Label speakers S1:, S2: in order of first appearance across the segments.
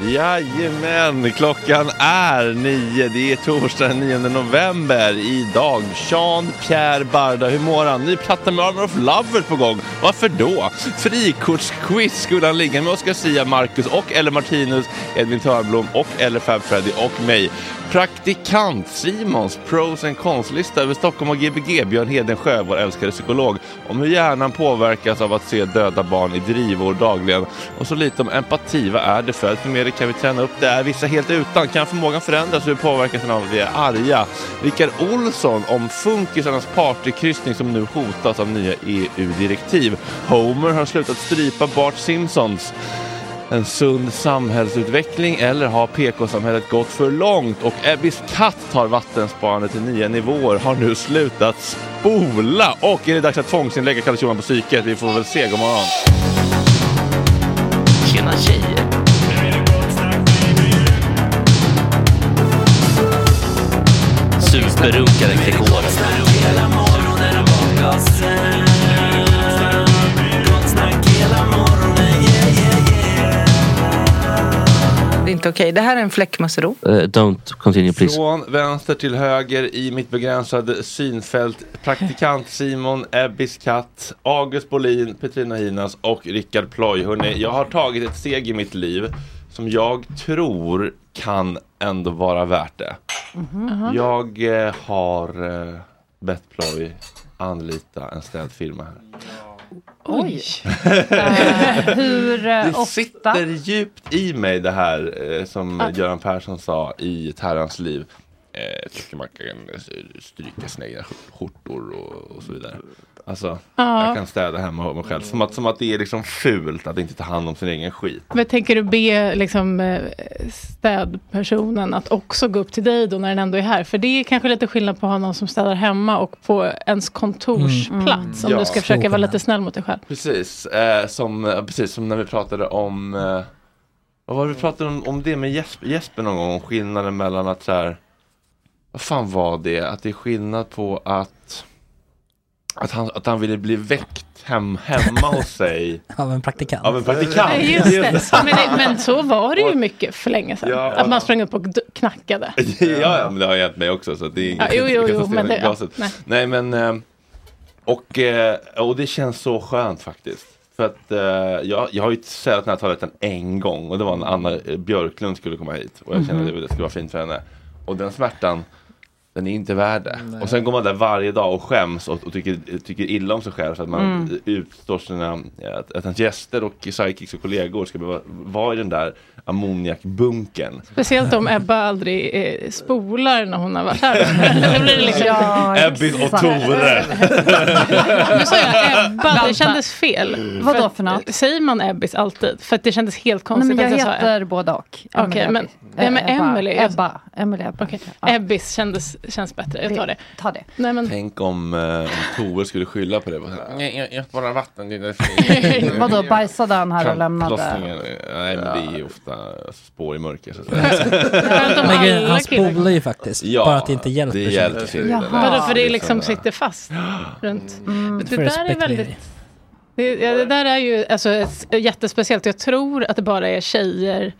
S1: Jajamän, klockan är nio. Det är torsdag den 9 november. Idag Jean-Pierre Barda, hur mår han? Ny platta med Armor of Lovers på gång. Varför då? Frikortsquiz skulle han ligga med Oscar Sia, Marcus och eller Martinus, Edvin Törnblom och eller Fab Freddy och mig. Praktikant Simons pros and cons-lista över Stockholm och Gbg, Björn Hedensjö, vår älskade psykolog. om hur hjärnan påverkas av att se döda barn i drivor dagligen och så lite om empati. Vad är det för? För mer kan vi träna upp det? Är vissa helt utan? Kan förmågan förändras? Hur påverkas den av att vi är arga? Rickard Olsson om funkisarnas partykryssning som nu hotas av nya EU-direktiv. Homer har slutat strypa Bart Simpsons en sund samhällsutveckling eller har PK-samhället gått för långt? Och Ebbis katt tar vattensparande till nya nivåer, har nu slutat spola. Och är det dags att tvångsinlägga Kalle Schulman på psyket? Vi får väl se. God morgon.
S2: Tjena tjejer! Superrunkaren Gregor.
S3: Inte okej. Det här är en fläckmussero.
S2: Uh, don't continue please.
S1: Från vänster till höger i mitt begränsade synfält. Praktikant Simon, Ebbis katt, August Bolin, Petrina Hinas och Rickard Ploy. Hörrni, jag har tagit ett steg i mitt liv som jag tror kan ändå vara värt det. Jag eh, har eh, bett Ploy anlita en städfirma här.
S4: Oj. Eh, hur eh,
S1: Det
S4: ofta?
S1: sitter djupt i mig det här eh, som Göran Persson sa i ett herrans liv. Eh, tycker man kan eh, stryka sina egna skjortor och, och så vidare. Alltså,
S5: Ja.
S1: jag kan städa hemma hos mig själv. Som att, som att det är liksom fult att inte ta hand om sin egen skit.
S5: Men tänker du be liksom, eh, städpersonen att också gå upp till dig då när den ändå är här? För det är kanske lite skillnad på att ha någon som städar hemma och på ens kontorsplats. Om
S1: Ja.
S5: du ska försöka vara lite snäll mot dig själv.
S1: Precis, eh, som, eh, precis som när vi pratade om eh, Vad var det vi pratade om, om det med Jesper, Jesper någon gång? Om skillnaden mellan att så här Vad fan var det? Att det är skillnad på att Att han, att han ville bli väckt hem, hemma hos sig
S6: Av en praktikant.
S1: Av en praktikant
S5: Nej, Just det. Men, men så var det ju mycket för länge sedan.
S1: Ja,
S5: att man sprang upp och knackade.
S1: ja, ja, men det har hänt mig också så att det är inget
S5: Ja, jo, jo, jo, men det- ja, nej.
S1: nej. men eh, och, eh, och det känns så skönt faktiskt. För att eh, jag, jag har ju städat den här toaletten en gång och det var när Anna Björklund skulle komma hit och jag kände
S5: Mhm.
S1: att det skulle vara fint för henne. Och den smärtan den är inte värd det. Och sen går man där varje dag och skäms och, och tycker, tycker illa om sig själv för att man
S5: Mm.
S1: utstår sina, att, att ens gäster och sidekicks och kollegor ska behöva vara i den där ammoniakbunkern.
S5: Speciellt om Ebba aldrig eh, spolar när hon har varit här. Då blir det liksom...
S1: Ebbis och Tore.
S5: Nu sa jag Ebba, det kändes fel.
S4: Vadå för något?
S5: Säger man Ebbis alltid? För att det kändes helt
S4: Nej,
S5: konstigt
S4: men jag
S5: att jag
S4: heter både och.
S5: Okej,
S4: Emelie
S5: men, ja, men
S4: Eh, Ebba.
S5: Emily.
S4: Ebba. Emily Ebba.
S5: Okej.
S4: Ja.
S5: Ebbis kändes, känns bättre, jag tar det.
S4: Ta det.
S5: Nej, men,
S1: Tänk om, eh, om Tore skulle skylla på det. Bara Nej, jag, jag sparar vatten. Det
S4: Vadå, bajsade han här och lämnade?
S1: Kantlossningen, Nej, men det är ju ofta spår i mörker. Så
S6: Men grejen, han spolar ju faktiskt.
S1: Ja,
S6: bara att det inte hjälper.
S1: det hjälper inte.
S5: Vadå, för det
S1: är
S5: liksom sitter fast runt. Det
S6: För
S5: där är väldigt... Det, ja, det där är ju alltså, jättespeciellt. Jag tror att det bara är tjejer,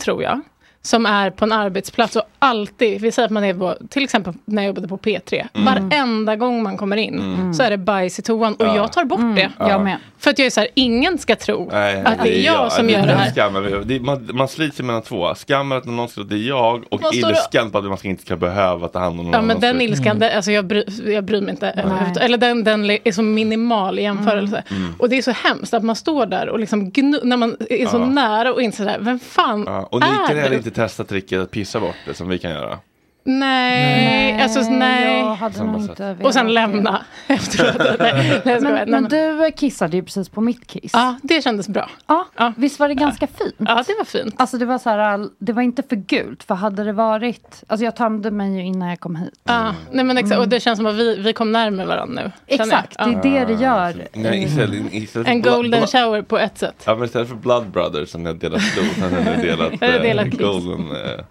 S5: tror jag, som är på en arbetsplats och alltid, vi säger att man är på, till exempel när jag jobbade på P3, varenda gång man kommer in så är det bajs i toan och jag tar bort det.
S4: Jag med.
S5: För att jag är så här, ingen ska tro
S1: Nej,
S5: att det är jag som gör det här.
S1: Skammen, det, man, man sliter mellan två. Skammen att någon tror att det är jag och ilskan på att man ska inte ska behöva ta hand om någon
S5: Ja men den ilskan, den, alltså jag, bry, jag bryr mig inte. överhuvudtaget. Eller den, den är så minimal i jämförelse.
S1: Mm.
S5: Och det är så hemskt att man står där och liksom gnu, när man är så
S1: Ja.
S5: nära och inser sådär, vem fan
S1: Ja, och
S5: är
S1: inte testa tricket att pissa bort det som vi kan göra.
S5: Nej, alltså nej.
S4: Jag hade nog inte velat
S5: Och sen lämna efteråt. nej, nej, jag.
S4: Men,
S5: Nej,
S4: men du kissade ju precis på mitt kiss.
S5: Ja, det kändes bra.
S4: Ja,
S5: Ja.
S4: Visst var det ganska fint?
S5: Ja, det var fint.
S4: Alltså det var så här, det var inte för gult. För hade det varit, alltså jag tömde mig ju innan jag kom hit.
S5: Ja, nej, men exakt. Och det känns som att vi, vi kom närmare varandra nu. jag.
S4: Exakt, det är det det gör.
S1: Nej, istället, istället
S5: En golden
S1: bla-
S5: shower på ett sätt.
S1: Ja men istället för Blood Brothers som har delat blod, så har ni delat,
S5: Jag
S1: eh,
S5: delat.
S1: Golden.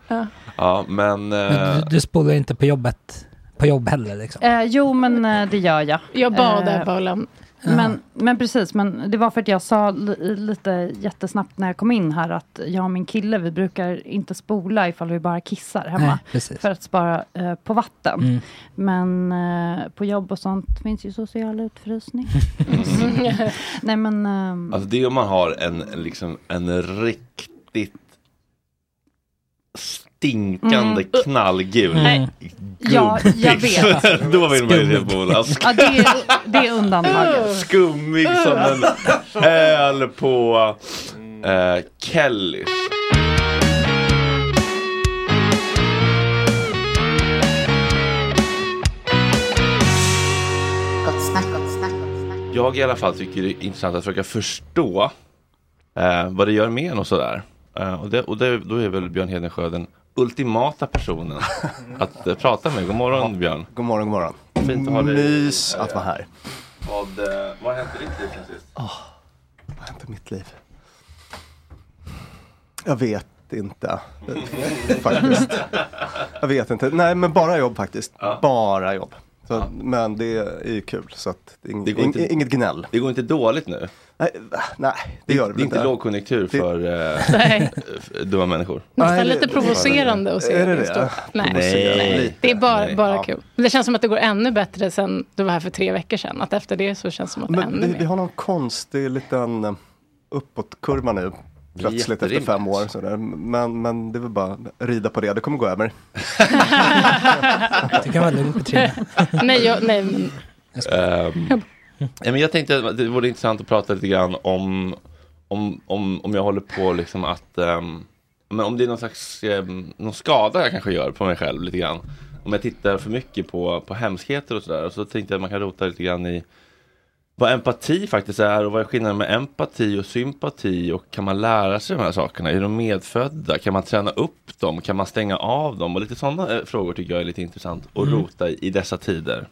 S1: Eh,
S5: Ja.
S1: men,
S6: Men
S1: eh,
S6: du, du spolar inte på jobbet, på jobb heller liksom.
S4: Eh, jo men eh, det gör jag.
S5: Jag bad
S4: Eh,
S5: lämna.
S4: Men, men precis, men det var för att jag sa li, lite jättesnabbt när jag kom in här att jag och min kille, vi brukar inte spola ifall vi bara kissar hemma.
S6: Nej.
S4: För att spara eh, på vatten.
S6: Mm.
S4: Men eh, på jobb och sånt finns ju social utfrysning. Nej men... ehm,
S1: alltså det är om man har en liksom, en riktigt stinkande
S4: Mm.
S1: knallgul
S4: Nej. Ja, jag vet.
S1: Då vill man ju se på Olas.
S4: Ja, det är, det är undantaget.
S1: Skummig som en öl på eh, Kellys. Jag i alla fall tycker det är intressant att försöka förstå eh, vad det gör med en och sådär. Eh, och det, och det, då är väl Björn Hedensjö den ultimata personen att eh, prata med. God morgon Björn.
S7: God morgon, god morgon.
S1: Fint att ha dig.
S7: Mys att vara här.
S1: Vad, eh, vad har hänt i ditt liv sen sist?
S7: Vad har hänt i mitt liv? Jag vet inte. faktiskt. Jag vet inte. Nej, men bara jobb faktiskt. Bara jobb. Så, Men det är ju kul. Så att det ing,
S1: Det går inte-
S7: ing, inget gnäll.
S1: Det går inte dåligt nu.
S7: Nej, nej det gör det
S1: Det är inte
S7: inte.
S1: lågkonjunktur
S7: Det-
S1: för eh, f- dumma människor.
S5: Nästan lite
S7: det-
S5: provocerande att se
S7: Är det
S5: det
S7: det?
S5: Nej.
S1: Nej.
S5: Det är bara,
S1: Nej.
S5: bara
S1: Ja.
S5: kul. Men det känns som att det går ännu bättre sen du var här för tre veckor sedan. Att efter det så känns det som att det är ännu
S7: vi, vi
S5: mer.
S7: har någon konstig liten eh, uppåtkurva nu.
S1: Det
S7: Plötsligt efter fem år. Sådär. Men, men det är väl bara rida på det. Det kommer gå över.
S6: Du kan vara lugn Petrina.
S5: Nej, jag, nej, men
S1: ja, men jag tänkte att det vore intressant att prata lite grann om om, om, om jag håller på liksom att ehm, men om det är någon slags ehm, någon skada jag kanske gör på mig själv lite grann. Om jag tittar för mycket på, på hemskheter och sådär. Så tänkte jag att man kan rota lite grann i vad empati faktiskt är och vad är skillnaden med empati och sympati och kan man lära sig de här sakerna? Är de medfödda? Kan man träna upp dem? Kan man stänga av dem? Och lite sådana eh, frågor tycker jag är lite intressant att
S6: Mm.
S1: rota i, i dessa tider.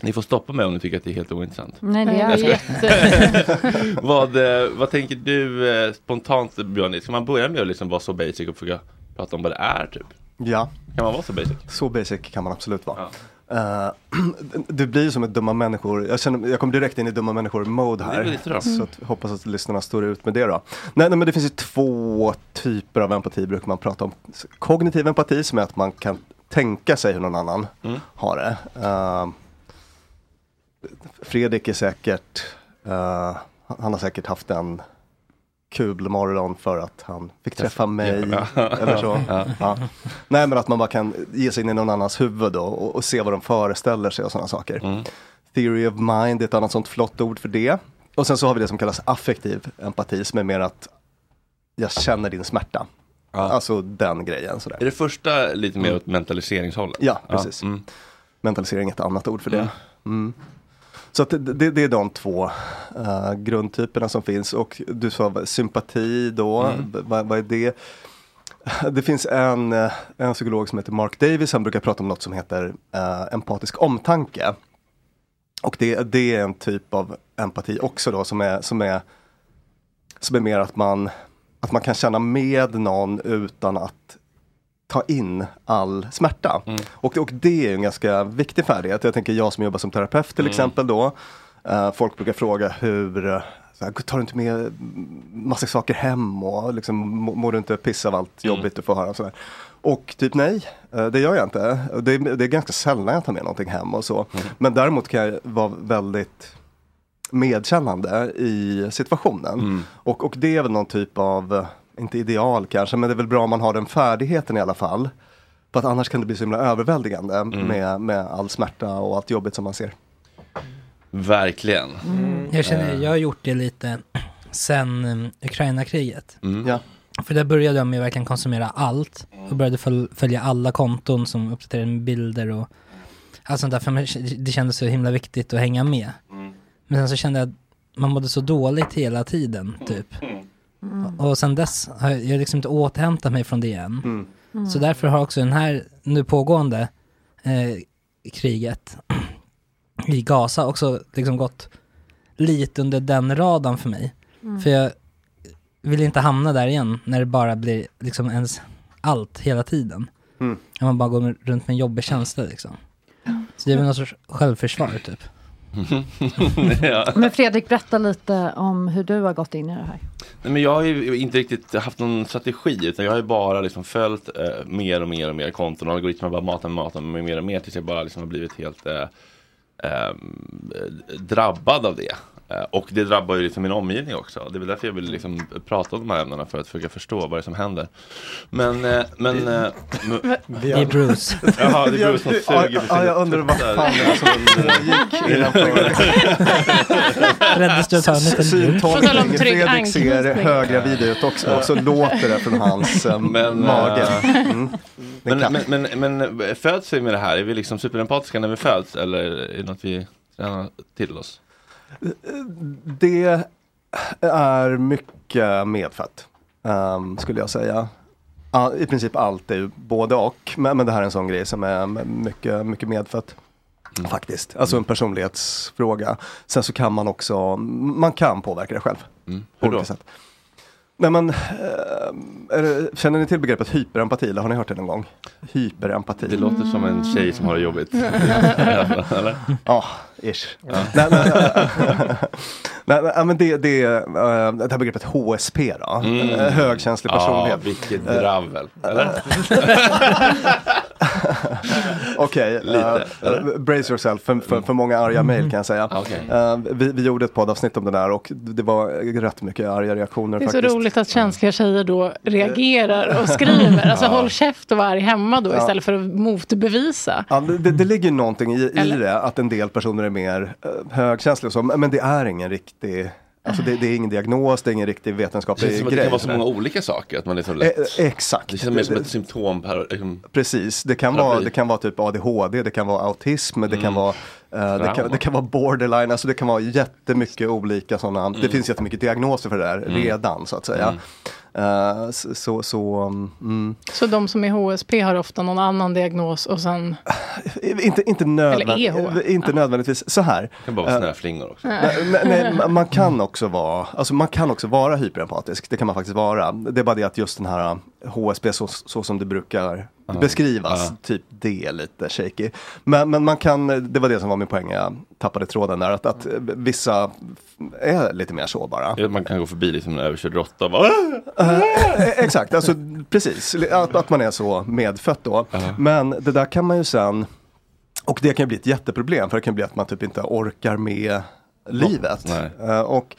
S1: Ni får stoppa mig om ni tycker att det är helt ointressant.
S4: Nej, det är
S5: jag är jätte...
S1: vad, eh, vad tänker du eh, spontant Björn? Ska man börja med att liksom vara så basic och försöka prata om vad det är typ?
S7: Ja,
S1: Kan man vara så basic?
S7: så basic kan man absolut vara. Eh, det blir som ett dumma människor, jag, känner, jag kommer direkt in i dumma människor-mode här. Så att, hoppas att lyssnarna står ut med det då. Nej, nej men det finns ju två typer av empati brukar man prata om. Kognitiv empati som är att man kan tänka sig hur någon annan
S1: Mm.
S7: har det. Eh, Fredrik är säkert, eh, han har säkert haft en kul morgon för att han fick träffa mig.
S1: Ja.
S7: Eller så.
S1: Ja.
S7: Ja. Nej men att man bara kan ge sig in i någon annans huvud och, och se vad de föreställer sig och sådana saker.
S1: Mm.
S7: Theory of mind är ett annat sånt flott ord för det. Och sen så har vi det som kallas affektiv empati som är mer att jag känner din smärta.
S1: Ja.
S7: Alltså den grejen. Sådär.
S1: Är det första lite mer åt mentaliseringshållet?
S7: Ja, precis.
S1: Mm.
S7: Mentalisering är ett annat ord för det.
S1: Mm.
S7: Så det, det, det är de två eh, grundtyperna som finns. Och du sa sympati då,
S1: Mm.
S7: Vad, vad är det? Det finns en, eh, en psykolog som heter Mark Davis, han brukar prata om något som heter eh, empatisk omtanke. Och det, det är en typ av empati också då som är, som är, som är mer att man, att man kan känna med någon utan att ta in all smärta. Och, och det är en ganska viktig färdighet. Jag tänker jag som jobbar som terapeut till exempel då. eh, folk brukar fråga hur, eh, så här, tar du inte med massa saker hem och liksom, må- mår du inte piss av allt jobbigt du får höra? Och, sådär. och typ nej, eh, det gör jag inte. Det, är- det är ganska sällan jag tar med någonting hem och så. Men däremot kan jag vara väldigt medkännande i situationen. Och, och det är väl någon typ av, inte ideal kanske, men det är väl bra om man har den färdigheten i alla fall. För att annars kan det bli så himla överväldigande med, med all smärta och allt jobbigt som man ser.
S1: Verkligen.
S6: Jag känner, jag har gjort det lite sen um, Ukraina-kriget.
S1: Mm.
S7: Ja.
S6: För där började jag med att verkligen konsumera allt. Och började föl- följa alla konton som uppdaterade med bilder och allt sånt där. För det kändes så himla viktigt att hänga med. Men sen så kände jag att man mådde så dåligt hela tiden, typ. Och sen dess har jag, liksom inte återhämtat mig från det än. Så därför har också den här nu pågående eh, kriget i Gaza också liksom gått lite under den radarn för mig. För jag vill inte hamna där igen när det bara blir liksom ens allt hela tiden.
S7: Mm.
S6: När man bara går runt med en jobbig känsla liksom. Så det är väl någon sorts självförsvar typ.
S1: ja.
S4: Men Fredrik, berätta lite om hur du har gått in i det här.
S1: Nej, men jag har ju inte riktigt haft någon strategi utan jag har ju bara liksom följt eh, mer och mer och mer konton och algoritmer bara matat matat med mer och mer tills jag bara liksom har blivit helt eh, eh, drabbad av det. Eh, Och det drabbar ju liksom min omgivning också. Det är väl därför jag vill liksom prata om de här ämnena för att försöka förstå vad det är som händer. Men, eh, men... eh, m-
S6: Det är Bruce.
S1: Jaha, det är Bruce som suger på
S7: ja, jag undrar vad fan det är som gick
S6: du liten ljud?
S5: På tal om
S7: Syntolkning. Fredrik ser höggravid ut också och så låter det från hans
S1: Men,
S7: mage. Mm.
S1: Men, men, men, men föds vi med det här? Är vi liksom superempatiska när vi föds eller är det något vi tränar till oss?
S7: Det är mycket medfött, ehm, skulle jag säga. Ja, I princip allt är ju både och, men, men det här är en sån grej som är mycket, mycket medfött. Faktiskt, alltså en personlighetsfråga. Sen så kan man också, man kan påverka det själv.
S1: Mm.
S7: På
S1: Hur då?
S7: olika sätt. Nej men, eh, är det, känner ni till begreppet hyperempati? Eller har ni hört det någon gång? Hyperempati.
S1: Det låter som en tjej som har det jobbigt.
S7: Ja, ish. Nej, men det, det eh, det här begreppet HSP då.
S1: Mm.
S7: Eh, Högkänslig
S1: Ja,
S7: personlighet.
S1: vilket
S7: Eh,
S1: dravel. Eller?
S7: Okej, eh, eh, brace yourself för, för, för många arga mejl kan jag säga.
S1: Okej.
S7: Eh, vi, vi gjorde ett poddavsnitt om det där och det var rätt mycket arga reaktioner
S5: Det är så
S7: faktiskt.
S5: roligt att känsliga tjejer då reagerar och skriver. Alltså
S7: Ja.
S5: håll käft och var arg hemma då
S7: Ja.
S5: istället för att motbevisa.
S7: Ja, det, det, ligger någonting i, i
S5: Eller?
S7: det, att en del personer är mer uh, högkänsliga och så, men det är ingen riktig, alltså det, det är ingen diagnos, det är ingen riktig
S1: Det
S7: vetenskaplig grej.
S1: det kan vara så många olika saker. Att man är så lätt.
S7: Eh, exakt.
S1: Det känns mer som ett symptom per... Liksom,
S7: Precis, det kan,
S1: Terapi.
S7: vara, det kan vara typ ADHD, det kan vara autism, det kan
S1: Mm.
S7: vara eh, det, kan, det kan vara borderline, alltså det kan vara jättemycket olika sådana, det
S1: Mm.
S7: finns jättemycket diagnoser för det där
S1: Mm.
S7: redan så att säga.
S1: Mm.
S7: Eh, så, så, så mm,
S5: Så de som är HSP har ofta någon annan diagnos och sen...
S7: inte, inte, nödvänd,
S5: Eller EH.
S7: inte nödvändigtvis så här.
S1: det kan bara vara
S7: Eh,
S1: snöflingor också.
S7: Nej, nej, nej, ma- man kan också vara, alltså man kan också vara hyperempatisk, det kan man faktiskt vara. Det är bara det att just den här HSB så, så som det brukar
S1: Ja.
S7: beskrivas,
S1: Ja.
S7: typ det är lite shaky. Men, men man kan, det var det som var min poäng, jag tappade tråden där, att, att vissa är lite mer så bara.
S1: Ja, Man kan gå förbi liksom en överkörd råtta bara...
S7: Eh, exakt, alltså precis. Att, att man är så medfött då. Men det där kan man ju sen, och det kan bli ett jätteproblem för det kan bli att man typ inte orkar med livet. Eh, och,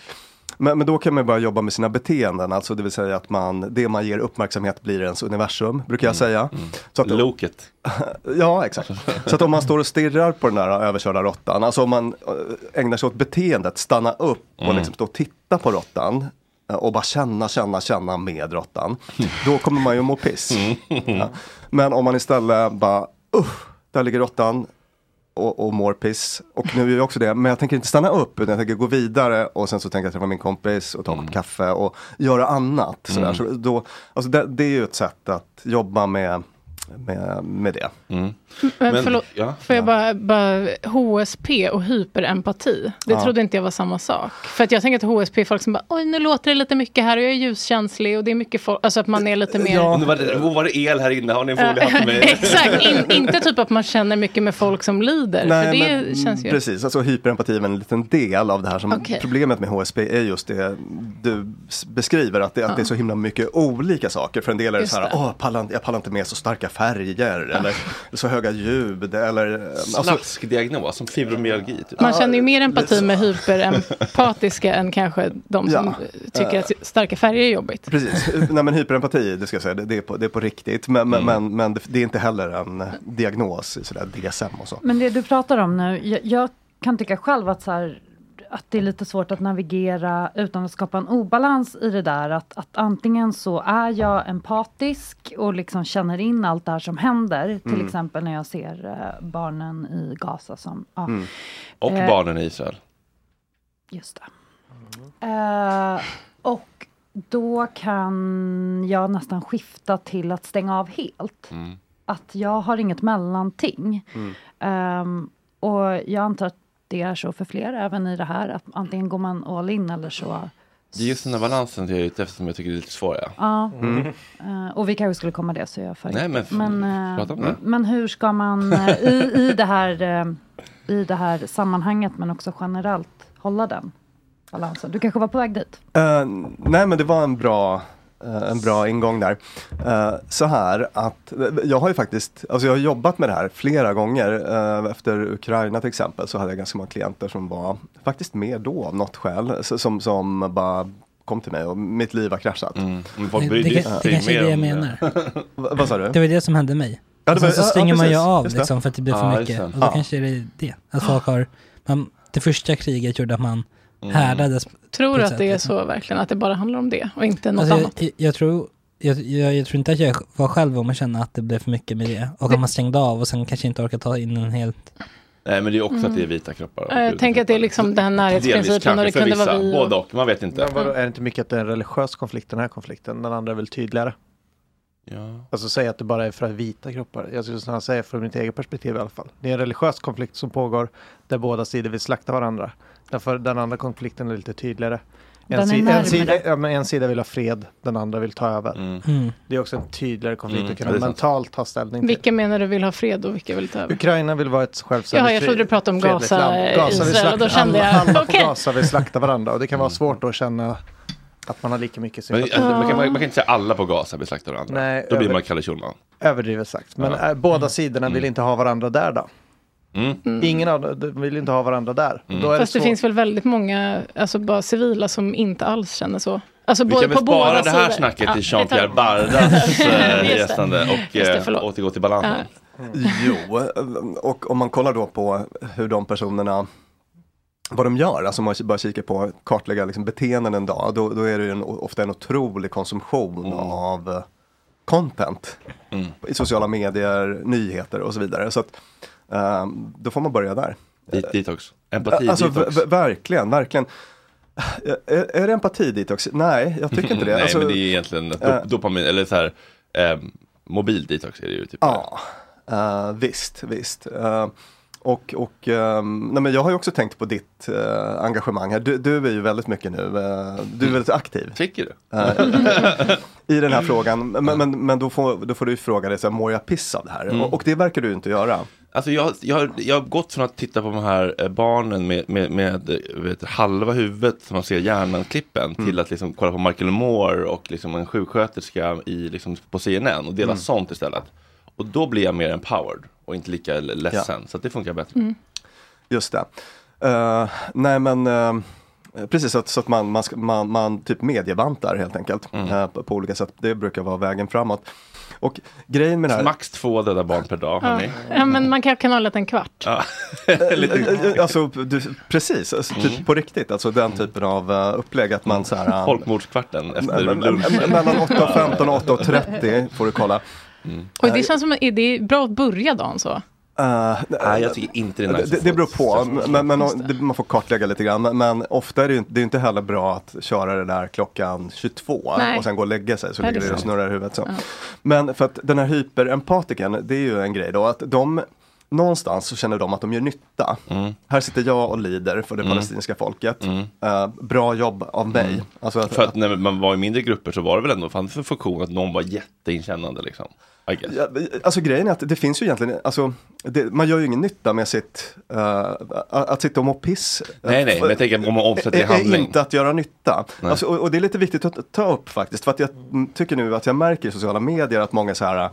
S7: men, men då kan man börja jobba med sina beteenden, alltså det vill säga att man, det man ger uppmärksamhet blir ens universum, brukar jag säga. Så att,
S1: Loket.
S7: Ja, exakt. Så att om man står och stirrar på den där överkörda råttan, alltså om man eh, ägnar sig åt beteendet, stanna upp och
S1: Mm.
S7: liksom stå och titta på råttan eh, och bara känna, känna, känna med råttan. Då kommer man ju må piss. Ja. Men om man istället bara, usch, där ligger råttan och, och mår piss. Och nu gör jag också det, men jag tänker inte stanna upp utan jag tänker gå vidare och sen så tänker jag träffa min kompis och ta en kopp kaffe och göra annat. Sådär.
S1: Mm.
S7: Så då, alltså det, det är ju ett sätt att jobba med, med, med det.
S5: Men,
S1: Men-
S5: förlåt,
S1: ja.
S5: får jag bara, bara HSP och hyperempati. Det
S7: Ja.
S5: trodde inte jag var samma sak. För att jag tänker att HSP är folk som bara, oj nu låter det lite mycket här och jag är ljuskänslig och det är mycket folk, alltså att man är lite mer...
S1: Och Nu var, det, oh, var det el här inne, har ni en foliehatt mig?
S5: Exakt, In, inte typ att man känner mycket med folk som lider. för det
S7: men,
S5: känns ju...
S7: Precis, alltså hyperempati är en liten del av det här. Som
S5: Okej.
S7: Problemet med HSP är just det du beskriver, att det, att det är så himla mycket olika saker. För en del är det
S5: Just
S7: så här,
S5: det.
S7: Åh, pallar, inte- jag pallar inte med så starka färger eller så höga ljud. Eller, alltså,
S1: Snaskdiagnos, som fibromyalgi. Typ.
S5: Man känner ju mer empati med hyperempatiska än kanske de som
S7: Ja.
S5: tycker att starka färger är jobbigt.
S7: Precis, nej men hyperempati, det ska jag säga, det, är, på, det är på riktigt. Men, men,
S1: Mm.
S7: men, men det, det är inte heller en diagnos, sådär DSM och så.
S4: Men det du pratar om nu, jag, jag kan tycka själv att, så här, att det är lite svårt att navigera utan att skapa en obalans i det där. Att, att antingen så är jag empatisk och liksom känner in allt det här som händer. Till
S1: Mm.
S4: exempel när jag ser eh, barnen i Gaza som... Ja,
S1: Mm. Och
S4: Eh,
S1: barnen i Israel.
S4: Just det. Eh, och då kan jag nästan skifta till att stänga av helt.
S1: Mm.
S4: Att jag har inget mellanting. Ehm, och jag antar att det är så för fler, även i det här, att antingen går man all in eller så.
S1: Det är just den här balansen jag är ute efter som jag tycker är lite svår. Ja.
S4: Ja.
S1: Mm.
S4: Eh, och vi kanske skulle komma det, så jag för
S1: Nej, men
S4: men,
S1: det.
S4: men hur ska man eh, i, i, det här, i det här sammanhanget, men också generellt, hålla den balansen? Du kanske var på väg dit?
S7: Nej men det var en bra en bra ingång där. Eh, så här att eh, jag har ju faktiskt, alltså jag har jobbat med det här flera gånger. Eh, efter Ukraina till exempel så hade jag ganska många klienter som var faktiskt med då av något skäl. Som, som bara kom till mig och mitt liv har kraschat.
S1: Mm.
S6: Det, det,
S1: sig
S6: det kanske är det jag menar.
S7: Va, vad sa du?
S6: Det var det som hände mig.
S7: Ja,
S6: och
S7: det
S6: sen så stänger
S7: ja,
S6: man ju av
S7: det.
S6: liksom, för att det blir för
S1: just
S6: mycket.
S1: det.
S6: Och då
S7: Ja.
S6: kanske det är det. Att folk har, man, det första kriget gjorde att man
S1: Mm.
S6: härdades.
S5: Tror du att det är så verkligen? Att det bara handlar om det och inte något
S6: Alltså,
S5: annat?
S6: jag, jag, tror, jag, jag, jag tror inte att jag var själv om att känna att det blev för mycket med det. Och att man stängde av och sen kanske inte orkar ta in en helt...
S1: Nej men det är också
S5: Mm.
S1: att det är vita kroppar.
S5: jag tänker att det är liksom den
S1: Delvis
S5: närhetsprincipen det
S1: kanske för vissa,
S5: vi.
S1: både
S5: Och,
S1: man vet inte.
S8: Men vadå, är det inte mycket att det är en religiös konflikt, den här konflikten? Den andra är väl tydligare?
S1: Ja.
S8: Alltså säga att det bara är för vita kroppar. Jag skulle snarare säga från mitt eget perspektiv i alla fall. Det är en religiös konflikt som pågår där båda sidor vill slakta varandra. Därför den andra konflikten är lite tydligare. En, si- en, sida, ja, men en sida vill ha fred, den andra vill ta över.
S1: Mm.
S6: Mm.
S8: Det är också en tydligare konflikt
S1: Mm,
S8: att kunna mentalt ta ställning till.
S5: vilka menar du vill ha fred och vilka vill ta över?
S8: Ukraina vill vara ett självständigt
S5: Ja, jag trodde du pratade om Gaza.
S8: Gaza
S5: Israel, och då kände jag,
S8: alla, alla
S5: okej.
S8: på Gaza vill slakta varandra och det kan vara svårt att känna att man har lika mycket
S1: Men,
S8: sympati.
S1: alltså, man, kan, man, kan inte säga alla på Gaza vill slakta varandra.
S8: Nej,
S1: Då blir
S8: över-
S1: man Kalle Schulman.
S8: Överdrivet sagt. Men
S1: Ja.
S8: äh, båda sidorna vill inte ha varandra där då.
S1: Mm.
S8: Ingen av dem de vill inte ha varandra där.
S1: Mm.
S8: Då är
S5: Fast det,
S8: svårt.
S5: finns väl väldigt många, alltså bara civila som inte alls känner så. Alltså
S1: Vi kan väl spara det här
S5: sidor.
S1: snacket till Jean-Pierre Bardas eh,
S5: det.
S1: gästande och
S5: Just det,
S1: eh, återgå till balansen.
S7: Jo, och om man kollar då på hur de personerna vad de gör, alltså om man bara kikar på kartlägga liksom beteenden en dag, då, då är det ju en, ofta en otrolig konsumtion av eh, content
S1: Mm.
S7: i sociala medier, nyheter och så vidare. Så att, då får man börja där.
S1: Det- Detox. Empati
S7: Alltså
S1: detox.
S7: v- v- verkligen, verkligen. Är, är det empati detox? Nej, jag tycker inte det.
S1: Nej
S7: Alltså,
S1: men det är egentligen
S7: eh,
S1: dop- dopamin, eller så här, eh, mobil detox är det ju typ.
S7: Ja, eh, visst, visst. Eh, och och ehm, nej men jag har ju också tänkt på ditt eh, engagemang här. Du, du är ju väldigt mycket nu, eh, du är väldigt aktiv.
S1: Tycker du?
S7: Eh, I den här frågan. Men, men, men då, får, då får du ju fråga dig, så här, mår jag piss av det här?
S1: Mm.
S7: Och, och det verkar du inte göra.
S1: Alltså jag, jag, har- jag har gått från att titta på de här barnen med, med, med vet, halva huvudet som man ser hjärnan-klippen till att liksom kolla på Michael Moore och liksom en sjuksköterska i, liksom, på CNN och dela
S7: Mm.
S1: sånt istället. Och då blir jag mer empowered och inte lika ledsen. Så att det funkar bättre.
S7: Just det. Eh, nej men eh, precis så att, så att man, man, man, man typ mediebantar helt enkelt. eh, på, på olika sätt. Det brukar vara vägen framåt. Och grejen med det här.
S1: Max två döda barn per dag,
S5: Ja. ja, men man kan kan hålla det en kvart.
S1: Ja.
S7: Alltså, du, precis, alltså, typ
S1: Mm.
S7: på riktigt. Alltså den typen av uh, upplägg att man så här.
S1: Folkmordskvarten efter lunch.
S7: me- Mellan 8 och 15 och 8 och 30 får du kolla.
S5: Och det känns som att det är bra att börja dagen så.
S7: Uh,
S1: Nej, jag tycker inte det är nice
S7: det, det beror på, men, men det, man får kartlägga lite grann. Men, ofta är det ju inte, det är inte heller bra att köra det där klockan 22
S5: Nej.
S7: och sen gå och lägga sig så ligger det och snurrar i huvudet. Så. Men för att den här hyperempatiken, det är ju en grej då att de Någonstans så känner de att de gör nytta. Här sitter jag och lider för det
S1: Mm.
S7: palestinska folket. Eh, bra jobb av mig. Alltså att,
S1: För att när man var i mindre grupper så var det väl ändå fanns för funktion att någon var jätteinkännande liksom.
S7: Ja, alltså grejen är att det finns ju egentligen, alltså, det, man gör ju ingen nytta med sitt, eh, att, sitta och må piss.
S1: Nej, nej, men jag tänker om man omsätter i
S7: är, är
S1: handling.
S7: inte att göra nytta. Alltså, och, och det är lite viktigt att ta upp faktiskt, för att jag mm, tycker nu att jag märker i sociala medier att många så här,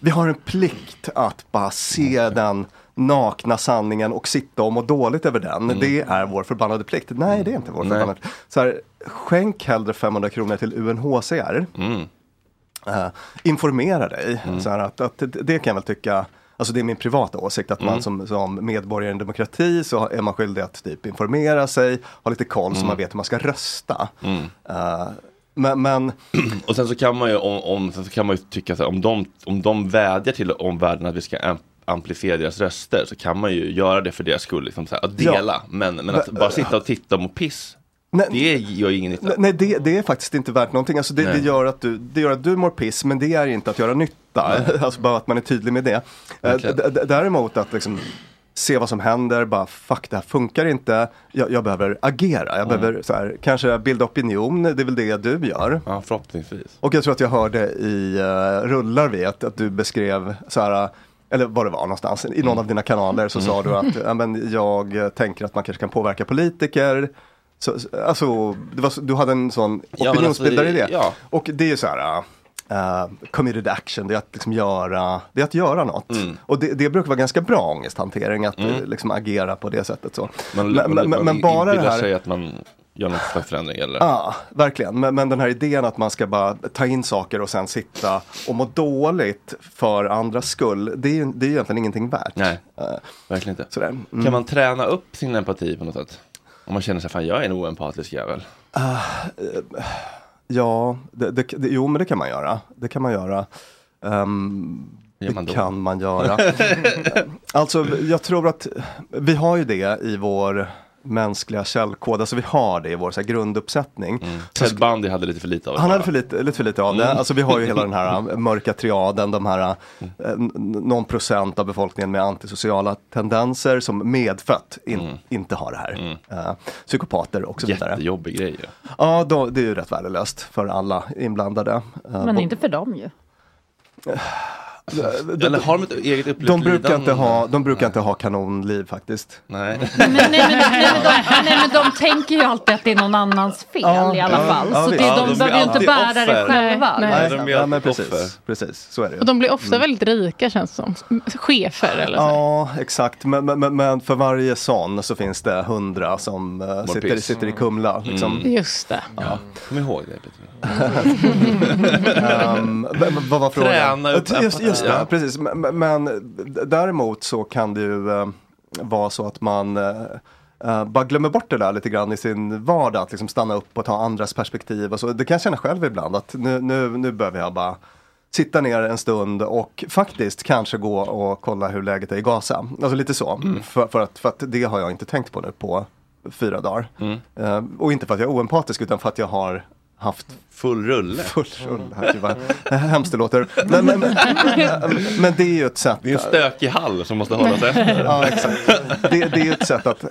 S7: vi har en plikt att bara se den nakna sanningen och sitta och må dåligt över den. Det är vår förbannade plikt. Nej, det är inte vår
S1: Mm. Nej.
S7: förbannade plikt. Så här, skänk hellre 500 kronor till UNHCR.
S1: Mm.
S7: Eh, informera dig. Så här att, att det, kan jag väl tycka, alltså det är min privata åsikt, att man
S1: Mm.
S7: som, som medborgare i en demokrati så är man skyldig att typ informera sig, ha lite koll så man vet hur man ska rösta.
S1: Mm.
S7: Eh, men, men
S1: Och sen så kan man ju, om, om, sen så kan man ju tycka att om de, om de vädjar till omvärlden att vi ska am- amplifiera deras röster så kan man ju göra det för deras skull, liksom så här, att
S7: Ja.
S1: dela. Men, men att bara sitta och titta och må piss,
S7: Nej.
S1: det gör ingen nytta.
S7: Nej, det, det är faktiskt inte värt någonting. Alltså det, det, gör att du, det gör att du mår piss, men det är inte att göra nytta. Alltså bara att man är tydlig med det. Eh, d- d- Däremot att liksom se vad som händer, bara fuck det här funkar inte, jag, jag behöver agera, jag behöver så här, kanske bilda opinion, det är väl det du gör.
S1: Ja, förhoppningsvis.
S7: Och jag tror att jag hörde i uh, Rullar vi att, du beskrev så här, eller vad det var någonstans, i någon av dina kanaler så sa du att ja, men jag tänker att man kanske kan påverka politiker Så, så- alltså, var, du hade en sån
S1: Ja, men
S7: opinionsbildare
S1: alltså,
S7: i det.
S1: ja.
S7: Och det är ju så här, uh, committed action, det är att liksom göra, det är att göra något. Och det, det brukar vara ganska bra ångesthantering, att
S1: Mm.
S7: eh, liksom agera på det sättet. Så.
S1: Man,
S7: men, men, men, men bara det här,
S1: sig att man gör någon slags förändring eller?
S7: Ja, verkligen. Men, men den här idén att man ska bara ta in saker och sen sitta och må dåligt för andras skull, det är ju det är egentligen ingenting värt.
S1: Nej,
S7: Eh,
S1: verkligen inte.
S7: Sådär. Mm.
S1: Kan man träna upp sin empati på något sätt? Om man känner sig, fan jag är en oempatisk jävel.
S7: Eh, ja, det, det, det, jo men det kan man göra. Det kan man göra.
S1: Gör man
S7: det
S1: då?
S7: kan man göra. alltså jag tror att vi har ju det i vår mänskliga källkod, alltså vi har det i vår så här, grunduppsättning. Så
S1: Ted Bundy hade lite för lite av det.
S7: Han
S1: bara.
S7: hade för lite, lite för lite av det.
S1: Mm.
S7: Alltså vi har ju hela den här äh, mörka triaden, de här n- någon procent av befolkningen med antisociala tendenser som medfött in, inte har det här. Äh, psykopater och så vidare.
S1: Jättejobbig grej ju.
S7: Ja, då, det är ju rätt värdelöst för alla inblandade. Äh,
S4: Men inte för dem ju.
S1: Eller har de ett eget upplevt
S7: de brukar, inte
S1: lidande?
S7: ha, de brukar inte ha kanonliv faktiskt.
S1: Nej.
S4: Nej men, nej, men, nej, men de, nej men de tänker ju alltid att det är någon annans fel
S7: Ja,
S4: i alla fall.
S7: ja,
S4: så det,
S7: Ja,
S4: de
S7: de
S4: behöver ju inte bära det
S5: offer.
S4: själva.
S5: Nej,
S7: Nej,
S1: de blir
S7: ja, men
S1: alltid
S7: precis,
S1: offer.
S7: precis, så är det ju.
S5: Och de blir ofta väldigt rika känns det som. Chefer eller så.
S7: Ja, exakt. Men, men, men- för varje sån så finns det hundra som uh, sitter, sitter i Kumla. Liksom.
S5: Just det.
S1: Ja, kom ihåg det.
S7: Men vad var frågan?
S1: Träna upp
S7: just, just det,
S1: empati, ja.
S7: precis. Men, men- däremot så kan det ju eh, vara så att man eh, eh, bara glömmer bort det där lite grann i sin vardag. Att liksom stanna upp och ta andras perspektiv och så. Det kan jag känna själv ibland att nu, nu, nu behöver jag bara sitta ner en stund och faktiskt kanske gå och kolla hur läget är i Gaza. Alltså lite så. För, för, att, för att det har jag inte tänkt på nu på fyra dagar. Eh, och inte för att jag är oempatisk utan för att jag har haft
S1: Full rulle.
S7: Full rulle, herregud vad hemskt det låter. Men, men, men, men det är ju ett sätt.
S1: Det är en stökig hall som måste hållas efter.
S7: Ja, exakt. Det, det är ju ett sätt att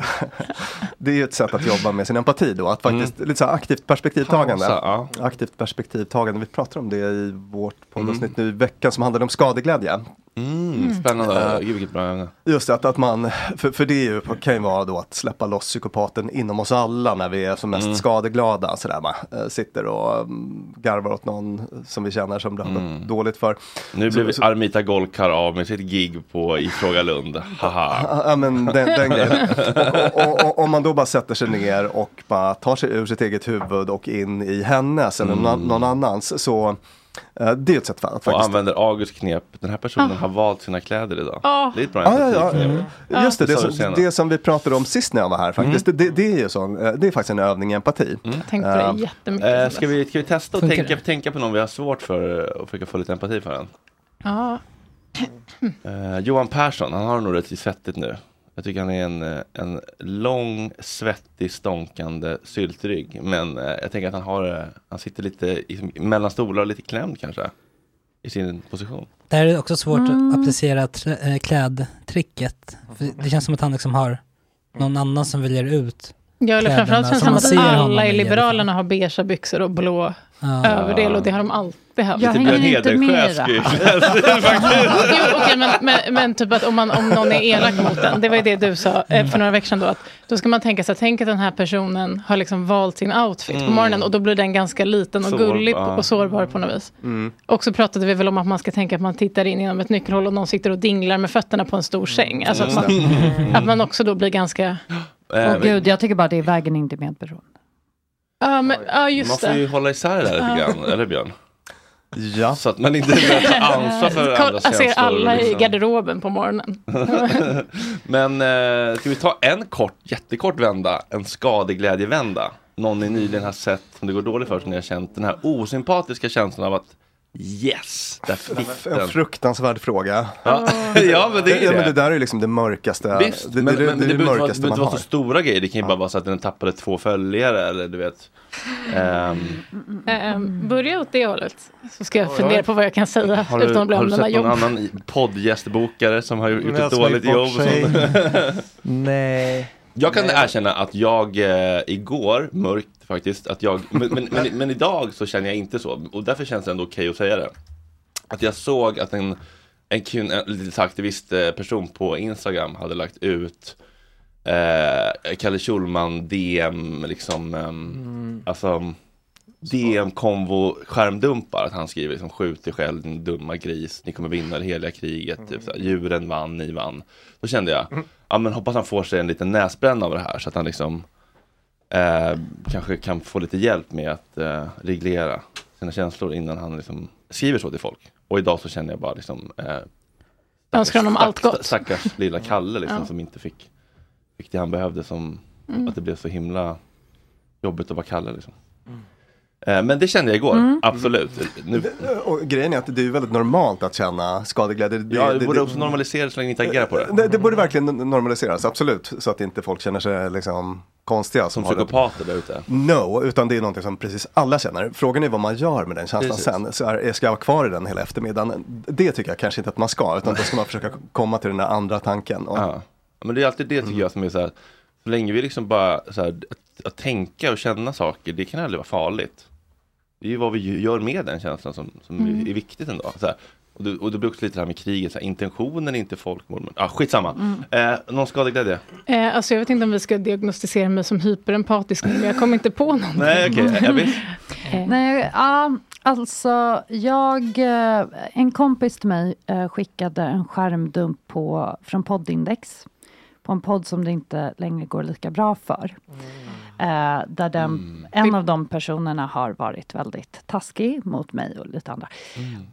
S7: Det är ju ett sätt att jobba med sin empati då, att faktiskt lite så aktivt perspektivtagande.
S1: Pausa,
S7: Aktivt perspektivtagande, vi pratar om det i vårt poddavsnitt nu i veckan som handlade om skadeglädje.
S1: Mm, spännande, Gud, vilket bra ämne.
S7: Just det, att, att man, för, för det är ju, kan ju vara då att släppa loss psykopaten inom oss alla när vi är som mest
S1: Mm.
S7: skadeglada. Sådär, man, eh, sitter och um, garvar åt någon som vi känner som det har gått dåligt för.
S1: Nu
S7: Så-
S1: blev
S7: så-
S1: Armita Golkar av med sitt gig på i Fråga Lund. Haha.
S7: Ja men den, den grejen. Och, och, och, om man då bara sätter sig ner och bara tar sig ur sitt eget huvud och in i hennes eller någon, någon annans så det är ett sätt att
S1: Och använder August knep. Den här personen har valt sina kläder idag.
S5: Ja.
S1: Det är ett bra
S7: Ja, ja, ja.
S1: empatiknep.
S7: Just det, det,
S1: du
S7: som, det som vi pratade om sist när jag var här faktiskt. Det, det, det är ju sån, eh, det är faktiskt en övning i empati.
S5: Tänk på det
S7: Eh,
S5: jättemycket.
S1: Eh,
S5: sen
S1: ska, vi, ska vi testa att tänka,
S6: det?
S1: tänka på någon vi har svårt för och försöka få lite empati för den?
S5: Ja.
S1: Eh, Johan Persson, han har nog rätt svettigt nu. Jag tycker han är en, eh, en lång, svettig, stånkande syltrygg. Men eh, jag tänker att han har, eh, han sitter lite i, mellan stolar och lite klämd kanske. I sin position.
S6: Där är det också svårt
S4: Mm.
S6: att applicera klädtricket. För det känns som att han liksom har någon annan som väljer ut.
S5: Ja, eller
S6: kläderna
S5: framförallt känns det
S6: som
S5: att alla i Liberalerna har beigea byxor och blå
S6: Ja.
S5: överdel och det har de alltid haft.
S4: Jag
S1: Lite
S4: hänger inte med.
S5: Jo, okej, men, men, men typ att om, man, om någon är elak mot den, det var ju det du sa eh, för några veckor sedan då, att då ska man tänka sig, tänk att den här personen har liksom valt sin outfit på morgonen och då blir den ganska liten och
S1: Sårbar.
S5: gullig på- och sårbar på något vis. Och så pratade vi väl om att man ska tänka att man tittar in genom ett nyckelhål och någon sitter och dinglar med fötterna på en stor säng. Alltså att man, att man också då blir ganska,
S1: Eh,
S4: Åh
S1: men
S4: gud, jag tycker bara det är vägen in till medberoende.
S5: Ja men, ja
S1: man
S5: just
S1: får ju
S5: det.
S1: hålla isär det där lite grann, eller Björn?
S7: Ja.
S1: Så att man inte börjar ta ansvar för
S5: Kolla,
S1: andras
S5: Jag ser
S1: känslor.
S5: alla i
S1: liksom.
S5: garderoben på morgonen.
S1: Men eh, ska vi ta en kort, jättekort vända, en skadeglädjevända? Någon ni nyligen har sett som det går dåligt för, som ni har känt den här osympatiska känslan av att yes, där fick
S7: En
S1: den.
S7: fruktansvärd fråga.
S1: Ja, ja men det är
S7: ja, men
S1: det.
S7: det där är ju liksom det mörkaste.
S1: Visst,
S7: det,
S1: men,
S7: det, det,
S1: men
S7: det,
S1: det,
S7: är det
S1: inte vara-
S7: mörkaste
S1: behöver
S7: man
S1: inte vara så stora grejer. Det kan ju bara vara så att den tappade två följare eller du vet. Ehm,
S5: Um, börja åt det hållet. Så ska jag fundera på vad jag kan säga
S1: har du,
S5: utan att bli
S1: har du sett någon
S5: jobb.
S1: annan poddgästbokare som har gjort ett dåligt jobb?
S8: Nej.
S1: Jag kan
S8: Nej.
S1: erkänna att jag eh, igår, mörkt faktiskt, att jag, men, men, men, men idag så känner jag inte så. Och därför känns det ändå okej att säga det. Att jag såg att en, en, kun, en lite aktivist eh, person på Instagram hade lagt ut eh, Kalle Schulman DM liksom, ehm, alltså DM konvo skärmdumpar, att han skriver liksom skjut dig själv din dumma gris, ni kommer vinna det heliga kriget, typ, såhär, djuren vann, ni vann. Då kände jag, ja men hoppas han får sig en liten näsbränna av det här så att han liksom eh, kanske kan få lite hjälp med att eh, reglera sina känslor innan han liksom skriver så till folk. Och idag så känner jag bara liksom eh,
S5: Önskar honom allt gott.
S1: Stackars lilla Kalle liksom
S5: Ja.
S1: som inte fick, fick det han behövde som
S5: Mm.
S1: att det blev så himla jobbigt att vara Kalle liksom. Eh, Men det kände jag igår,
S7: Mm.
S1: absolut. Nu,
S7: Och grejen är att det är väldigt normalt att känna skadeglädje.
S1: ja, det borde också normaliseras så länge ni inte agerar på det.
S7: Det, det borde verkligen normaliseras, absolut. Så att inte folk känner sig liksom konstiga.
S1: Som
S7: har det-
S1: psykopater där ute.
S7: No, utan det är någonting som precis alla känner. Frågan är vad man gör med den känslan
S1: Precis.
S7: sen. Så är, ska jag vara kvar i den hela eftermiddagen? Det tycker jag kanske inte att man ska, utan då ska man försöka komma till den där andra tanken. Och,
S1: Ja. Men det är alltid det tycker jag som är så här, så länge vi liksom bara så här, att, att tänka och känna saker, det kan aldrig vara farligt. Det är ju vad vi gör med den känslan som, som
S5: Mm.
S1: är viktigt ändå. Så här, och, det, och det blir också lite det här med kriget, så här, intentionen är inte folkmord. Men, ah, skitsamma.
S5: Mm.
S1: Eh, någon skadeglädje?
S5: Eh, alltså jag vet inte om vi ska diagnostisera mig som hyperempatisk nu, men jag kommer inte på någonting.
S1: Nej, okej. Ebbe?
S4: Nej, ja, alltså jag, eh, en kompis till mig eh, skickade en skärmdump på, från poddindex. På en podd som det inte längre går lika bra för. Eh, där den, en av de personerna har varit väldigt taskig mot mig och lite andra.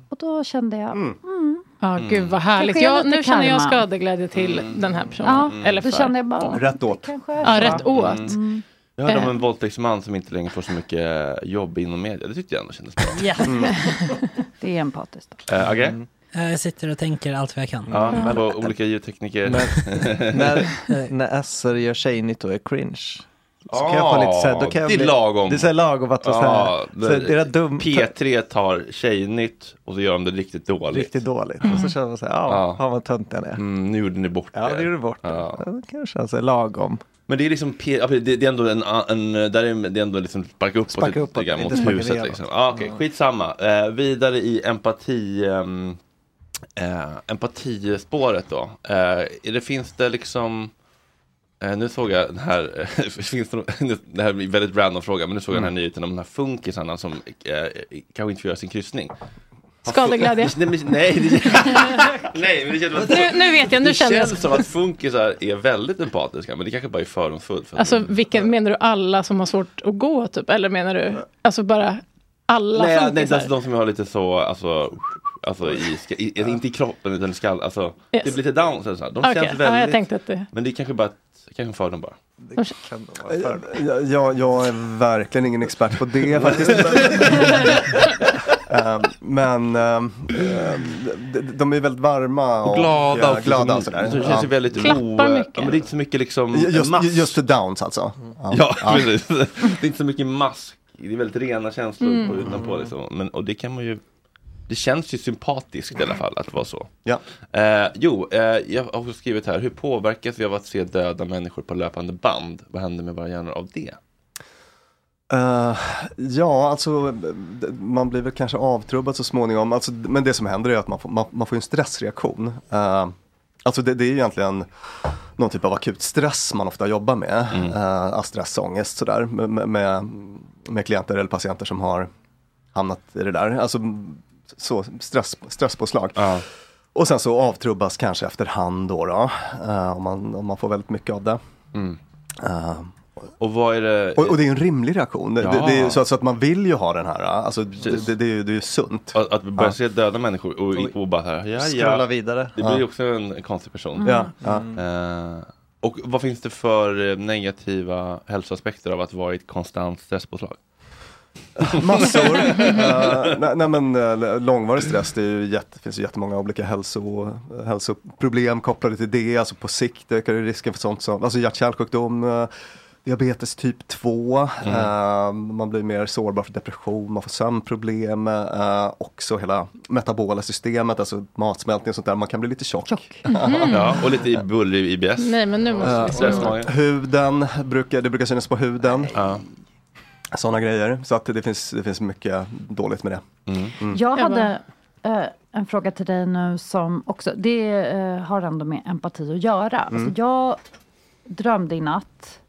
S4: Och då kände jag, mm.
S5: Ja, gud vad härligt.
S4: Kanske är
S5: Jag,
S4: lite
S5: nu känner jag
S4: karma.
S5: skadeglädje till den här personen.
S4: Ja,
S5: Eller
S4: då
S5: för.
S4: kände jag bara,
S7: Rätt åt.
S5: Ja, rätt åt.
S4: Mm.
S1: Jag hörde om
S5: Eh.
S1: en våldtäktsman som inte längre får så mycket jobb inom media. Det tyckte jag ändå kändes bra.
S4: Yes. Det är empatiskt.
S1: Eh, Agge?
S8: Mm.
S6: Jag sitter och tänker allt vad jag kan.
S1: Ja, på olika ljudtekniker.
S8: Men, när, när SR gör tjejnytt och är cringe. Så kan jag få lite så här, då kan jag
S1: det är
S8: bli-
S1: lagom.
S8: Det är så här lagom att vara så här,
S1: Ja,
S8: så det är dum,
S1: P3 tar tjejnytt och så gör de det riktigt dåligt.
S8: riktigt dåligt. Och så känner man så här, ja,
S1: Ja.
S8: ja. vad tönt den är.
S1: Mm, nu gjorde ni bort
S8: Ja,
S1: det.
S8: det gjorde bort det.
S1: Ja.
S8: Ja. Det så här lagom.
S1: Men det är liksom, ja, det, är ändå en, en där är det är ändå liksom sparka uppåt
S8: Sparka
S1: lite
S8: uppåt,
S1: grann
S8: inte
S1: mot huset liksom. Ah, Okej, skitsamma. Eh, vidare i empati, ehm, eh, empatispåret då. Eh, det finns det liksom nu såg jag den här, finns det, det här blir en väldigt random fråga, men nu såg jag den här nyheten om de här funkisarna som eh, kanske inte får göra sin kryssning.
S5: Skadeglädje.
S1: Nej, men- nej, det, nej, men det känns
S5: Nu, nu vet jag, nu
S1: det
S5: känner jag.
S1: känns som att funkisar är väldigt empatiska, men det kanske bara är fördomsfullt. för
S5: Alltså vilken, menar du alla som har svårt att gå typ? Eller menar du, alltså bara alla
S1: nej, nej,
S5: funkisar?
S1: alltså de som har lite så, alltså, alltså i, i, inte i kroppen utan i skall, alltså,
S5: Yes.
S1: det blir lite down, så så här. de
S5: Okej,
S1: känns
S5: ja,
S1: väldigt,
S5: jag tänkte att det...
S1: men det är kanske bara, ett- kanske en fördom bara.
S8: Det kan vara.
S7: Jag, jag, jag är verkligen ingen expert på det faktiskt. Ehm, Men ehm, de, de är väldigt varma och,
S1: Och glada,
S7: ja,
S1: och
S7: glada och sådär.
S1: Det känns ju väldigt
S5: Klappar mycket.
S1: Ja, men det är inte så mycket liksom
S7: Just,
S1: mask.
S7: just för downs alltså.
S1: Ja, precis. Det är inte så mycket mask. Det är väldigt rena känslor
S5: Mm.
S1: på utanpå liksom. Men, och det kan man ju det känns ju sympatiskt i alla fall att vara så.
S7: Ja.
S1: Eh, jo, eh, jag har också skrivit här, hur påverkas vi av att se döda människor på löpande band? Vad händer med våra hjärnor av det?
S7: Eh, ja, alltså man blir väl kanske avtrubbad så småningom. Alltså, men det som händer är att man får, man, man får en stressreaktion. Uh, alltså det, det är egentligen någon typ av akut stress man ofta jobbar med.
S1: Mm.
S7: Uh, stress, ångest sådär. Med- med, med klienter eller patienter som har hamnat i det där. Alltså så, stress, stresspåslag.
S1: Ja.
S7: Och sen så avtrubbas kanske efterhand då, då eh, om, man, om man får väldigt mycket av det.
S1: Mm.
S7: Eh,
S1: Och vad är det?
S7: och, och det är en rimlig reaktion. Det,
S1: Ja.
S7: det, det är ju så, att- så att man vill ju ha den här, alltså, det, det, det, är ju- det är ju sunt.
S1: Att, att vi börjar
S7: Ja.
S1: se döda människor och, och bara här, ja, ja.
S8: vidare.
S1: Det blir
S7: Ja.
S1: också en konstig person.
S7: Ja, ja.
S1: Eh, och vad finns det för eh, negativa hälsoaspekter av att vara i ett konstant stresspåslag?
S7: Massor. Eh, nej, nej men uh, långvarig stress, det är ju jätte, finns ju jättemånga olika hälso, hälsoproblem kopplade till det. Alltså på sikt ökar ju risken för sånt som alltså hjärt-kärlsjukdom, eh, diabetes typ 2.
S1: Mm.
S7: man blir mer sårbar för depression, man får sömnproblem. Uh, också hela metabola systemet, alltså matsmältning och sånt där. Man kan bli lite tjock.
S1: Ja, och lite bullrig IBS.
S5: Nej men nu måste vi.
S7: Huden, brukar, det brukar synas på huden.
S1: Ja.
S7: Sådana grejer. Så att det, finns, det finns mycket dåligt med det.
S1: Mm.
S7: Mm.
S4: Jag hade eh, en fråga till dig nu som också, det eh, har ändå med empati att göra.
S7: Mm.
S4: Alltså jag drömde i natt,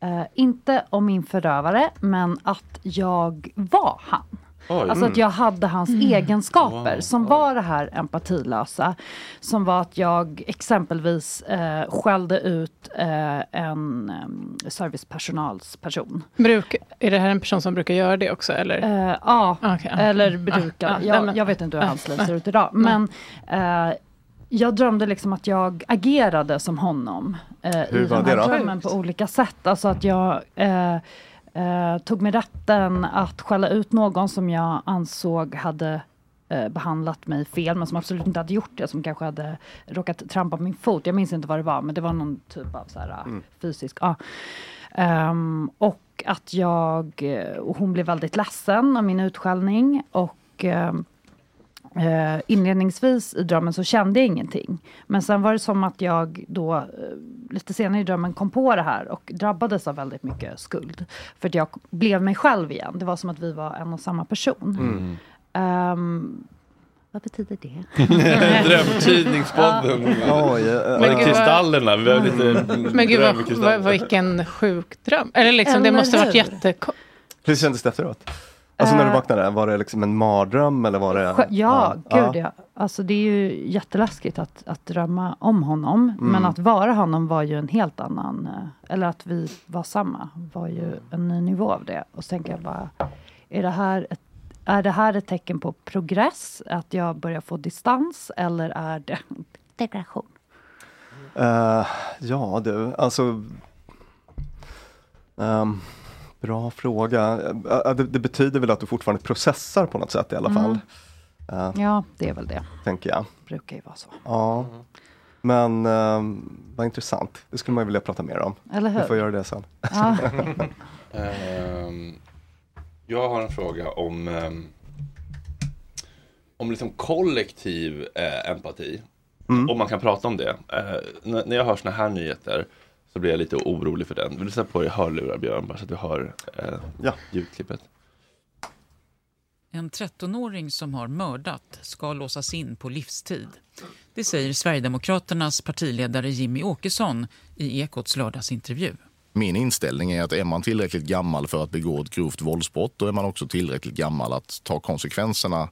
S4: eh, inte om min förövare, men att jag var han.
S1: Oj.
S4: Alltså att jag hade hans egenskaper
S1: Wow.
S4: som var det här empatilösa. Som var att jag exempelvis eh, skällde ut eh, en eh, servicepersonalsperson.
S5: Bruk, är det här en person som brukar göra det också? Eller?
S4: Eh, ja,
S5: ja.
S4: eller
S5: Ah,
S4: brukar.
S5: ah, nej,
S4: jag, jag vet inte hur
S5: ah,
S4: hans liv
S5: ah,
S4: ser ut idag. Men eh, jag drömde liksom att jag agerade som honom. Eh,
S7: Hur
S4: I
S7: var
S4: den
S7: det
S4: här
S7: då?
S4: drömmen på olika sätt. Alltså att jag eh, eh, tog mig rätten att skälla ut någon som jag ansåg hade eh, behandlat mig fel, men som absolut inte hade gjort det, som kanske hade råkat trampa på min fot. Jag minns inte vad det var, men det var någon typ av så här,
S7: Mm.
S4: fysisk... Ja. Ehm, och att jag... eh, Och hon blev väldigt ledsen av min utskällning. Och ehm, eh, inledningsvis i drömmen så kände jag ingenting. Men sen var det som att jag då eh, lite senare i drömmen kom på det här och drabbades av väldigt mycket skuld. För att jag blev mig själv igen. Det var som att vi var en och samma person.
S1: Mm.
S4: Ehm, vad betyder det?
S1: Drömtidningspodden.
S7: Eh,
S5: Men
S1: kristallerna. Vi har lite
S5: Men gud, vad, vad, vilken sjuk dröm. Eller liksom, det
S4: Eller
S5: måste ha varit
S4: hur?
S5: jättekonstigt.
S7: Hur kändes det efteråt? Alltså när du
S4: Eh.
S7: vaknade, var det liksom en mardröm eller var det?
S4: Sjö- Ja, gud ja. Alltså det är ju jätteläskigt att, att drömma om honom. Men att vara honom var ju en helt annan, eh, eller att vi var samma, var ju en ny nivå av det. Och så tänker jag bara, är det här ett, är det här ett tecken på progress? Att jag börjar få distans? Eller är det degradation?
S7: Eh, ja du, alltså. ehm, bra fråga. Det, det betyder väl att du fortfarande processar på något sätt i alla fall. Eh,
S4: Ja, det är väl det.
S7: tänker jag.
S4: Brukar ju vara så.
S7: Ja. Men um, vad intressant. Det skulle man ju vilja prata mer om.
S4: Eller hur?
S7: Vi får göra det sen.
S4: Ja.
S1: Ehm, jag har en fråga om, ehm, om liksom kollektiv eh, empati. Om man kan prata om det. När, när jag hör såna här nyheter så blir jag lite orolig för den. Vill du sätta på dig hörlurar Björn, bara så att du hör eh,
S7: Ja.
S1: ljudklippet?
S9: En 13-åring som har mördat ska låsas in på livstid. Det säger Sverigedemokraternas partiledare Jimmy Åkesson i Ekots lördagsintervju.
S10: Min inställning är att är man tillräckligt gammal för att begå ett grovt våldsbrott då är man också tillräckligt gammal att ta konsekvenserna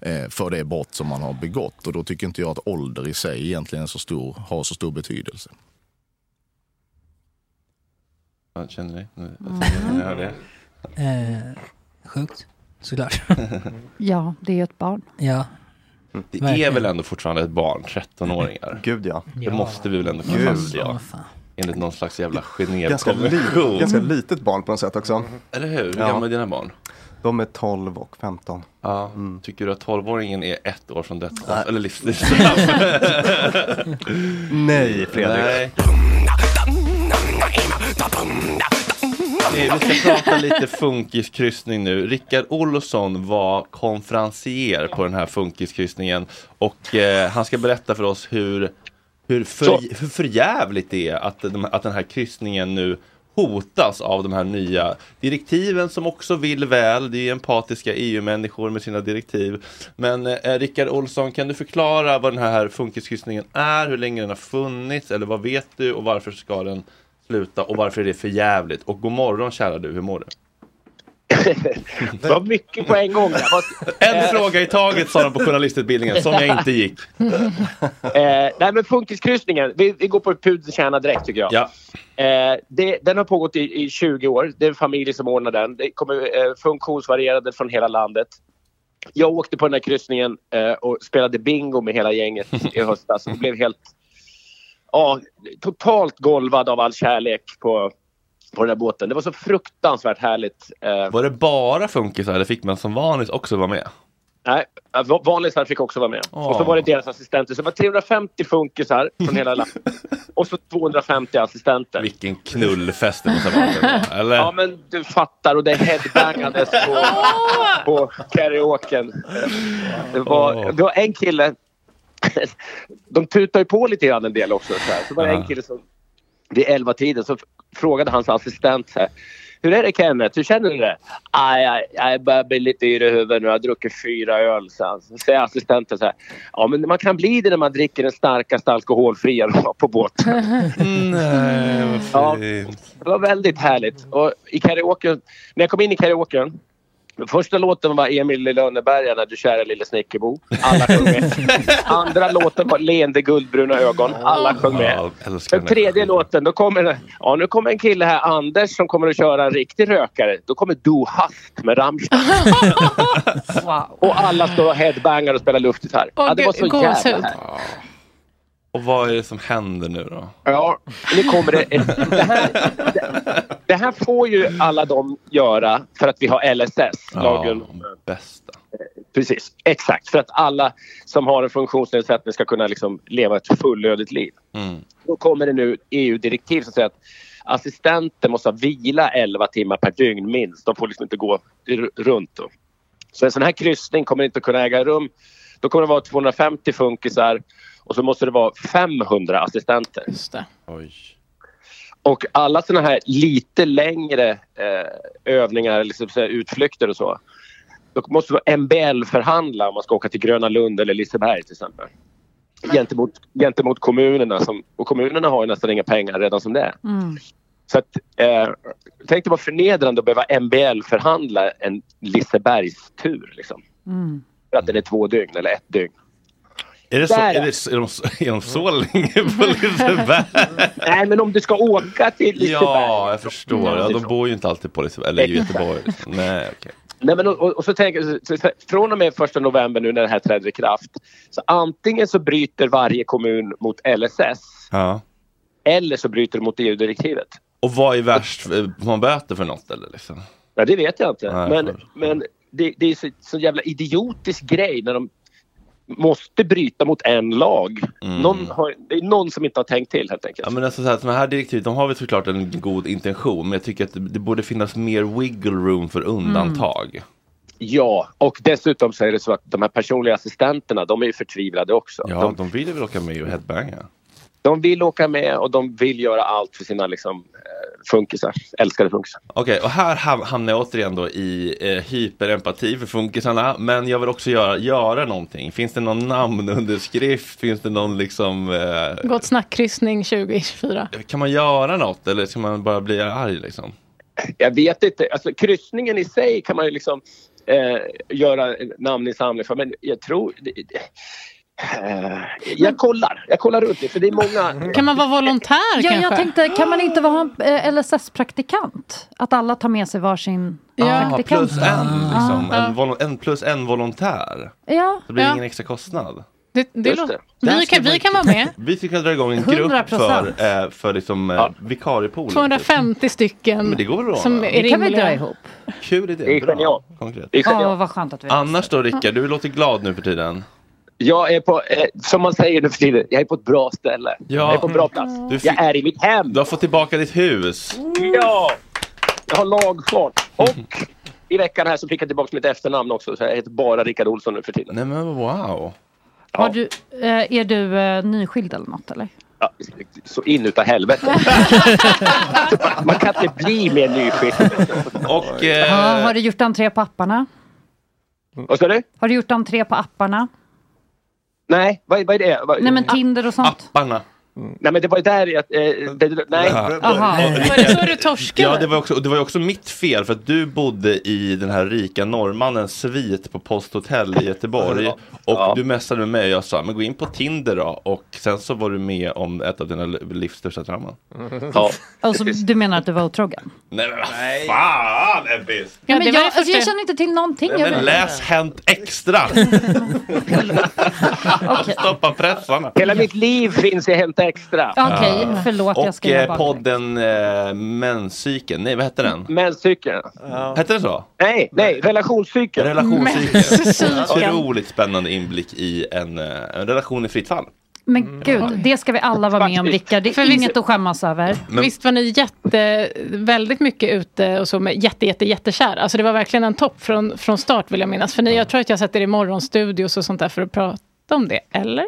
S10: eh, för det brott som man har begått. Och då tycker inte jag att ålder i sig egentligen är så stor, har så stor betydelse.
S1: Vad känner ni? nu? Hör det?
S6: Eh, sjukt, såklart.
S4: Ja, det är ju ett barn.
S6: ja.
S1: Det är
S6: Verkligen.
S1: väl ändå fortfarande ett barn, 13-åringar?
S7: Gud ja.
S1: Det
S6: Ja.
S1: måste vi väl ändå kunna
S7: Gud.
S1: fastslå? Enligt någon slags jävla
S7: li-
S1: Genèvekonvention.
S7: ganska litet barn på något sätt också.
S1: Eller hur? Hur
S7: Ja.
S1: gamla är dina barn?
S7: De är 12 och 15.
S1: Ja.
S7: Mm.
S1: Tycker du att 12-åringen är ett år från dödsstraff? Eller livstidsstraff?
S7: Nej, Fredrik.
S1: Nej. Vi ska prata lite funkiskryssning nu. Rickard Olsson var konferencier på den här funkiskryssningen och eh, han ska berätta för oss hur, hur, för, hur förjävligt det är att, de, att den här kryssningen nu hotas av de här nya direktiven som också vill väl. Det är empatiska EU-människor med sina direktiv. Men eh, Rickard Olsson, kan du förklara vad den här funkiskryssningen är, hur länge den har funnits, eller vad vet du och varför ska den sluta och varför är det för jävligt? Och god morgon kära du, hur mår du?
S11: Det var mycket på en gång.
S1: En fråga i taget sa de på journalistutbildningen, som jag inte gick.
S11: Eh, nej men funkiskryssningen, vi, vi går på pudelns kärna direkt tycker jag.
S1: Ja.
S11: Eh, det, den har pågått i, i 20 år. Det är en familj som ordnar den. Det kommer eh, funktionsvarierade från hela landet. Jag åkte på den här kryssningen eh, och spelade bingo med hela gänget i höstas och blev helt ja, totalt golvad av all kärlek på, på den här båten. Det var så fruktansvärt härligt. Eh,
S1: Var det bara funkisar eller fick man som vanligt också vara med?
S11: Nej, va- vanlisar fick också vara med.
S1: Åh.
S11: Och så var det deras assistenter. Så det var 350 funkisar från hela landet. Och så 250 assistenter.
S1: Vilken knullfest det måste ha varit, eller?
S11: Ja, men du fattar. Och det headbangades på, på karaoken. Det var, det var en kille... De tutar ju på lite grann en del också. Så, här. så var det en kille som vid elva tiden så frågade hans assistent så här, hur är det Kenneth? Hur känner du det? Ah, jag, jag börjar bli lite yr i huvudet nu. Jag har druckit fyra öl. Så. Så säger assistenten så här. Ja men man kan bli det när man dricker den starkaste alkoholfria på båt.
S1: Nej,
S11: Ja, det var väldigt härligt. Och i karaoke, när jag kom in i karaoken första låten var Emil i Lönneberga när du kära lille Snickerbo. Alla sjöng med. Andra låten var Leende guldbruna ögon. Alla sjöng med. Den tredje låten, då kommer ja nu kommer en kille här, Anders, som kommer att köra en riktig rökare. Då kommer Du Hast med Rammstein. Och alla står och headbangar och spelar luftgitarr. Ja, det var så jävla härligt.
S1: Och vad är det som händer nu då?
S11: Ja, nu kommer det. ett- Det här, det, det här får ju alla de göra för att vi har LSS, lagen
S1: bästa.
S11: Precis, exakt. För att alla som har en funktionsnedsättning ska kunna liksom leva ett fullödigt liv.
S1: Mm.
S11: Då kommer det nu EU-direktiv som säger att assistenter måste ha vila 11 timmar per dygn minst. De får liksom inte gå runt. Då. Så en sån här kryssning kommer inte kunna äga rum. Då kommer det vara 250 funkisar och så måste det vara 500 assistenter.
S1: Oj.
S11: Och alla såna här lite längre eh, övningar, liksom så här utflykter och så. Då måste man MBL-förhandla om man ska åka till Gröna Lund eller Liseberg till exempel. Gentemot, gentemot kommunerna. Som, och kommunerna har ju nästan inga pengar redan som det är.
S4: Mm.
S11: Så att, eh, tänk dig vad förnedrande att behöva MBL-förhandla en Lisebergstur. Liksom.
S4: Mm.
S11: För att den är två dygn eller ett dygn.
S1: Är, det så, är, det, är, de, så- är de så länge på Liseberg?
S11: Nej, men om du ska åka till Liseberg.
S1: Ja, jag förstår. Ja, de bor ju inte alltid på Liseberg. Eller i. Göteborg. Nej, okej.
S11: Nej, men och, och, så tänker så, från och med första november nu när det här träder i kraft. Så antingen så bryter varje kommun mot LSS
S1: Ja.
S11: eller så bryter de mot EU-direktivet.
S1: Och vad är värst? Får man böter för något eller? Liksom?
S11: Ja, det vet jag inte.
S1: Nej,
S11: men men det, det är så, så jävla idiotisk grej när de måste bryta mot en lag. Någon har, det är någon som inte har tänkt till helt enkelt.
S1: Ja, men alltså, så här, såna här direktiv, de har väl såklart en god intention. Men jag tycker att det, det borde finnas mer wiggle room för undantag.
S11: Ja, och dessutom så är det så att de här personliga assistenterna, de är ju förtvivlade också.
S1: Ja,
S11: De,
S1: de vill väl åka med och headbanga.
S11: De vill åka med och de vill göra allt för sina liksom, eh, funkisar, älskade funkisar.
S1: Okej, och här ham- hamnar jag återigen då i eh, hyperempati för funkisarna. Men jag vill också göra, göra någonting. Finns det någon namnunderskrift? Finns det någon liksom... Eh,
S5: Gott snack-kryssning 2024.
S1: kan man göra något eller ska man bara bli arg liksom?
S11: Jag vet inte, alltså kryssningen i sig kan man ju liksom eh, göra namninsamling för men jag tror... Det, det, jag kollar, jag kollar runt det för det är många...
S5: Kan man vara volontär
S4: Ja,
S5: kanske?
S4: jag tänkte, kan man inte vara en eh, LSS-praktikant? Att alla tar med sig varsin
S1: Ja,
S4: praktikant?
S1: plus en, liksom,
S4: Ja.
S1: en, en plus en volontär.
S4: Ja.
S1: Det blir
S4: Ja.
S1: ingen extra kostnad.
S5: Det, det
S1: det.
S5: Vi, kan,
S1: ska
S5: vi kan vara med.
S1: Vi ska dra igång en grupp
S5: 100%.
S1: för, eh, för liksom, eh, vikariepool.
S5: 250 stycken
S1: Men det går bra?
S5: som
S4: Det kan vi dra ihop.
S1: Kul idé.
S11: Det är
S1: bra.
S11: genialt.
S1: Konkret.
S11: Det är genialt.
S4: Åh, vad skönt att vi
S1: Annars då Rickard, du låter glad nu för tiden.
S11: Jag är på, eh, som man säger nu för tiden, jag är på ett bra ställe. Jag är på en bra plats.
S1: Du fick-
S11: Jag är i mitt hem.
S1: Du har fått tillbaka ditt hus.
S11: Ja! Jag har lagfart. Och i veckan här så fick jag tillbaka mitt efternamn också. Så jag heter bara Rickard Olsson nu för tiden.
S1: Nej men wow.
S4: Har du, eh, är du eh, nyskild eller något eller?
S11: Ja, så in utav helvete. man kan inte bli mer nyskild.
S1: Och,
S4: Ja, har du gjort entré på apparna?
S11: Vad sa du?
S4: Har du gjort entré på apparna?
S11: Nej, vad, vad är det? Vad,
S4: Nej men Tinder och sånt?
S1: Apparna.
S11: Nej men det var ju där att... Eh, det, nej.
S5: Var det så du torskade?
S1: Ja, det var, också, det var också mitt fel för att du bodde i den här rika norrmannens svit på Posthotell i Göteborg. Och du messade med mig och jag sa, men gå in på Tinder då. Och sen så var du med om ett av dina livs största trauman.
S11: Ja.
S4: Alltså, du menar att du var otrogen?
S1: Nej men vad fan Ebbis!
S4: Ja,
S5: det
S4: men jag, alltså, jag känner inte till någonting.
S1: Nej,
S4: Jag
S1: men läs Hänt Extra! Stoppa pressarna!
S11: Hela mitt liv finns i Hänt Extra.
S4: Okej, förlåt. jag
S1: Och
S4: ska göra
S1: eh, podden eh, Menscykeln, nej vad hette den?
S11: Menscykeln.
S1: Hette den så?
S11: Nej, nej, relationscykeln.
S1: Relationscykeln. Otroligt spännande inblick i en, eh, en relation i fritt fall.
S4: Men gud, det ska vi alla vara med om Rickard. Det
S5: För
S4: är
S5: vi-
S4: inget att skämmas över.
S1: Men-
S5: Visst var ni jätte, väldigt mycket ute och så med jätte, jätte, jättekär. Alltså det var verkligen en topp från, från start vill jag minnas. För ni, jag tror att jag sett er i morgonstudios och sånt där för att prata om det. Eller?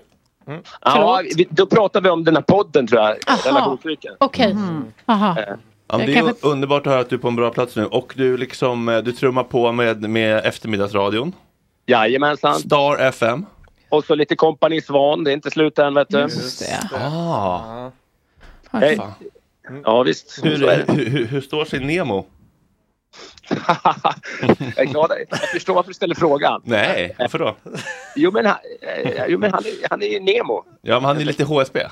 S11: Ja, vi, då pratar vi om den här podden tror jag. Relationscykeln.
S5: Okej. Aha.
S11: Eh,
S1: Ja, det är
S5: kanske-
S1: underbart att höra att du är på en bra plats nu och du liksom, eh, du trummar på med, med eftermiddagsradion.
S11: Jajamensan.
S1: Star FM.
S11: Och så lite kompani Svan, det är inte slut än vet du.
S5: Just det.
S1: Ah.
S11: Hej.
S1: Fan.
S11: Ja visst,
S1: Hur, hur, hur, hur står sig Nemo?
S11: Jag är glad. Jag förstår varför du ställer frågan.
S1: Nej, varför då?
S11: Jo men, han, eh, jo, men han, är, han är ju Nemo.
S1: Ja, men han är lite HSB.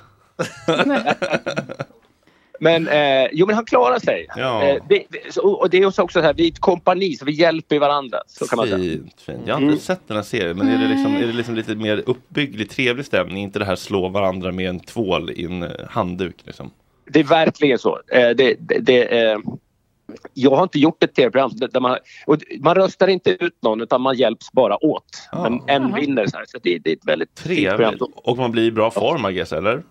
S11: Men, eh, jo, men han klarar sig.
S1: Ja.
S11: Eh, det, och det är också så här, vi är ett kompani så vi hjälper varandra. Så kan man säga.
S1: Fint, fint. Jag har inte
S11: Mm.
S1: sett den här serien, men är det, liksom, är det liksom lite mer uppbygglig, trevlig stämning? Inte det här slå varandra med en tvål i en handduk liksom?
S11: Det är verkligen så. Eh, det, det, det, eh, jag har inte gjort ett tv-program där man, och man röstar inte ut någon utan man hjälps bara åt. Men en vinner. Så, här. så det, det är ett väldigt.
S1: Trevligt. Och man blir i bra form, I guess, eller?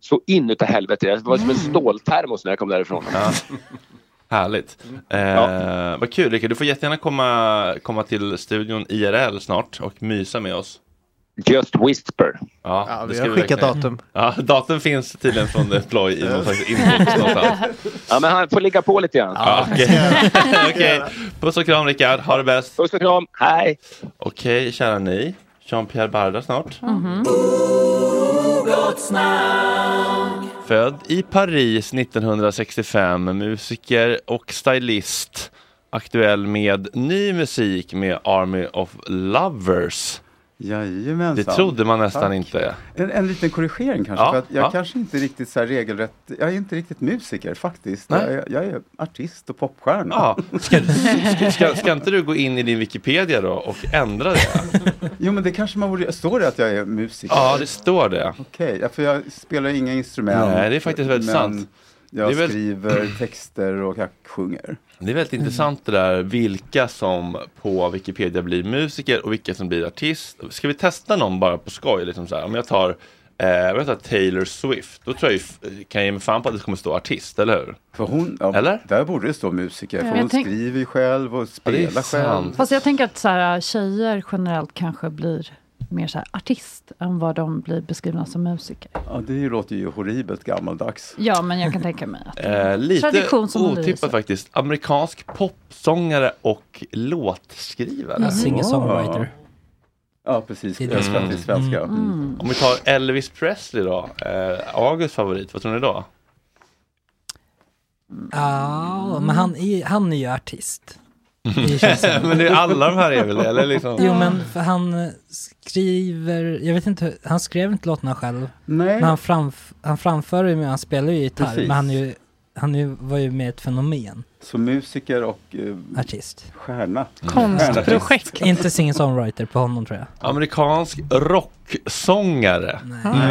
S11: Så inutav helvete. Det var som en ståltermos när jag kom därifrån.
S1: Ja. Härligt. Eh, Vad kul Rickard, du får jättegärna komma, komma till studion IRL snart och mysa med oss.
S11: Just Whisper.
S1: Ja,
S8: Ja,
S1: det
S8: vi
S1: ska
S8: har skickat datum.
S1: Ja, datum finns tydligen från Ploy i någon slags inbox någonstans.
S11: Ja, men han får ligga på lite grann.
S1: Ja, Okej, Okej. puss och kram Rickard, ha det bäst.
S11: Puss och kram, hej.
S1: Okej, kära ni. Jean-Pierre Barda snart. Född i Paris 1965, musiker och stylist. Aktuell med ny musik med Army of Lovers.
S12: Jajamensan.
S1: Det trodde man nästan
S12: Tack.
S1: inte.
S12: En, en liten korrigering kanske.
S1: Ja,
S12: för jag
S1: ja.
S12: kanske inte riktigt så här regelrätt, jag är inte riktigt musiker faktiskt. Jag, jag är artist och popstjärna.
S1: Ja. Ska, ska, ska, ska inte du gå in i din Wikipedia då och ändra det?
S12: Jo men det kanske man borde, står det att jag är musiker?
S1: Ja, det står det.
S12: Okej, ja, för jag spelar inga instrument.
S1: Nej, det är faktiskt väldigt sant.
S12: Jag
S1: väl-
S12: skriver texter och jag sjunger.
S1: Det är väldigt intressant det där vilka som på Wikipedia blir musiker och vilka som blir artist. Ska vi testa någon bara på skoj? Liksom så här. Om jag tar, eh, jag tar Taylor Swift, då tror jag kan jag ge mig fan på att det kommer stå artist, eller hur?
S12: För hon, ja,
S1: Eller?
S12: Där borde det stå musiker.
S4: Ja.
S12: För
S4: Jag
S12: hon
S4: tänk-
S12: skriver ju själv och
S1: Ja,
S12: spelar själv.
S4: Fast jag tänker att så här, tjejer generellt kanske blir mer så här artist än vad de blir beskrivna som musiker.
S12: Ja, det låter ju horribelt gammaldags.
S4: Ja, men jag kan tänka mig att
S1: Eh, lite
S4: Tradition som håller i
S1: otippat faktiskt. Amerikansk popsångare och låtskrivare.
S6: Mm. Singer-songwriter.
S12: Ja, precis.
S6: Det är det.
S12: Översatt till svenska.
S6: Mm.
S12: Mm.
S1: Om vi tar Elvis Presley då, eh, Augusts favorit, vad tror ni då?
S6: Ja, men han är, han är ju artist.
S1: Men det är alla de här är väl det, eller liksom?
S6: Jo men för han eh, skriver, jag vet inte, han skrev inte låtarna själv.
S12: Nej.
S6: Men han, framf, han framför ju, med- han spelar ju gitarr,
S12: Precis.
S6: men han, är ju, han ju, var ju med ett fenomen.
S12: Så musiker och eh,
S6: Artist.
S12: stjärna.
S5: Konstprojekt.
S6: Inte singer-songwriter på honom tror jag.
S1: Amerikansk rocksångare,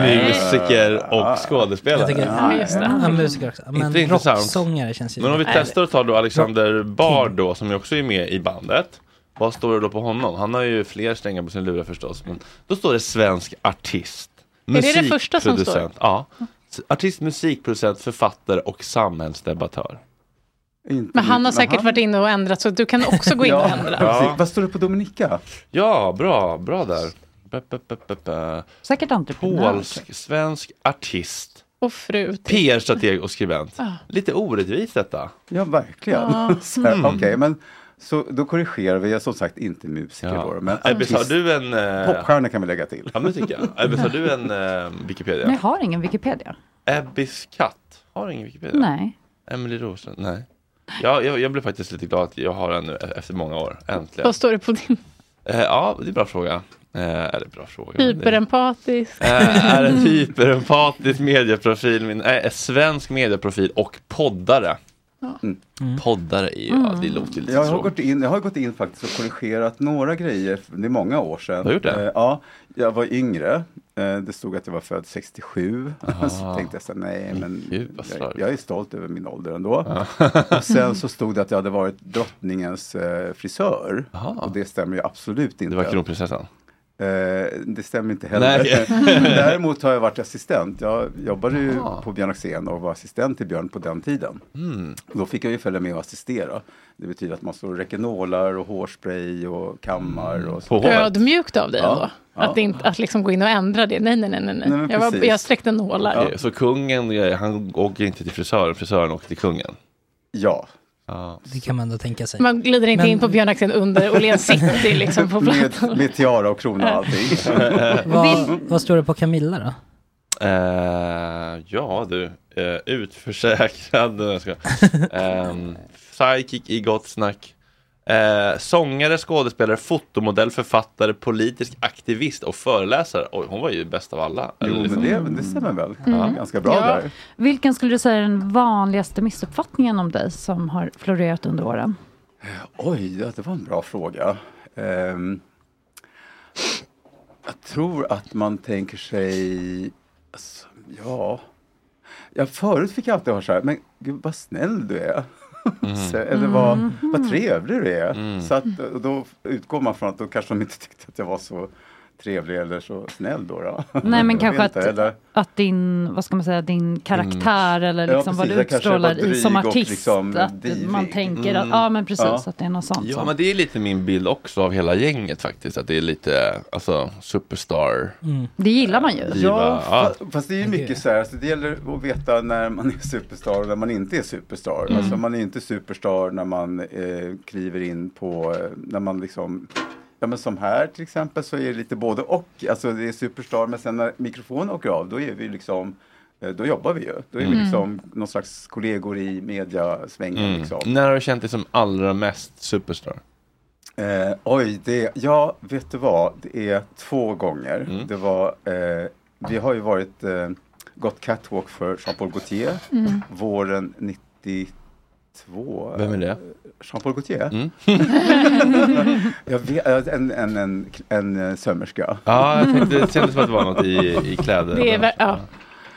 S1: musiker och skådespelare.
S6: Jag tycker,
S5: Ja, just det.
S6: Ja, musiker också. Men
S1: Inte
S6: rocksångare känns ju...
S1: Men om vi testar att ta då Alexander Bard då, som ju också är med i bandet. Vad står det då på honom? Han har ju fler strängar på sin lura förstås. Men då står det svensk artist.
S5: Är det det första som
S1: Musikproducent. Ja. Artist, musikproducent, författare och samhällsdebattör.
S12: Inte
S5: Men han har säkert varit inne och ändrat så du kan också gå in och ändra.
S1: Ja.
S12: Vad står det på Dominika?
S1: Ja, bra, bra där. Ba, ba, ba.
S4: säkert entreprenör.
S1: Polsk, svensk artist.
S5: Och fru.
S1: PR-strateg och skribent.
S5: Ja.
S1: Lite orättvist detta.
S12: Ja, verkligen.
S5: Ja.
S12: Här,
S1: Mm.
S12: Okej, men så då korrigerar vi. Jag är som sagt inte musiker
S1: Ja.
S12: då. Men
S1: Ebbes, har du en... Eh...
S12: popstjärna kan vi lägga till.
S1: Ja, men tycker jag. Ebbes, har du en eh, Wikipedia?
S4: Men jag har ingen Wikipedia.
S1: Ebbis katt har ingen Wikipedia?
S4: Nej.
S1: Emily Rosen? Nej. Ja, jag, jag blev faktiskt lite glad att jag har den nu efter många år. Äntligen.
S5: Vad står det på din?
S1: Eh, ja, det är en bra fråga. Eh, eller bra fråga. det-
S5: Hyperempatisk.
S1: Eh, är en hyperempatisk medieprofil, min, äh, svensk medieprofil och poddare.
S12: Mm.
S1: Poddare är ju, ja det låter lite
S12: Jag har, gått in, jag har gått in faktiskt och korrigerat några grejer. Det är många år sedan.
S1: Du har gjort det?
S12: Eh, ja, jag var yngre. Eh, det stod att jag var född 67.
S1: Ah.
S12: så tänkte jag så nej men
S1: Gud,
S12: jag, jag är stolt över min ålder ändå. och sen så stod det att jag hade varit drottningens eh, frisör. Och det stämmer ju absolut inte.
S1: Det var kronprinsessan.
S12: Eh, det stämmer inte heller. Däremot har jag varit assistent. Jag jobbade ju
S1: Ah.
S12: på Björn Axén och var assistent till Björn på den tiden.
S1: Mm.
S12: Då fick jag ju följa med och assistera. Det betyder att man står och räcker nålar och hårspray och kammar och så.
S5: Ödmjukt av dig
S12: Ja,
S5: ändå.
S12: ja.
S5: Att, inte, att liksom gå in och ändra det. Nej, nej, nej. nej.
S12: Nej,
S5: jag, var, jag sträckte nålar.
S1: Okej, Så kungen, eh, han åker inte till frisören, frisören åker till kungen.
S12: Ja.
S6: Det kan man ändå tänka sig.
S5: Man glider inte
S6: Men-
S5: in på Björn Axén under Åhléns City liksom på
S12: med,
S5: plattan.
S12: med tiara och krona och allting.
S6: vad, vad står det på Camilla då?
S1: Eh, ja du, uh, utförsäkrad, psychic i gott snack. Eh, sångare, skådespelare, fotomodell, författare, politisk aktivist och föreläsare. Oj, hon var ju bäst av alla.
S12: Jo,
S1: Eller liksom-
S12: men det, det stämmer väl.
S4: Mm.
S12: Ganska bra
S4: Ja.
S12: där.
S4: Vilken skulle du säga är den vanligaste missuppfattningen om dig som har florerat under åren?
S12: Oj, ja, det var en bra fråga. Ehm, jag tror att man tänker sig, alltså, ja. ja, förut fick jag alltid höra så här, men gud vad snäll du är. Så, eller vad,
S4: Mm.
S12: vad trevlig du är.
S1: Mm.
S12: Så att, och då utgår man från att då kanske de inte tyckte att jag var så trevlig eller så snäll då. då.
S4: Nej men kanske att,
S12: eller-
S4: att din, vad ska man säga, din karaktär eller
S12: Ja,
S4: liksom vad
S12: precis,
S4: du utstrålar i som artist.
S12: liksom
S4: att
S12: divig.
S4: man tänker att,
S1: Mm.
S4: ja men precis,
S1: Ja.
S4: att det är något sånt.
S1: Ja,
S4: så.
S1: men det är lite min bild också av hela gänget faktiskt. Att det är lite, alltså, superstar.
S4: Det gillar man ju.
S1: Diva.
S12: Ja,
S1: Ja.
S12: fa- fast det är ju mycket så här, alltså det gäller att veta när man är superstar och när man inte är superstar.
S4: Mm.
S12: Alltså man är inte superstar när man eh, kliver in på, eh, när man liksom Ja men som här till exempel så är det lite både och. Alltså det är superstar men sen när mikrofonen åker av då är vi liksom eh, då jobbar vi ju. Då är vi
S1: Mm.
S12: liksom någon slags kollegor i mediasvängen.
S1: Mm.
S12: Liksom.
S1: När har du känt dig som allra mest superstar?
S12: Eh, oj, det, ja, vet du vad? Det är två gånger.
S1: Mm.
S12: Det var, eh, vi har ju varit, eh, gått catwalk för Jean-Paul Gaultier
S1: Mm.
S12: våren 92.
S1: Vem är det?
S12: Jean-Paul Gaultier?
S1: Mm.
S12: jag vet, eh, en, en, en, en eh, sömmerska.
S1: Ja, jag tänkte, det kändes som att det var något i, i kläder.
S5: Det är, ja.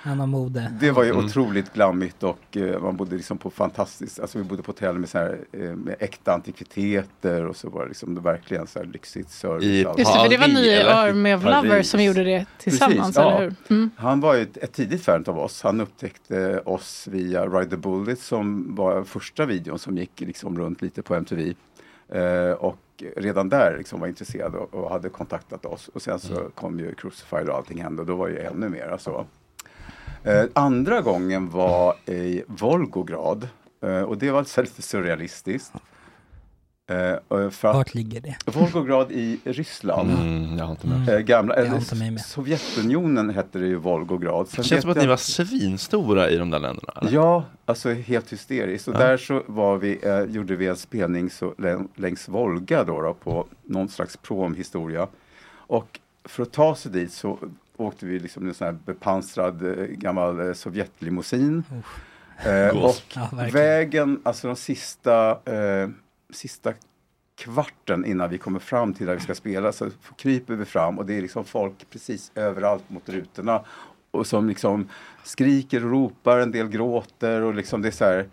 S6: Han har mode.
S12: Det var ju
S1: Mm.
S12: otroligt glammigt och eh, man bodde liksom på fantastiskt, alltså vi bodde på hotell med, så här, eh, med äkta antikviteter och så var det liksom det verkligen så här lyxigt service.
S1: I
S12: allt.
S5: Just det, för det var ni? Army of Lovers som gjorde det tillsammans,
S12: Precis, ja.
S5: eller hur? Mm.
S12: Han var ju ett, ett tidigt fan av oss. Han upptäckte oss via Ride the Bullet som var första videon som gick liksom runt lite på MTV. Eh, och redan där liksom var intresserad och, och hade kontaktat oss. Och sen så kom ju Crucified och allting hände och då var ju ännu mer. Så. Eh, andra gången var i Volgograd eh, och det var så här lite surrealistiskt. Eh, och för
S6: Vart ligger det?
S12: Volgograd i Ryssland.
S1: Mm, jag har inte med.
S12: Eh, gamla,
S6: Jag har inte med.
S12: Sovjetunionen hette det ju Volgograd. Sen
S1: Det känns som att ni var svinstora i de där länderna. eller?
S12: Ja, alltså helt hysteriskt. Och
S1: Ja.
S12: där så var vi, eh, gjorde vi en spelning så, lä- längs Volga då, då på någon slags promhistoria. Och för att ta sig dit så åkte vi liksom i en sån här bepansrad eh, gammal eh, Sovjetlimousin. Eh,
S1: Gås.
S12: och
S6: Ja,
S12: vägen, alltså de sista, eh, sista kvarten innan vi kommer fram till där vi ska spela så kryper vi fram och det är liksom folk precis överallt mot rutorna och som liksom skriker och ropar, en del gråter och liksom det är så här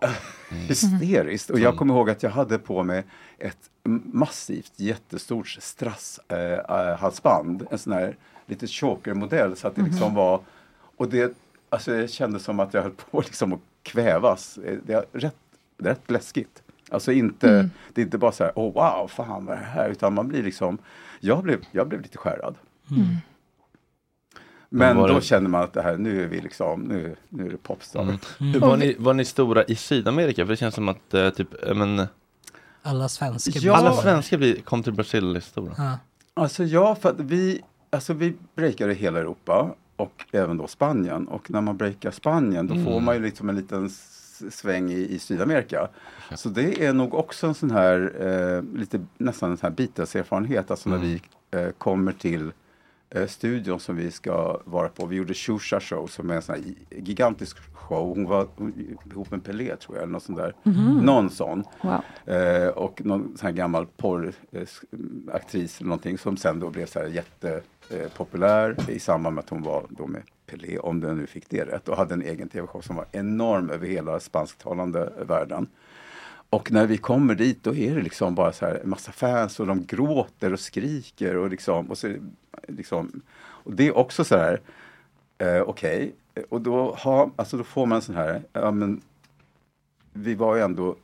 S12: hysteriskt. Och jag kommer ihåg att jag hade på mig ett massivt jättestort strasshalsband, äh, en sån här lite choker-modell så att det liksom var och det, alltså det kändes som att jag höll på liksom att kvävas. Det är rätt, rätt läskigt. Alltså inte,
S5: Mm.
S12: det är inte bara så här, oh wow, fan vad är det här? Utan man blir liksom, jag blev, jag blev lite skärrad.
S5: Mm.
S12: Men då
S1: det-
S12: känner man att det här, nu är vi liksom, nu, nu är det popstar.
S1: Mm. Var, ni, var ni stora i Sydamerika? För det känns som att eh, typ, men,
S6: Alla svenskar.
S12: Ja.
S1: alla svenskar kom till Brasil är stora.
S6: Ja.
S12: Alltså ja, för att vi, alltså vi breakar i hela Europa och även då Spanien. Och när man breakar Spanien då får
S1: Mm.
S12: man ju liksom en liten sväng i, i Sydamerika. Så det är nog också en sån här, eh, lite nästan en sån här Beatles-erfarenhet. Alltså när vi eh, kommer till studion som vi ska vara på. Vi gjorde Shusha Show som är en sån här gigantisk show. Hon var ihop med Pelé tror jag, eller något sånt där.
S4: Mhm.
S12: Någon sån.
S4: Wow.
S12: Eh, och någon sån här gammal porraktris eller någonting som sen då blev så här jättepopulär eh, i samband med att hon var då med Pelé, om den nu fick det rätt, och hade en egen tv-show som var enorm över hela spansktalande världen. Och när vi kommer dit då är det liksom bara så här en massa fans och de gråter och skriker och liksom, och så, liksom och det är också så här, eh, okej, och då, har, alltså då får man sån här, ja men vi var ju ändå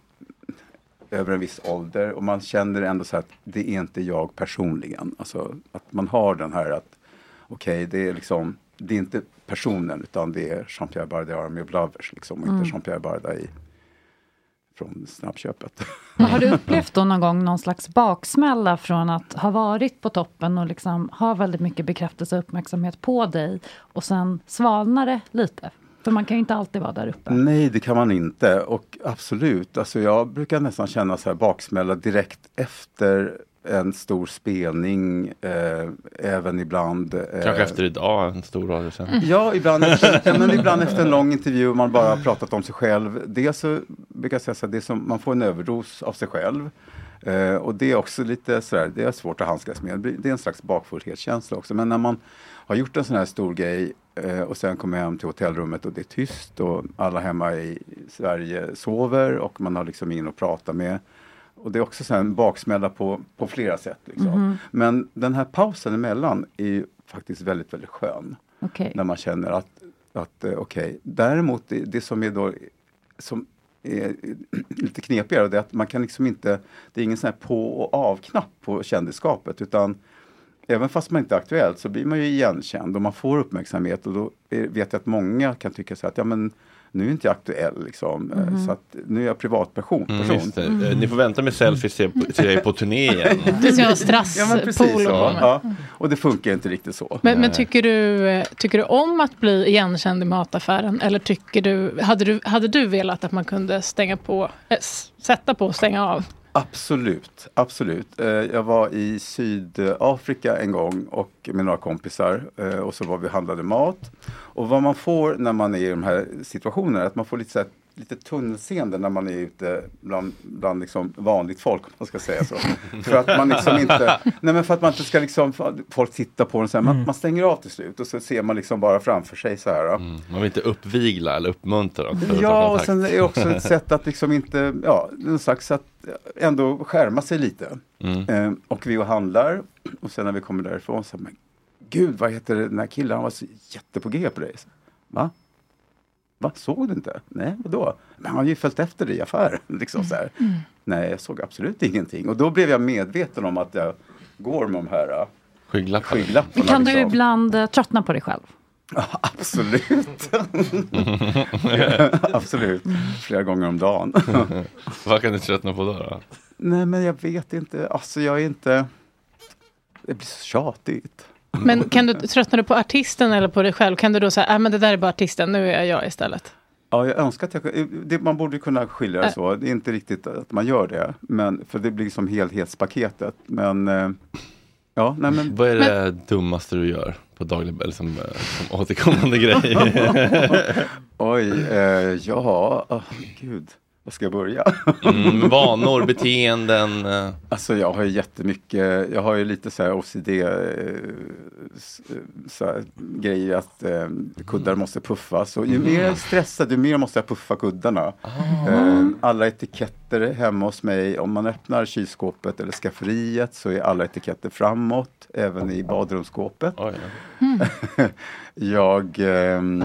S12: över en viss ålder och man känner ändå så att det är inte jag personligen. Alltså att man har den här att okej, det är liksom det är inte personen utan det är Jean-Pierre Barda Army of Lovers liksom, och
S4: Mm.
S12: inte Jean-Pierre Barda i, från snabbköpet.
S4: Men har du upplevt då någon gång någon slags baksmälla från att ha varit på toppen och liksom ha väldigt mycket bekräftelse och uppmärksamhet på dig och sen svalnar det lite? För man kan ju inte alltid vara där uppe.
S12: Nej, det kan man inte. Och absolut, alltså jag brukar nästan känna så här baksmälla direkt efter en stor spelning, eh, även ibland. Eh,
S1: Kanske efter idag, en stor radiosändning.
S12: Ja, ibland efter, ja, men ibland efter en lång intervju och man bara har pratat om sig själv. Dels så brukar jag säga så här, det är som, man får en överdos av sig själv. Eh, och det är också lite sådär, det är svårt att handskas med. Det är en slags bakfullhetskänsla också. Men när man har gjort en sån här stor grej eh, och sen kommer hem till hotellrummet och det är tyst och alla hemma i Sverige sover och man har liksom ingen att prata med. Och det är också en baksmälla på, på flera sätt. Liksom.
S4: Mhm.
S12: Men den här pausen emellan är ju faktiskt väldigt, väldigt skön.
S4: Okej.
S12: När man känner att, att eh, okej, däremot det, det som är då som är lite knepigare, det är att man kan liksom inte, det är ingen sån här på och av-knapp på kändisskapet utan Även fast man inte är aktuellt så blir man ju igenkänd och man får uppmärksamhet och då vet jag att många kan tycka så att ja men nu är inte jag aktuell liksom,
S1: Mhm.
S12: så att nu är jag privatperson.
S1: Mm, det. Eh, Ni får vänta med selfies till jag är på turné igen.
S5: Du ska ha strass-
S12: ja. Ja. Och det funkar inte riktigt så.
S5: Men, men tycker, du, eh, tycker du om att bli igenkänd i mataffären? Eller tycker du, hade, du, hade du velat att man kunde stänga på, äh, sätta på och stänga av?
S12: Absolut, absolut. Jag var i Sydafrika en gång och med några kompisar och så var vi handlade mat. Och vad man får när man är i de här situationerna är att man får lite, så här, lite tunnelseende när man är ute bland, bland liksom vanligt folk, om man ska säga så. för att man liksom inte, nej men för att man inte ska liksom, folk tittar på en så här, man, man stänger av till slut och så ser man liksom bara framför sig så här.
S1: Man vill inte uppvigla eller uppmuntra. dem
S12: Ja, och sen är det också ett sätt att liksom inte, ja, en slags att ändå skärma sig lite.
S1: Mm.
S12: Eh, och vi och handlar och sen när vi kommer därifrån så men gud vad heter den här killen, han var så jätte på G på dig. Så, Va? Va, såg du inte? Nej, vadå? Men han har ju följt efter dig i affären. Liksom så här. Nej, jag såg absolut ingenting. Och då blev jag medveten om att jag går med de här äh,
S1: skygglapparna.
S12: skygglapparna
S4: Kan du
S12: liksom.
S4: ibland eh, tröttna på dig själv?
S12: Absolut. Absolut. Flera gånger om dagen.
S1: Vad kan du tröttna på då? då?
S12: Nej, men jag vet inte. Alltså, jag är inte... Det blir så tjatigt.
S5: Men kan du, tröttnar du på artisten eller på dig själv? Kan du då säga, äh, men det där är bara artisten, nu är jag istället?
S12: Ja, jag önskar att jag det, Man borde kunna skilja det
S5: Äh.
S12: så. Det är inte riktigt att man gör det. Men, för det blir som helhetspaketet. Men... eh, Ja, nej men...
S1: Vad är det dummaste du gör på daglig, eller som, eh, som återkommande grej?
S12: Oj, eh, ja, oh, gud. Var ska jag börja?
S1: Mm, vanor, beteenden. eh.
S12: Alltså jag har ju jättemycket, jag har ju lite så här OCD eh, eh, så här, grejer att eh, kuddar måste puffas. Och ju mer jag är stressad, ju mer måste jag puffa kuddarna. Eh, alla etiketter hemma hos mig, om man öppnar kylskåpet eller skafferiet så är alla etiketter framåt, även i badrumsskåpet. jag ehm,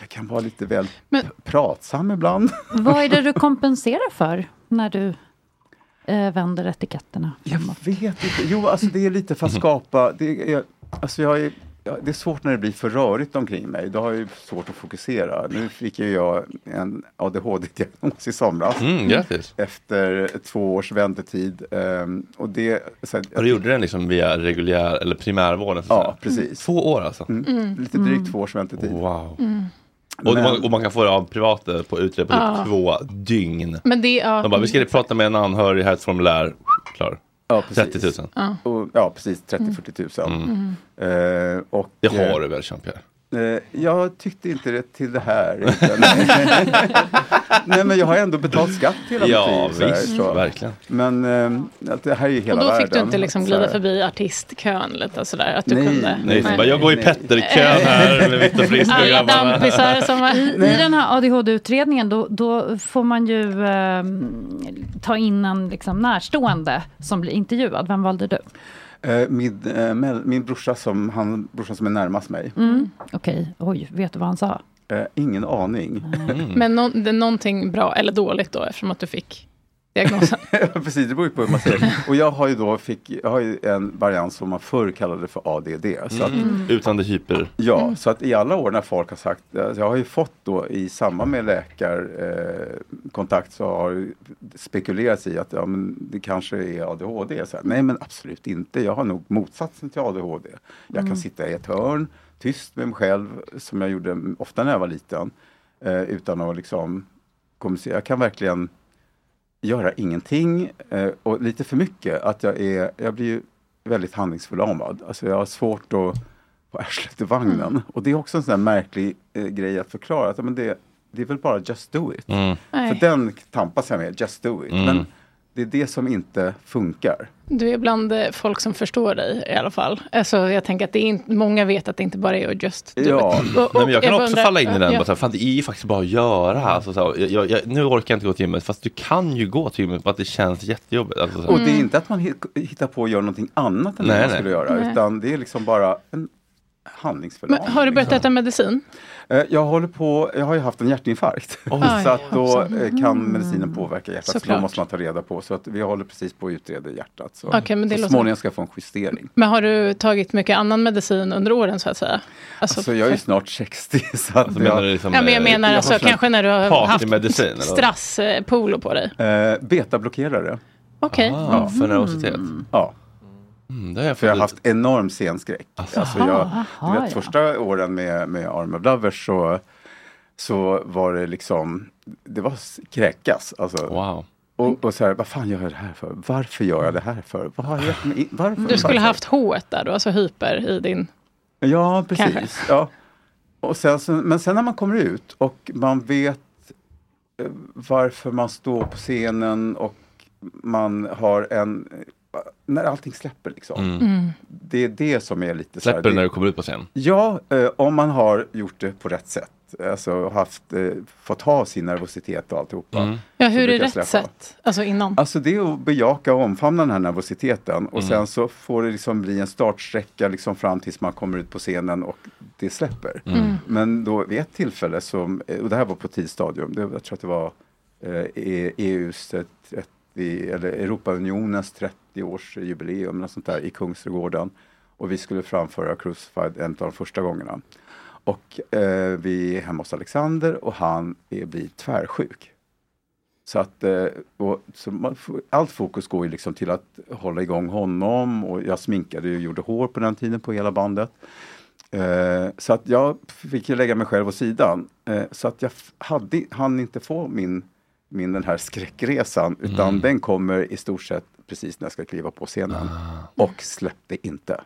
S12: Jag kan vara lite väl p- pratsam ibland.
S4: Vad är det du kompenserar för när du eh, vänder etiketterna?
S12: Jag vet inte. Jo, alltså det är lite för att skapa... Det är, alltså jag är, ja, det är svårt när det blir för rörigt omkring mig. Då har jag ju svårt att fokusera. Nu fick ju jag en ADHD-diagnos i somras.
S1: Mm, grattis.
S12: Efter två års väntetid. Ehm, och det, så här,
S1: Och du gjorde den liksom via reguljär eller primärvården? så
S12: Ja,
S1: säga.
S12: precis.
S1: Två år alltså?
S12: Mm. Lite drygt två års väntetid.
S1: Wow.
S5: Mm.
S1: Och,
S12: Men-
S1: man, och man kan få det av privata på utredning på typ två dygn.
S5: Men det, ja,
S1: De bara, vi ska prata med en anhörig, här är ett formulär, klar.
S12: Ja, precis.
S1: 30 000.
S5: Ja.
S12: Och, ja, precis. 30-40 000.
S1: Mm.
S12: Eh, och,
S1: Det har
S12: eh,
S1: du väl Jean-Pierre?
S12: Eh, jag tyckte inte det till det här. utan- Nej men jag har ändå betalt skatt hela
S1: Ja,
S12: mitt liv. så här,
S1: visst,
S12: så.
S1: verkligen.
S12: Men att det här är ju hela
S5: och då
S12: världen.
S5: fick du inte liksom glida förbi artistkön lite sådär? Att du
S12: Nej,
S5: kunde?
S1: Nej, bara, jag går i Petterkön här med Viktor Frisk och
S5: Alla dampisar som var...
S4: I, I den här ADHD-utredningen då, då får man ju eh, ta in en liksom, närstående som blir intervjuad. Vem valde du?
S12: Eh, min, eh, min brorsa som, han, brorsan som är närmast mig.
S4: Mm. Okej, oj, vet du vad han sa?
S12: Eh, ingen aning.
S5: Men nå- det är någonting bra eller dåligt då eftersom att du fick diagnosen?
S12: Precis, det beror ju på hur man ser det. Och jag har ju då fick, jag har ju en variant som man förr kallade för ADD. Så att,
S1: Mm. Utan det hyper.
S12: Ja, så att i alla år när folk har sagt, alltså jag har ju fått då i samband med läkarkontakt eh, kontakt så har det spekulerats i att ja, men det kanske är ADHD. Så här, nej men absolut inte, jag har nog motsatsen till ADHD. Jag kan
S13: Mm.
S12: sitta i ett hörn, tyst med mig själv, som jag gjorde ofta när jag var liten. Eh, utan att liksom kommunicera. Jag kan verkligen göra ingenting eh, och lite för mycket. Att jag, är, jag blir ju väldigt handlingsförlamad. Alltså jag har svårt att få arslet i vagnen. Och det är också en sån där märklig eh, grej att förklara. Att, men det, det är väl bara just do it.
S1: Mm.
S12: För den tampas jag med, just do it.
S1: Mm.
S12: Men det är det som inte funkar.
S5: Du är bland eh, folk som förstår dig i alla fall. Alltså, jag tänker att det är inte, många vet att det inte bara är att just do
S1: Ja.
S5: Och- och
S1: Nej, men jag kan
S5: bara
S1: också
S5: undrar-
S1: falla in i den.
S5: Ja.
S1: Bara, fan, det är ju faktiskt bara att göra. Alltså, så jag, jag, jag, nu orkar jag inte gå till gymmet, fast du kan ju gå till gymmet för att det känns jättejobbigt. Alltså.
S12: Och det är inte att man hi- hittar på att göra någonting annat än
S1: Nej,
S12: det man
S1: nej.
S12: skulle göra.
S5: Nej.
S12: Utan det är liksom bara en handlingsförlamning.
S5: Men har du börjat
S12: liksom.
S5: äta medicin?
S12: Eh, Jag håller på, jag har ju haft en hjärtinfarkt.
S5: Oj.
S12: så att då
S5: Hoppsan.
S12: eh, kan medicinen påverka hjärtat. Så
S5: Såklart.
S12: då måste man ta reda på. Så att vi håller precis på att utreda hjärtat. Så,
S5: Okej, men det
S12: så
S5: låter-
S12: småningom ska jag få en justering.
S5: Men har du tagit mycket annan medicin under åren så att säga? Alltså,
S12: Alltså jag är ju snart 60 så att
S1: menar du liksom,
S5: ja, men jag menar
S12: har
S5: alltså, kanske när du har haft
S1: partymedicin, eller vad?
S5: strasspolo på dig.
S12: Eh, betablockerare.
S5: Okej.
S1: Ah, för nervositet.
S12: Ja.
S1: Mm, det har jag
S12: För jag har haft enorm scenskräck. Alltså jag,
S4: Aha,
S12: vet,
S4: ja.
S12: Första åren med, med Arm of Lovers så, så var det liksom, det var kräkas. Alltså.
S1: Wow.
S12: Och, och så här, vad fan gör jag det här för? Varför gör jag det här för? Vad har jag mig? Varför?
S5: Du skulle
S12: Varför?
S5: haft H där då, alltså hyper i din...
S12: Ja, precis.
S5: Kanske.
S12: Ja. Och sen, så, men sen när man kommer ut och man vet eh, varför man står på scenen och man har en... När allting släpper liksom.
S1: Mm.
S5: Mm.
S12: Det är det som är lite så här,
S1: Släpper
S12: det-
S1: när du kommer ut på scen?
S12: Ja, eh, om man har gjort det på rätt sätt. Alltså haft, eh, fått ha sin nervositet och alltihopa.
S1: Mm.
S5: Ja, hur är rätt
S12: släppa.
S5: sätt? Alltså innan?
S12: Alltså det är att bejaka och omfamna den här nervositeten och
S1: Mm.
S12: sen så får det liksom bli en startsträcka liksom fram tills man kommer ut på scenen och det släpper.
S1: Mm.
S12: Men då vid ett tillfälle, som, och det här var på tidsstadium, det, jag tror att det var eh, E- EUs 30, eller Europaunionens 30-årsjubileum eller sånt där i Kungsträdgården. Och vi skulle framföra Crucified en av de första gångerna. Och eh, vi är hemma hos Alexander och han är, blir tvärsjuk. Så att eh, och, så man, allt fokus går ju liksom till att hålla igång honom och jag sminkade och gjorde hår på den tiden på hela bandet. Eh, så att jag fick ju lägga mig själv åt sidan. Eh, så att jag hade, hann inte få min, min den här skräckresan utan
S1: Mm.
S12: den kommer i stort sett precis när jag ska kliva på scenen. Och släppte inte.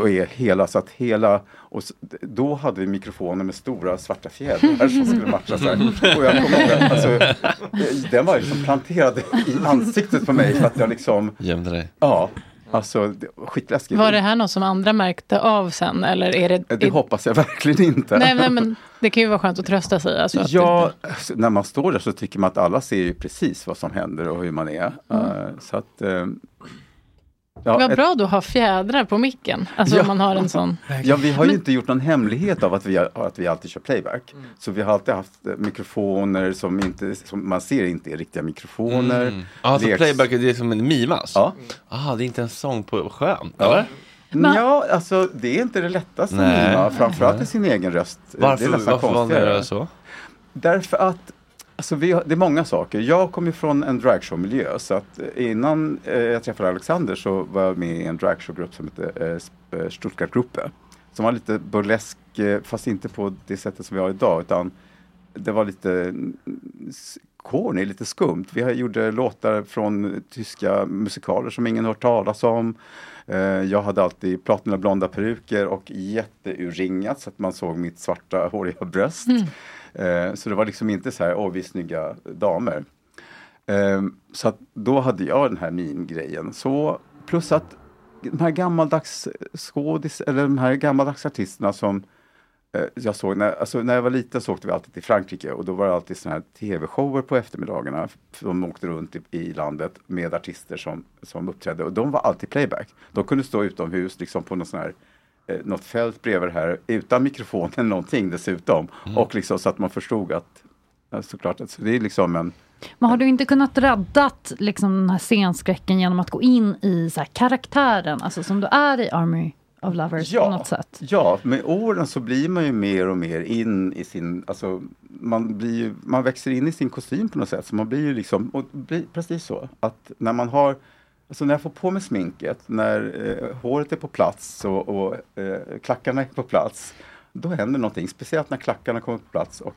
S12: Och är hela, så att hela, och s- då hade vi mikrofoner med stora svarta fjädrar som skulle matcha så här. Och jag kommer ihåg alltså, eh, den var liksom planterad i ansiktet på mig för att jag liksom
S1: Gömde dig.
S12: Ja, alltså det var skitläskigt.
S5: Var det här något som andra märkte av sen? Eller är det,
S12: Det hoppas jag verkligen inte.
S5: Nej, nej, men det kan ju vara skönt att trösta sig. Alltså att
S12: Ja, alltså, när man står där så tycker man att alla ser ju precis vad som händer och hur man är.
S5: Mm.
S12: Eh, så att, eh,
S5: Vad
S12: ett-
S5: bra då att ha fjädrar på micken. Alltså
S12: Ja.
S5: om man har en sån.
S12: Ja, vi har ju
S5: Men-
S12: inte gjort någon hemlighet av att vi, har, att vi alltid kör playback.
S5: Mm.
S12: Så vi har alltid haft eh, mikrofoner som, inte, som man ser inte är riktiga mikrofoner.
S1: Mm. Alltså
S12: Leks-
S1: playback det är som en mimas?
S12: Ja.
S1: Ah, det är inte en sång på skön,
S12: Ja.
S1: eller?
S12: Ja, alltså det är inte det lättaste
S1: Nej.
S12: att mima, framförallt i sin egen röst.
S1: Varför-
S12: det är nästan
S1: varför
S12: konstigare.
S1: göra så?
S12: Därför att Alltså vi har, det är många saker. Jag kommer från en dragshowmiljö så att eh, innan eh, jag träffade Alexander så var jag med i en dragshowgrupp som hette eh, Sp- eh, Som var lite burlesk, eh, fast inte på det sättet som vi har idag utan det var lite mm, corny, lite skumt. Vi gjorde låtar från tyska musikaler som ingen hört talas om. Eh, jag hade alltid platina blonda peruker och jätteurringat så att man såg mitt svarta håriga bröst.
S5: Mm.
S12: Eh, Så det var liksom inte så här, åh vi är snygga damer. Eh, Så att då hade jag den här min-grejen. Så plus att de här gammaldags skådis, eller de här gammaldags artisterna som eh, jag såg, när, alltså när jag var liten så åkte vi alltid till Frankrike och då var det alltid såna här tv-shower på eftermiddagarna. De åkte runt i, i landet med artister som, som uppträdde och de var alltid playback. De kunde stå utomhus liksom på någon sån här eh, något fält bredvid här utan mikrofon eller någonting dessutom. Och liksom så att man förstod att ja, såklart, att så det är liksom en
S4: Men har du inte kunnat räddat liksom, den här scenskräcken genom att gå in i så här, karaktären, alltså som du är i Army of Lovers på något sätt?
S12: Ja, med åren så blir man ju mer och mer in i sin, alltså man blir ju, man växer in i sin kostym på något sätt. Så man blir ju liksom, och blir precis så, att när man har, alltså när jag får på mig sminket, när eh, håret är på plats och, och eh, klackarna är på plats, då händer någonting, speciellt när klackarna kommer på plats och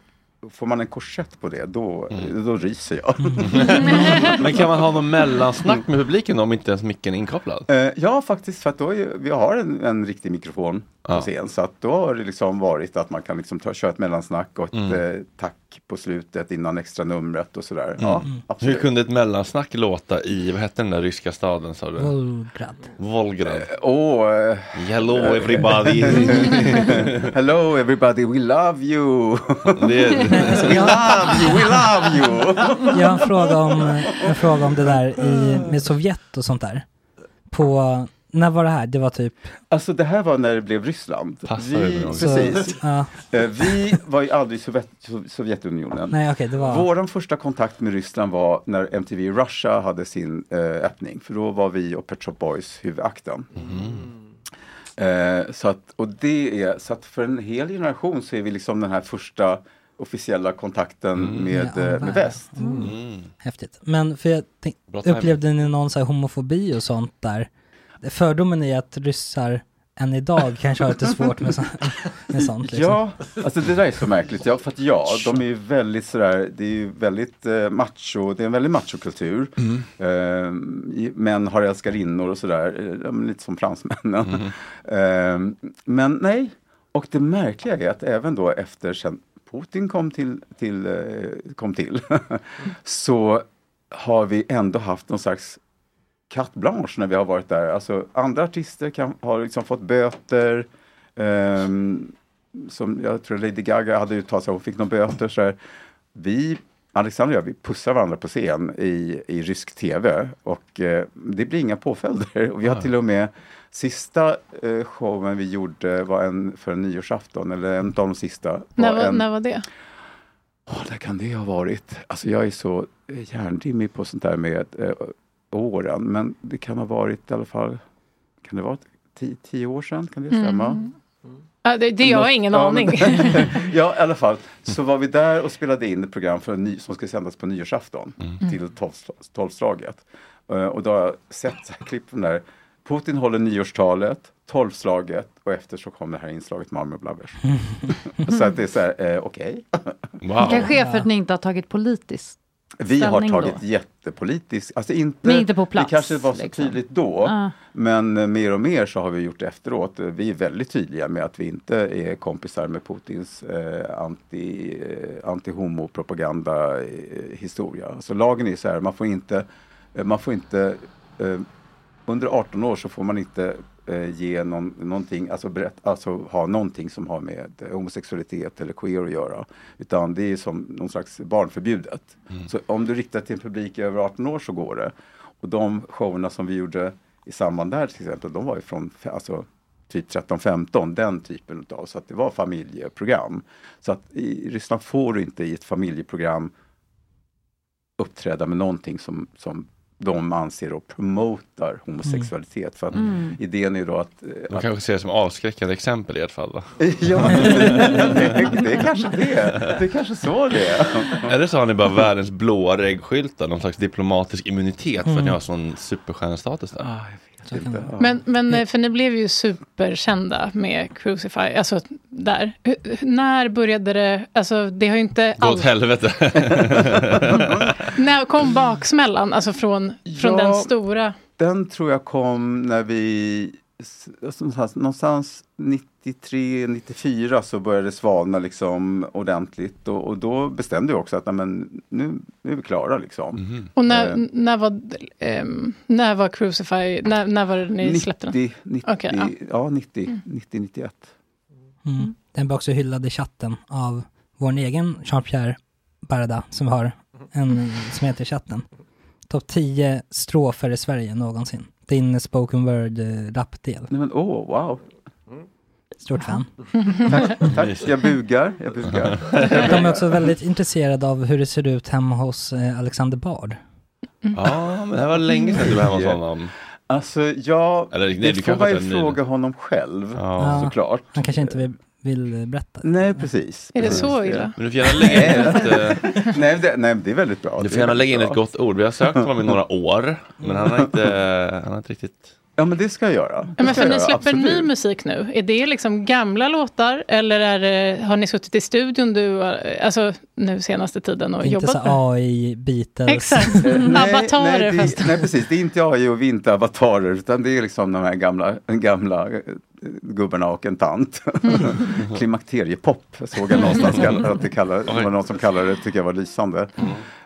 S12: Får man en korsett på det, då, då ryser jag.
S1: Men kan man ha någon mellansnack med publiken om inte ens micken är inkopplad?
S12: Eh, ja, faktiskt, för att då är, vi har en, en riktig mikrofon på
S1: Ja.
S12: scen. Så att då har det liksom varit att man kan liksom ta, köra ett mellansnack och ett
S1: Mm.
S12: eh, tack på slutet innan extra numret och sådär.
S1: Mm.
S12: Ja,
S1: Hur
S12: absolut.
S1: kunde ett mellansnack låta i, vad hette den där ryska staden sa du?
S6: Volgrad.
S1: Volgrad.
S12: Åh, eh,
S1: Hello everybody.
S12: Hello everybody, we love you!
S1: Det-
S12: we love you, we love you!
S6: Jag har en fråga om, en fråga om det där i, med Sovjet och sånt där. På, när var det här? Det var typ...
S12: Alltså det här var när det blev Ryssland.
S6: Passar
S12: vi, precis.
S6: Så, ja.
S12: Eh, vi var ju aldrig i Sovjet, Sov- Sovjetunionen.
S6: Nej, okej, det var-
S12: Vår första kontakt med Ryssland var när MTV Russia hade sin eh, öppning. För då var vi och Pet Shop Boys huvudakten. Eh, så att, och det är, så att för en hel generation så är vi liksom den här första officiella kontakten med,
S6: Ja,
S12: med väst.
S6: Mm. Häftigt. Men för jag tänk, upplevde ni någon så här homofobi och sånt där? Fördomen är att ryssar än idag kanske har lite svårt med, så, med sånt. Liksom.
S12: Ja, alltså det där är så märkligt. Ja, för att ja, de är ju väldigt sådär, det är ju väldigt eh, macho, det är en väldigt machokultur.
S1: Mm.
S12: Eh, män har älskarinnor och sådär, eh, lite som fransmännen.
S1: Mm.
S12: Eh, men nej, och det märkliga är att även då efter sen Putin kom till, till, eh, kom till så har vi ändå haft någon slags carte blanche när vi har varit där. Alltså andra artister kan, har liksom fått böter. ehm, som jag tror Lady Gaga hade uttalat sig, hon fick några böter. Så här. Vi, Alexander och jag, vi pussar varandra på scen i, i rysk tv och eh, det blir inga påföljder. Och vi har till och med Sista eh, showen vi gjorde var en för en nyårsafton, eller en av de sista. Var
S5: När, var,
S12: en,
S5: när var det?
S12: Åh, där kan det ha varit. Alltså jag är så eh, hjärndimmig på sånt där med eh, åren. Men det kan ha varit i alla fall, kan det vara tio, tio år sedan? Kan det stämma?
S5: Mm. Ja, det, det jag har ingen
S12: Ja,
S5: aning.
S12: ja, i alla fall. Så var vi där och spelade in ett program för en ny, som ska sändas på nyårsafton
S5: Mm.
S12: till tolv- tolvslaget. Eh, och då har jag sett så här klipp från där. Putin håller nyårstalet, tolvslaget och efter så kom det här inslaget Malmö Blabbers. så att det är så här, eh, okej.
S4: Det kanske är för att ni inte har tagit politiskt
S12: Vi har tagit
S4: då?
S12: jättepolitisk, alltså inte,
S4: Men inte på plats,
S12: det kanske var så
S4: liksom.
S12: tydligt då,
S4: Ja.
S12: men mer och mer så har vi gjort efteråt. Vi är väldigt tydliga med att vi inte är kompisar med Putins eh, anti, eh, anti-homo-propaganda eh, historia. Så lagen är så här, man får inte, man får inte eh, under 18 år så får man inte ge någon, någonting, alltså, berätt, alltså ha någonting som har med eh, homosexualitet eller queer att göra. Utan det är som någon slags barnförbjudet. Så om du riktar till en publik över 18 år så går det. Och de showerna som vi gjorde i samband där till exempel, de var ju från alltså, typ 13-15, den typen av, så att det var familjeprogram. Så att i Ryssland får du inte i ett familjeprogram uppträda med någonting som, som de anser och promotar homosexualitet. För att
S1: Mm.
S12: idén är då att...
S1: De kanske ser det som avskräckande exempel i ert fall då?
S12: Ja, det, det är kanske det. Det är kanske så det är.
S1: Eller så har ni bara världens blåa reggskyltar, någon slags diplomatisk immunitet för att
S5: Mm.
S1: ni har sån superstjärnestatus där.
S5: Men, men eh, för ni blev ju superkända med Crucify, alltså där. Hur- hur- När började det, alltså det har ju inte
S1: Gå åt helvete.
S5: När kom baksmällan, alltså från, från
S12: Ja.
S5: den stora?
S12: Den tror jag kom när vi, alltså någonstans, någonstans 93, 94 så började det svalna liksom ordentligt och, och då bestämde vi också att nej, men, nu, nu är vi klara liksom.
S5: Och när,
S12: Eh,
S5: när, var, ehm, när var Crucify, när, när var det ni släppte den?
S12: 90, 90,
S5: Okej, ja.
S12: ja 90,
S5: Mm.
S12: 90, 91.
S6: Mm. Den blir också hyllad i chatten av vår egen Jean-Pierre Barda som har en som heter chatten. Topp 10 strofer i Sverige någonsin. Din spoken word eh,
S12: åh, wow.
S6: Stort fan.
S12: Tack, tack, jag bugar, jag bugar.
S6: De är också väldigt intresserade av hur det ser ut hemma hos eh, Alexander Bard.
S1: Ja, men det här var länge sedan du var hemma hos honom.
S12: Alltså jag,
S1: Eller, nej,
S12: det
S1: du
S12: får man ju fråga honom själv
S1: Ja.
S12: såklart.
S6: Han kanske inte vill, vill berätta.
S12: Nej, precis.
S5: Är det så illa?
S1: Men du får gärna lägga in ett, eh,
S12: nej, det, nej, det är väldigt bra.
S1: Du får
S12: är
S1: gärna lägga in ett gott ord. Vi har sökt honom i några år, men han har inte, han har inte riktigt...
S12: Ja, men det ska jag göra. Det
S5: Ja, men för
S12: jag
S5: ni
S12: göra,
S5: släpper ny
S12: absolut.
S5: musik nu. Är det liksom gamla låtar eller är det, har ni suttit i studion du, alltså nu senaste tiden och
S6: Inte
S5: jobbat med det?
S6: AI, Beatles.
S5: Exakt. Avatarer
S12: nej, det,
S5: fast.
S12: nej, precis. Det är inte AI och vi är inte avatarer, utan det är liksom de här gamla, gamla eh, gubbarna och en tant. Klimakteriepop såg jag någonstans att det, kallar, det var någon som kallade det, tycker jag var lysande.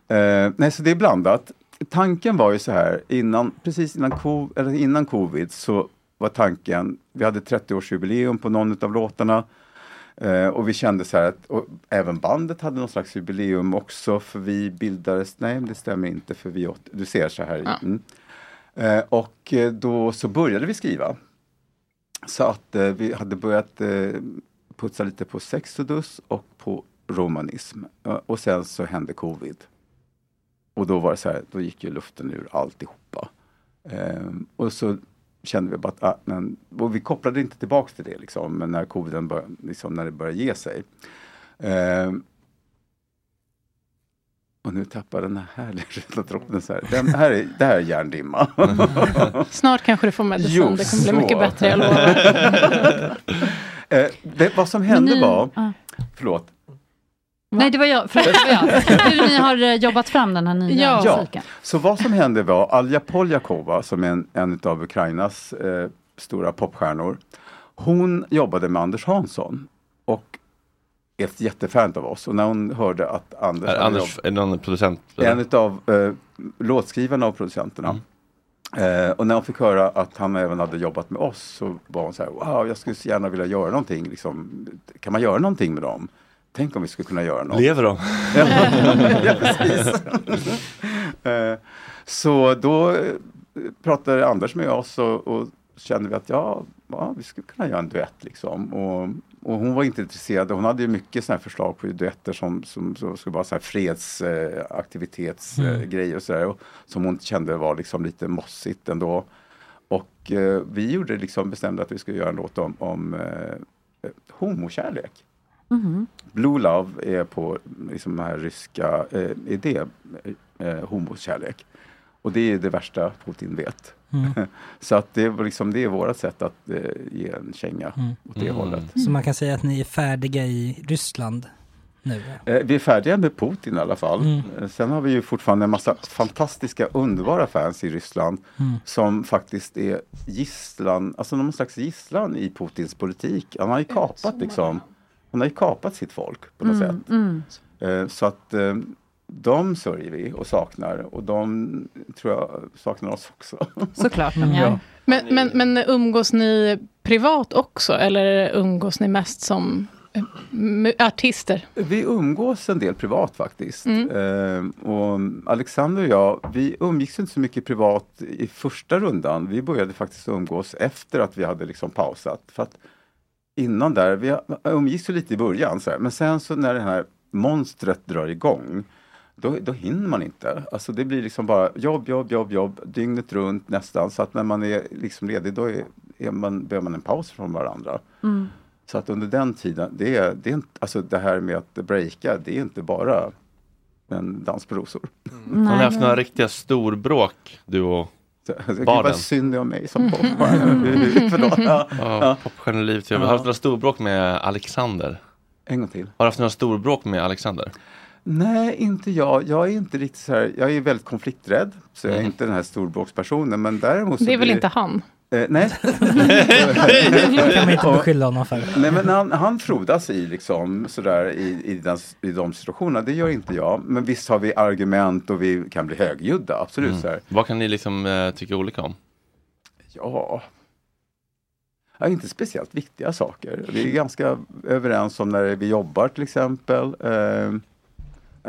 S12: Eh, nej, så det är blandat. Tanken var ju så här, innan, precis innan, co- eller innan covid så var tanken, vi hade 30-årsjubileum på någon av låtarna. Eh, och vi kände så här att, och även bandet hade någon slags jubileum också för vi bildades, nej det stämmer inte för vi åt- du ser så här.
S5: Ja.
S12: Mm. Eh, och eh, då så började vi skriva. Så att eh, vi hade börjat eh, putsa lite på Sexodus och på romanism. Eh, och sen så hände covid. Och då var det så här, då gick ju luften ur alltihopa. Eh, och så kände vi bara att, ah, men, och vi kopplade inte tillbaks till det liksom, men när coviden bör, liksom, när det började ge sig. Eh, och nu tappar den här härliga röda droppen så här. Den här är, det här är järndimma.
S5: Snart kanske du får medicin,
S12: Jo,
S5: det kommer bli mycket bättre, jag lovar.
S12: eh, det, vad som hände
S4: ni-
S12: var,
S4: ja.
S12: förlåt,
S4: Nej, det var jag. Förlåt, det var jag. Hur ni har eh, jobbat fram den här nya
S12: Ja,
S4: musiken.
S12: så vad som hände var Alja Poljakova som är en, en av Ukrainas eh, stora popstjärnor. Hon jobbade med Anders Hansson och är ett jättefan av oss och när hon hörde att Anders
S1: Är Anders är det någon producent?
S12: en av eh, låtskrivarna och producenterna. Eh, och när hon fick höra att han även hade jobbat med oss så var hon så här, wow, jag skulle så gärna vilja göra någonting. Liksom, kan man göra någonting med dem? Tänk om vi skulle kunna göra något.
S1: Lever de?
S12: ja, precis. eh, så då eh, pratade Anders med oss och, och kände vi att ja, ja, vi skulle kunna göra en duett liksom. Och, och hon var inte intresserad. Hon hade ju mycket här förslag på duetter som, som, som skulle vara fredsaktivitetsgrejer eh,
S6: Mm.
S12: och sådär. och Som hon kände var liksom lite mossigt ändå. Och eh, vi gjorde liksom, bestämde att vi skulle göra en låt om, om eh, homokärlek.
S4: Mhm.
S12: Blue Love är på liksom den här ryska, eh, är det eh, homokärlek. Och det är det värsta Putin vet.
S6: Mm.
S12: Så att det, var liksom, det är vårt sätt att eh, ge en känga
S6: Mm.
S12: åt det hållet.
S6: Så man kan säga att ni är färdiga i Ryssland Nu.
S12: Eh, vi är färdiga med Putin i alla fall.
S6: Mm.
S12: Eh, Sen har vi ju fortfarande en massa fantastiska, underbara fans i Ryssland
S6: Mm.
S12: som faktiskt är gisslan, alltså någon slags gisslan i Putins politik. Han har ju kapat liksom, han har ju kapat sitt folk på något
S4: Mm,
S12: sätt.
S4: mm.
S12: Eh, Så att eh, de sörjer vi och saknar och de tror jag saknar oss också.
S4: Såklart
S12: ja.
S5: Men, men, men umgås ni privat också eller umgås ni mest som eh, artister?
S12: Vi umgås en del privat faktiskt.
S5: Mm.
S12: Eh, och Alexander och jag, vi umgicks inte så mycket privat i första rundan. Vi började faktiskt umgås efter att vi hade liksom pausat. För att innan där, vi umgicks ju lite i början, så här. men sen så när det här monstret drar igång då, då hinner man inte. Alltså det blir liksom bara jobb, jobb, jobb, jobb dygnet runt nästan. Så att när man är liksom ledig då är, är man, behöver man en paus från varandra.
S4: Mm.
S12: Så att under den tiden, det, är, det, är inte, alltså det här med att breaka, det är inte bara en dans på rosor.
S1: Har ni haft några riktiga storbråk, du och Barnen?
S12: bara synd om mig som popstjärna. Förlåt. Ja,
S1: Ja,
S12: ja.
S1: popstjärnelivet. Har du haft några storbråk med Alexander?
S12: En gång till.
S1: Har du haft några storbråk med Alexander?
S12: Nej, inte jag. Jag är inte riktigt så här, jag är väldigt konflikträdd. Så jag är
S1: Mm.
S12: inte den här storbråkspersonen. Men däremot så
S5: Det är väl
S12: blir-
S5: inte han?
S12: Eh, nej.
S6: Det kan man inte beskylla honom för.
S12: Nej men han, han frodas i liksom sådär i, i, den, i de situationerna. Det gör inte jag. Men visst har vi argument och vi kan bli högljudda. Absolut.
S1: Mm. Vad kan ni liksom eh, tycka olika om?
S12: Ja. ja, inte speciellt viktiga saker. Vi är ganska överens om när vi jobbar till exempel. Eh,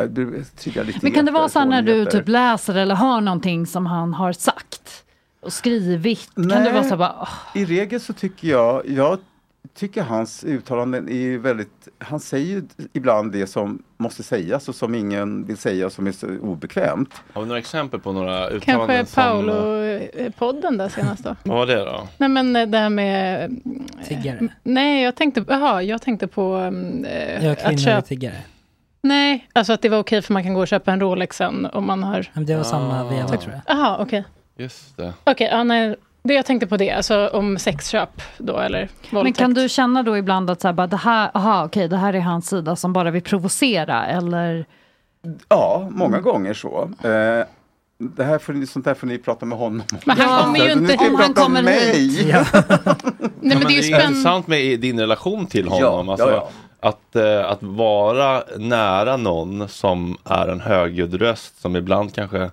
S12: lite
S4: Men kan det vara så när du typ läser eller hör någonting som han har sagt och skrivit? Kan det vara så bara, åh,
S12: I regel så tycker jag, jag tycker hans uttalanden är ju väldigt, han säger ju ibland det som måste sägas och som ingen vill säga och som är så obekvämt.
S1: Har vi några exempel på några uttalanden
S5: Kanske Paolo-podden där senast då?
S1: Vad var det då?
S5: Nej men det här med... eh,
S6: Tiggare?
S5: Nej, jag tänkte, aha, jag tänkte på mm, eh,
S6: Ja,
S5: att
S6: kvinnor
S5: köpa...
S6: tiggare.
S5: Nej, alltså att det var okej för man kan gå och köpa en Rolex sen om man har...
S6: Men det var samma
S1: Ah.
S6: veva tror jag.
S5: Jaha, okej.
S1: Just det.
S5: Okej, ja, nej, det jag tänkte på det, alltså om sexköp då eller våldtäkt.
S4: Men kan du känna då ibland att så här, bara, det här, aha, okej, det här är hans sida som bara vill provocera eller?
S12: Ja, många gånger så. Eh, det här får ni, sånt där får ni prata med honom om.
S5: Men han kommer ju inte- om han kommer
S12: mig.
S5: hit.
S6: Ja.
S5: Nej, men det är ju
S1: det är intressant med din relation till honom.
S12: Ja,
S1: alltså,
S12: ja,
S1: Att, eh, att vara nära någon som är en högljudd röst som ibland kanske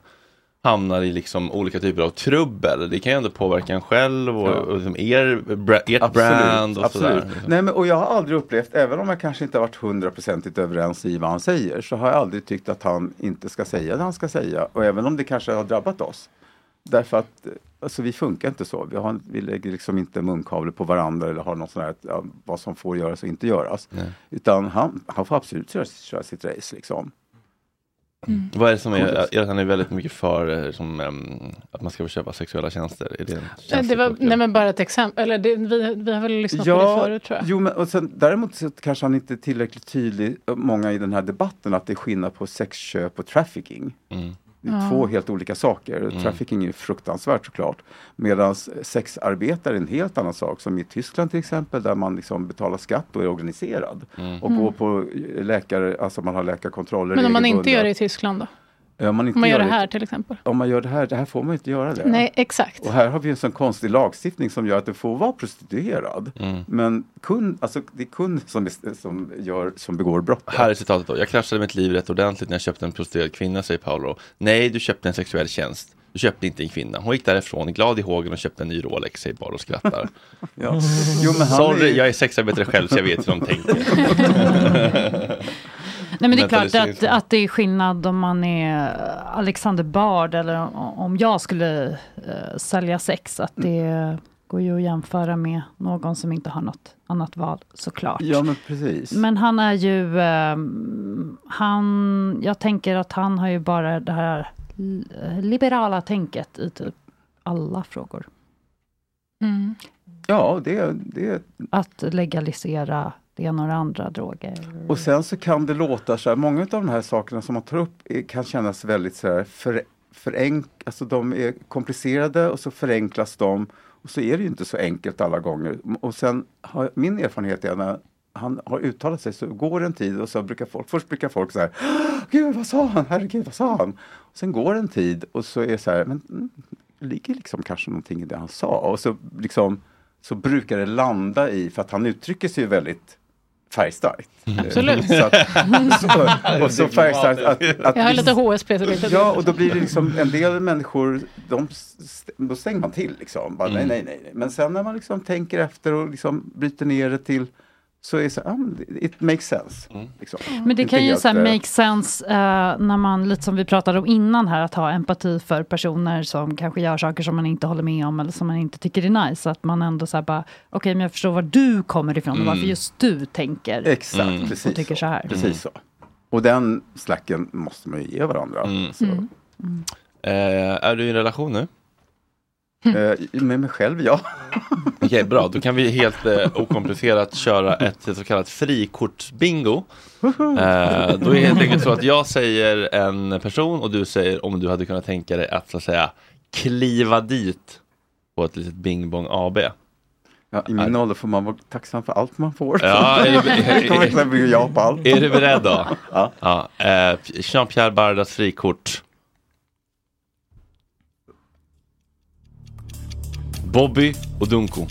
S1: hamnar i liksom olika typer av trubbel. Det kan ju ändå påverka en själv och,
S12: Ja.
S1: och liksom er, ert brand och
S12: absolut.
S1: sådär. liksom.
S12: Nej, men, och jag har aldrig upplevt, även om jag kanske inte har varit hundraprocentigt överens i vad han säger, så har jag aldrig tyckt att han inte ska säga det han ska säga. Och även om det kanske har drabbat oss. Därför att alltså, vi funkar inte så. Vi, har, vi lägger liksom inte munkavle på varandra eller har något sånt här, ja, vad som får göras och inte göras.
S1: Nej.
S12: Utan han, han får absolut köra, köra sitt race liksom.
S1: Vad är det som är, att han är väldigt mycket för eh, som, ehm, att man ska få köpa sexuella tjänster? Är det en
S5: Det var, nej men bara ett exempel, eller det, vi, vi har väl lyssnat på det förut tror jag.
S12: Jo, men och sen, däremot så kanske han inte är tillräckligt tydlig, många i den här debatten, att det är skillnad på sexköp och trafficking.
S1: Mm.
S12: Det är
S5: Ja.
S12: två helt olika saker.
S1: Mm.
S12: Trafficking är fruktansvärt såklart. Medan sexarbete är en helt annan sak. Som i Tyskland till exempel där man liksom betalar skatt och är organiserad.
S1: Mm.
S12: Och
S5: Mm.
S12: går på läkare, alltså man har läkarkontroller
S5: Men om man inte gör det i Tyskland då?
S12: Om man, inte
S5: Om man gör det
S12: det
S5: här till exempel?
S12: Om man gör det här, det här får man inte göra det.
S5: Nej, exakt.
S12: Och här har vi en sån konstig lagstiftning som gör att det får vara prostituerad.
S1: Mm.
S12: Men kund, alltså det är kund som, som, gör, som begår brott.
S1: Här är citatet då. Jag kraschade mitt liv rätt ordentligt när jag köpte en prostituerad kvinna, säger Paolo. Nej, du köpte en sexuell tjänst. Du köpte inte en kvinna. Hon gick därifrån glad i hågen och köpte en ny Rolex, säger Paolo och skrattar.
S12: Ja. Jo, men han
S1: Sorry,
S12: är-
S1: jag är sexarbetare själv så jag vet hur de tänker.
S4: Nej men det är klart att, att det är skillnad om man är Alexander Bard eller om- jag skulle eh, sälja sex. Att det går ju att jämföra med någon som inte har något annat val såklart.
S12: Ja men precis.
S4: Men han är ju, ehm, han, jag tänker att han har ju bara det här li- liberala tänket i typ alla frågor.
S5: Mm.
S12: Ja, det, det
S4: Att legalisera det några andra droger.
S12: Och sen så kan det låta så här, många av de här sakerna som man tar upp kan kännas väldigt så här för, förenk, alltså de är komplicerade och så förenklas de. Och så är det ju inte så enkelt alla gånger. Och sen har min erfarenhet är när han har uttalat sig så går det en tid och så brukar folk, först brukar folk så här, Gud vad sa han, herregud vad sa han? Sen går det en tid och så är det så här, men mm, det ligger liksom kanske någonting i det han sa och så liksom så brukar det landa i, för att han uttrycker sig ju väldigt färgstarkt.
S5: Absolut.
S12: Så att, så, och så färgstarkt att, att
S5: Jag har lite HSP. Så lite
S12: Ja, och då blir det liksom en del människor, de, då stänger man till liksom. Bara,
S1: Mm.
S12: nej, nej, nej, nej. Men sen när man liksom tänker efter och liksom bryter ner det till så är det så, it makes sense.
S1: Mm.
S12: Liksom.
S4: Men det kan ju så här,
S12: eh,
S4: make sense eh, när man, lite som vi pratade om innan här, att ha empati för personer som kanske gör saker som man inte håller med om eller som man inte tycker är nice. Att man ändå så här bara, okej men jag förstår var du kommer ifrån och varför
S12: Mm.
S4: just du tänker
S12: Exakt,
S1: Mm.
S12: precis
S4: och tycker så här.
S12: Precis så. Och den slacken måste man ju ge varandra. Så.
S4: Mm.
S1: Eh, är du i en relation nu?
S12: Eh, med mig själv, ja.
S1: Okej, bra. Då kan vi helt eh, okomplicerat köra ett så kallat frikortsbingo. Eh, då är det helt enkelt så att jag säger en person och du säger om du hade kunnat tänka dig att så att säga kliva dit på ett litet Bing Bong AB.
S12: Ja, I min ålder får man vara tacksam för allt man får.
S1: Ja, är
S12: på allt.
S1: Är du beredd då?
S12: Ja.
S1: ja eh, Jean-Pierre Bardas frikort. Bobby och Dunko.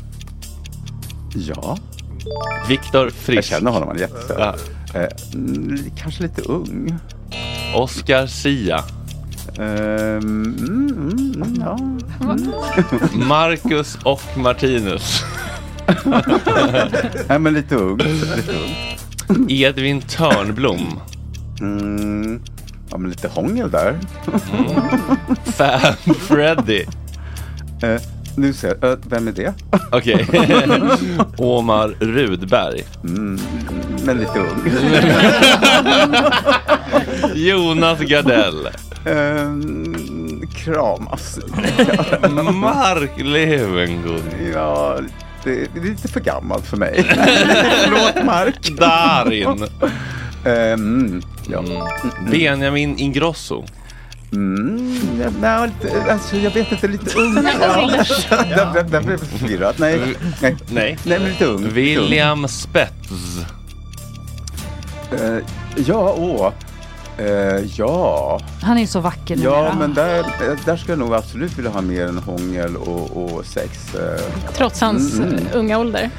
S12: Ja.
S1: Viktor Frisk.
S12: Jag känner honom, han är jättesöt.
S1: Ja.
S12: Eh, mm, kanske lite ung.
S1: Oscar Sia.
S12: Ehm, mm, mm, ja. Mm.
S1: Marcus och Martinus.
S12: Nej, men lite ung. Lite ung.
S1: Edvin Törnblom.
S12: Mm, ja, men lite hångel där.
S1: Fan Freddy.
S12: Eh, nu ser jag, vem är det?
S1: Okej. Omar Rudberg.
S12: Mm, men lite ung.
S1: Jonas Gardell.
S12: Ehm, kramas.
S1: Mark Levengood.
S12: Ja, det, är lite för gammalt för mig. Förlåt Mark.
S1: Darin.
S12: Ehm, ja.
S1: Benjamin Ingrosso.
S12: Mm, nej, lite, alltså, jag vet inte, lite ung. Där- blev jag förvirrad. Nej, nej.
S1: Nej.
S12: Nej, men lite ung.
S1: William Spets.
S12: Eh, ja, åh. Eh, ja.
S4: Han är ju så vacker
S12: Ja,
S4: numera.
S12: men där, där ska jag nog absolut vilja ha mer än hångel och, och sex. eh.
S5: Trots hans
S12: Mm, mm.
S5: unga ålder.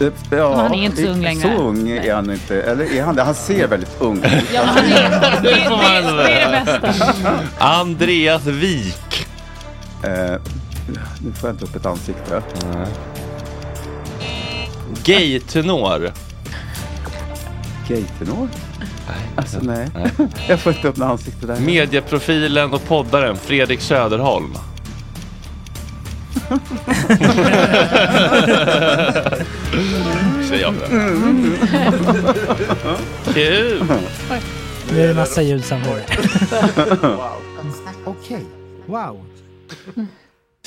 S12: Eh, Ja,
S5: Men han är inte så ung längre.
S12: Så ung är han inte. Eller är han det? Han ser väldigt ung ut.
S5: Ja, han är, det, det,
S1: ändå
S5: det är det bästa.
S1: Andreas Wik.
S12: Eh, nu får jag inte upp ett ansikte.
S1: Gay-tenor.
S12: Gaytenor? Alltså nej.
S1: Nej.
S12: jag får inte upp något ansikte där.
S1: Medieprofilen och poddaren Fredrik Söderholm. Säger jag. Kul!
S6: Nu är det massa ljud samtidigt.
S13: Okej, wow.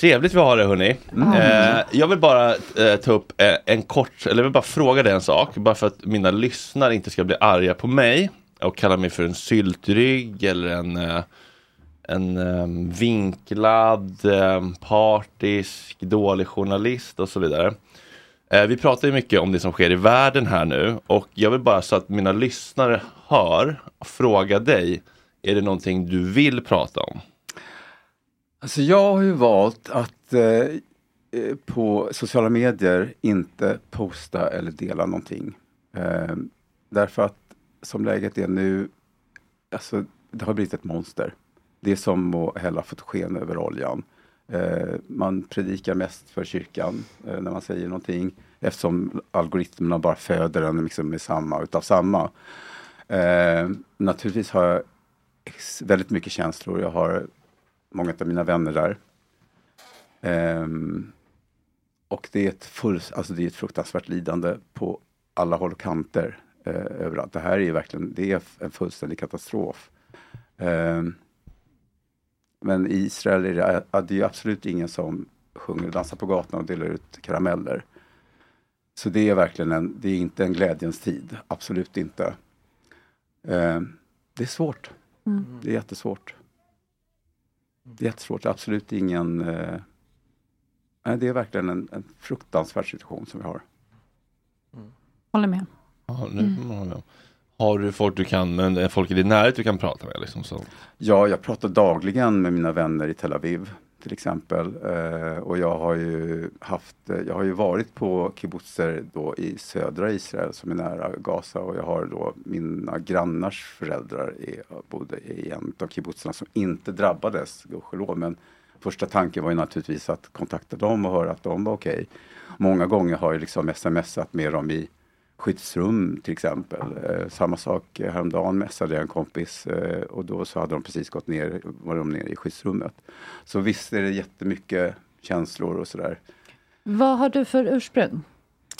S1: Trevligt vi har det hörni. Eh, jag vill bara eh, ta upp eh, en kort, eller jag vill bara fråga dig en sak. Bara för att mina lyssnare inte ska bli arga på mig och kalla mig för en syltrygg eller en, eh, en eh, vinklad, eh, partisk, dålig journalist och så vidare. Vi pratar ju mycket om det som sker i världen här nu och jag vill bara så att mina lyssnare hör, fråga dig, är det någonting du vill prata om?
S12: Alltså jag har ju valt att eh, eh, på sociala medier inte posta eller dela någonting. Eh, därför att som läget är nu, alltså det har blivit ett monster. Det är som att hälla fotogen över oljan. Eh, man predikar mest för kyrkan eh, när man säger någonting eftersom algoritmerna bara föder en liksom med samma utav samma. Eh, naturligtvis har jag väldigt mycket känslor. Jag har många av mina vänner där. Ehm, och det är, ett full, alltså det är ett fruktansvärt lidande på alla håll och kanter eh, överallt. Det här är ju verkligen det är en fullständig katastrof. Ehm, men i Israel är det, det är ju absolut ingen som sjunger och dansar på gatorna och delar ut karameller. Så det är verkligen en, det är inte en glädjens tid, absolut inte. Ehm, det är svårt.
S4: Mm.
S12: Det är jättesvårt. Det är jättesvårt, absolut ingen... Eh, det är verkligen en, en fruktansvärd situation som vi har.
S4: Håller med.
S1: Ja, nu, mm. Har du folk du kan, men är folk i din närhet du kan prata med? Liksom, så.
S12: Ja, jag pratar dagligen med mina vänner i Tel Aviv till exempel. Eh, och jag har ju haft, eh, jag har ju varit på kibbutzer då i södra Israel som är nära Gaza och jag har då mina grannars föräldrar är, bodde i en av kibbutzerna som inte drabbades, gudskelov. Men första tanken var ju naturligtvis att kontakta dem och höra att de var okej. Många gånger har jag liksom smsat med dem i skyddsrum till exempel. Eh, samma sak eh, häromdagen messade jag en kompis eh, och då så hade de precis gått ner, var de nere i skyddsrummet. Så visst är det jättemycket känslor och sådär.
S4: Vad har du för ursprung?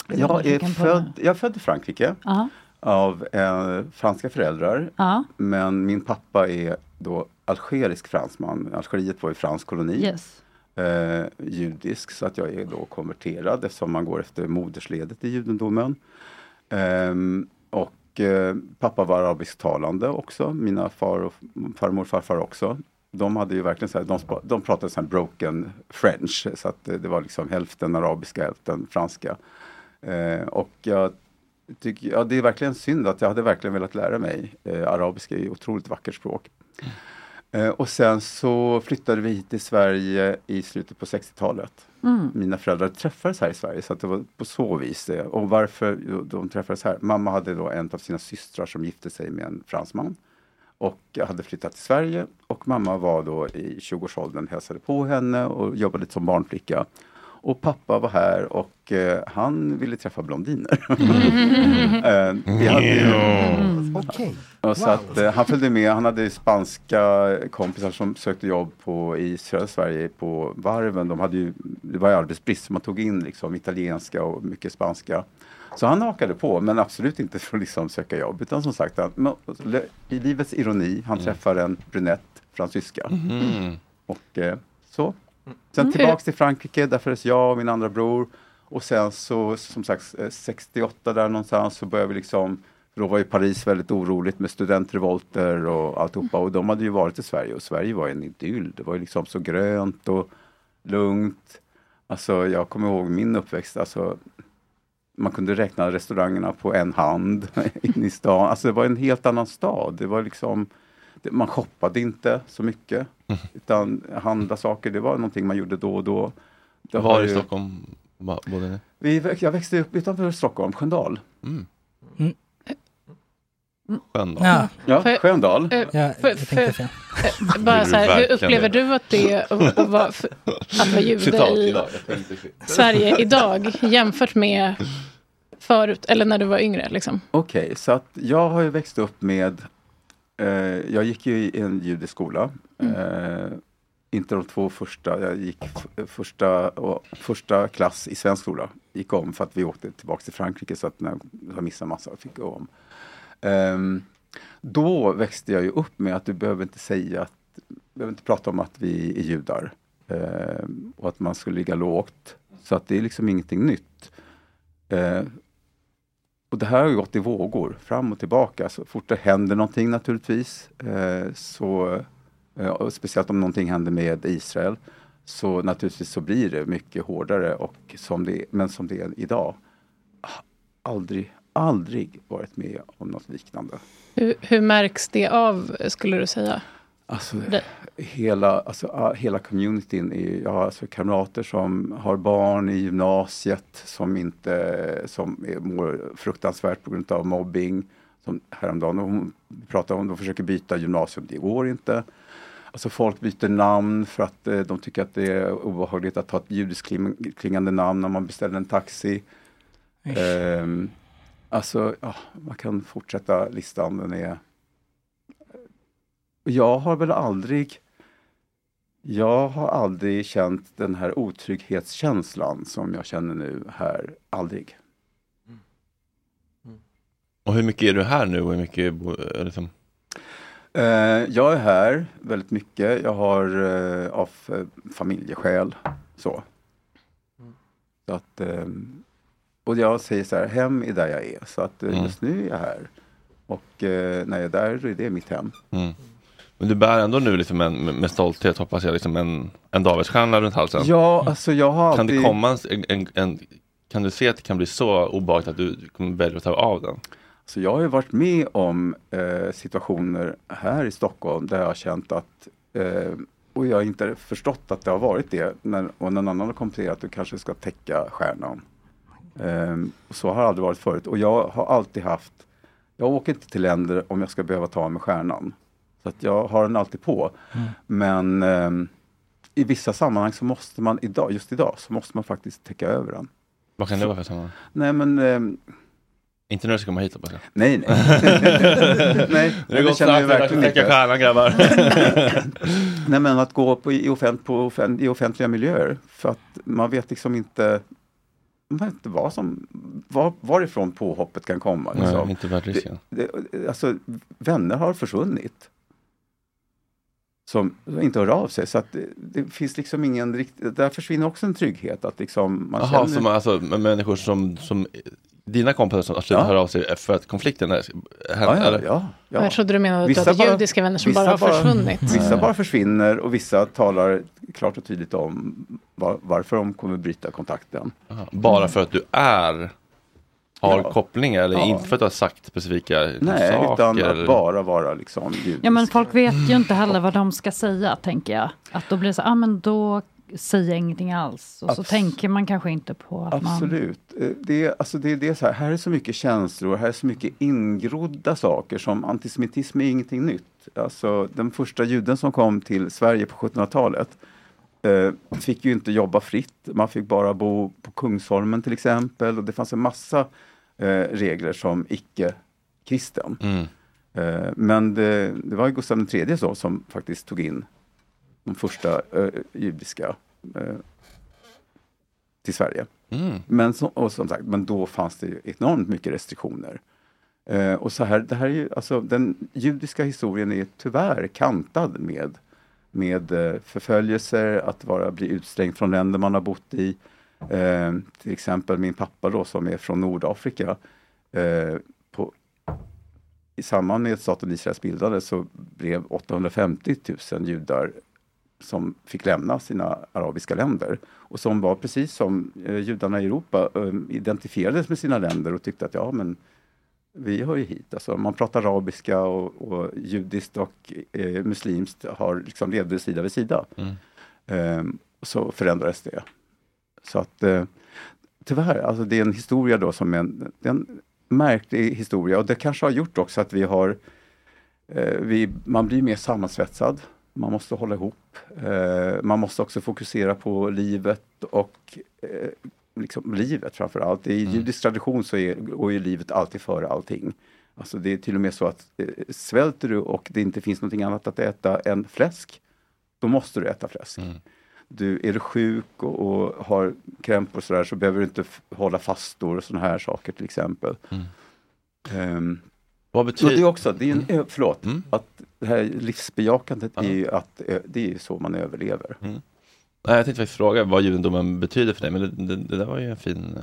S12: Jag är, född, jag är född i Frankrike
S4: Ja.
S12: av eh, franska föräldrar.
S4: Ja.
S12: Men min pappa är då algerisk fransman. Algeriet var ju fransk koloni.
S4: Yes.
S12: Eh, judisk så att jag är då konverterad eftersom man går efter modersledet i judendomen. Um, och uh, pappa var arabisktalande också, mina far och farmor och farfar också. De hade ju verkligen så här, de, de pratade så här broken french så att det, det var liksom hälften arabiska, hälften franska. Eh, och jag tycker, ja det är verkligen synd att jag hade verkligen velat lära mig. Eh, arabiska är ju otroligt vackert språk. Eh, och sen så flyttade vi hit till Sverige i slutet på 60-talet.
S4: Mm.
S12: Mina föräldrar träffades här i Sverige så det var på så vis det. Och varför de träffades här? Mamma hade då en av sina systrar som gifte sig med en fransman. Och hade flyttat till Sverige och mamma var då i 20-årsåldern, hälsade på henne och jobbade som barnflicka. Och pappa var här och eh, han ville träffa blondiner. eh, vi hade ju,
S13: Mm. Okej.
S12: och så att, eh, han följde med, han hade spanska kompisar som sökte jobb på, i södra Sverige på varven. De hade ju, det var ju arbetsbrist så man tog in liksom italienska och mycket spanska. Så han hakade på men absolut inte för att liksom söka jobb utan som sagt han, men, i livets ironi, han träffar en brunett fransyska.
S1: Mhm.
S12: Och eh, så. Sen
S1: Mm.
S12: tillbaks till Frankrike, där föddes jag och min andra bror. Och sen så som sagt eh, 68 där någonstans så började vi liksom för då var ju Paris väldigt oroligt med studentrevolter och alltihopa och de hade ju varit i Sverige och Sverige var en idyll. Det var ju liksom så grönt och lugnt. Alltså jag kommer ihåg min uppväxt, alltså man kunde räkna restaurangerna på en hand in i stan. Alltså det var en helt annan stad. Det var liksom, man shoppade inte så mycket. Utan handla saker, det var någonting man gjorde då och då. Det
S1: Var
S12: har
S1: i
S12: ju-
S1: Stockholm bodde ni?
S12: Vi, jag växte upp utanför Stockholm, Sköndal.
S1: Mm.
S6: Mm.
S1: Sköndal.
S6: Ja.
S12: Ja,
S5: För-
S12: Sköndal.
S5: eh,
S6: Ja,
S5: för- för- eh, Bara så här, hur upplever du att det är att, vara, att vara jude i
S1: idag.
S5: Sverige idag jämfört med förut, eller när du var yngre? Liksom?
S12: Okej, så att jag har ju växt upp med Jag gick ju i en judisk skola. Eh, inte de två första, jag gick första, och, första klass i svensk skola. Gick om för att vi åkte tillbaka till Frankrike så att när jag missade massa fick jag om. Ehm, då växte jag ju upp med att du behöver inte säga att, du behöver inte prata om att vi är judar. Ehm, och att man skulle ligga lågt. Så att det är liksom ingenting nytt. Och det här har gått i vågor, fram och tillbaka. Så fort det händer någonting naturligtvis, eh, så, eh, speciellt om någonting händer med Israel, så naturligtvis så blir det mycket hårdare. Och som det, men som det är idag, aldrig, aldrig varit med om något liknande.
S5: Hur, hur märks det av, skulle du säga?
S12: Alltså,
S5: Det-
S12: hela, alltså, hela communityn, är, jag har alltså kamrater som har barn i gymnasiet som inte som är, mår fruktansvärt på grund av mobbing. Som häromdagen hon pratade om, de försöker byta gymnasium, det går inte. Alltså folk byter namn för att eh, de tycker att det är obehagligt att ha ett judiskt kling- klingande namn när man beställer en taxi. Ehm, alltså, ja, man kan fortsätta listan, den är jag har väl aldrig jag har aldrig känt den här otrygghetskänslan som jag känner nu här. Aldrig.
S1: Och hur mycket är du här nu och hur mycket är liksom,
S12: Eh, jag är här väldigt mycket. Jag har eh, av eh, familjeskäl. Så. så att, eh, och jag säger så här, hem är där jag är. Så att eh,
S1: Mm.
S12: just nu är jag här. Och eh, när jag är där är det mitt hem.
S1: Men du bär ändå nu liksom en, med stolthet hoppas jag liksom en, en Davidsstjärna runt halsen.
S12: Ja, alltså jag har
S1: Kan det komma en, en, en, kan du se att det kan bli så obehagligt att du kommer välja att ta av den?
S12: Så jag har ju varit med om eh, situationer här i Stockholm där jag har känt att eh, och jag har inte förstått att det har varit det. När, och någon annan har kommenterat att du kanske ska täcka stjärnan. Och så har det aldrig varit förut. Och jag har alltid haft, jag åker inte till länder om jag ska behöva ta med stjärnan. Så att jag har den alltid på.
S1: Mm.
S12: Men ehm, i vissa sammanhang så måste man idag, just idag, så måste man faktiskt täcka över den.
S1: Vad kan det vara för sammanhang?
S12: Nej men ehm,
S1: Inte när du ska komma hit hoppas jag.
S12: Nej, nej. nej,
S1: Det
S12: känner
S1: det är dags
S12: verkligen inte.
S1: stjärnan grabbar.
S12: Nej men att gå på, i, offent, på offen, i offentliga miljöer för att man vet liksom inte man vet inte vad som, var, varifrån påhoppet kan komma.
S1: Nej,
S12: Liksom.
S1: inte värt risken.
S12: Det, det, alltså, vänner har försvunnit. Som inte hör av sig. Så att det, det finns liksom ingen riktig, där försvinner också en trygghet. Att liksom man
S1: Jaha,
S12: känner,
S1: som, alltså med människor som, som dina kompisar som absolut
S12: Ja.
S1: hör av sig för att konflikten är,
S12: Ja, ja,
S1: eller?
S12: ja, ja.
S5: Jag trodde du menade att du
S12: Vissa
S5: hade
S12: bara-
S5: judiska vänner som
S12: vissa
S5: bara har försvunnit.
S12: Vissa bara försvinner och vissa talar klart och tydligt om var, varför de kommer bryta kontakten.
S1: Bara för att du är har
S12: Ja.
S1: koppling eller
S12: Ja.
S1: inte för att har sagt specifika
S12: Nej,
S1: saker?
S12: utan att
S1: eller?
S12: bara vara liksom judisk.
S4: Ja men folk vet ju inte heller vad de ska säga, tänker jag. Att då blir det så, ah, men då säger jag ingenting alls. Och så
S12: Abs-
S4: tänker man kanske inte på att man...
S12: Absolut. Eh, Det är, alltså det är, det är så här, här är så mycket känslor, här är så mycket ingrodda saker som antisemitism är ingenting nytt. Alltså den första juden som kom till Sverige på 1700-talet eh, fick ju inte jobba fritt. Man fick bara bo på Kungsholmen till exempel och det fanns en massa regler som icke-kristen.
S1: Mm.
S12: Eh, men det, det var Gustav III så som faktiskt tog in de första eh, judiska eh, till Sverige.
S1: Mm.
S12: Men, så, och som sagt, men då fanns det enormt mycket restriktioner. Eh, och så här, det här är ju, alltså, den judiska historien är tyvärr kantad med, med eh, förföljelser, att vara, bli utstängd från länder man har bott i. Eh, till exempel min pappa då som är från Nordafrika. Eh, på, I samband med staten Israels bildades så blev 850 000 judar som fick lämna sina arabiska länder och som var precis som eh, judarna i Europa eh, identifierades med sina länder och tyckte att ja men vi hör ju hit. Alltså, man pratar arabiska och, och judiskt och eh, muslimskt har liksom levde sida vid sida.
S1: Mm.
S12: Så förändrades det. Så att eh, tyvärr, alltså det är en historia då som är en, en märklig historia och det kanske har gjort också att vi har eh, vi, man blir mer sammansvetsad. Man måste hålla ihop. Eh, man måste också fokusera på livet och eh, liksom livet framför allt. I judisk tradition så är, går ju livet alltid före allting. Alltså det är till och med så att eh, svälter du och det inte finns någonting annat att äta än fläsk, då måste du äta fläsk. Du, är du sjuk och, och har krämpor och sådär så behöver du inte hålla fastor och sådana här saker till exempel. Ehm,
S1: Vad
S12: och
S1: betyder-
S12: det är också, det är en, ö- förlåt, att det här livsbejakandet är ju att ö, det är så man överlever.
S1: Nej, jag tänkte faktiskt fråga vad judendomen betyder för dig, men det, det, det där var ju en fin eh,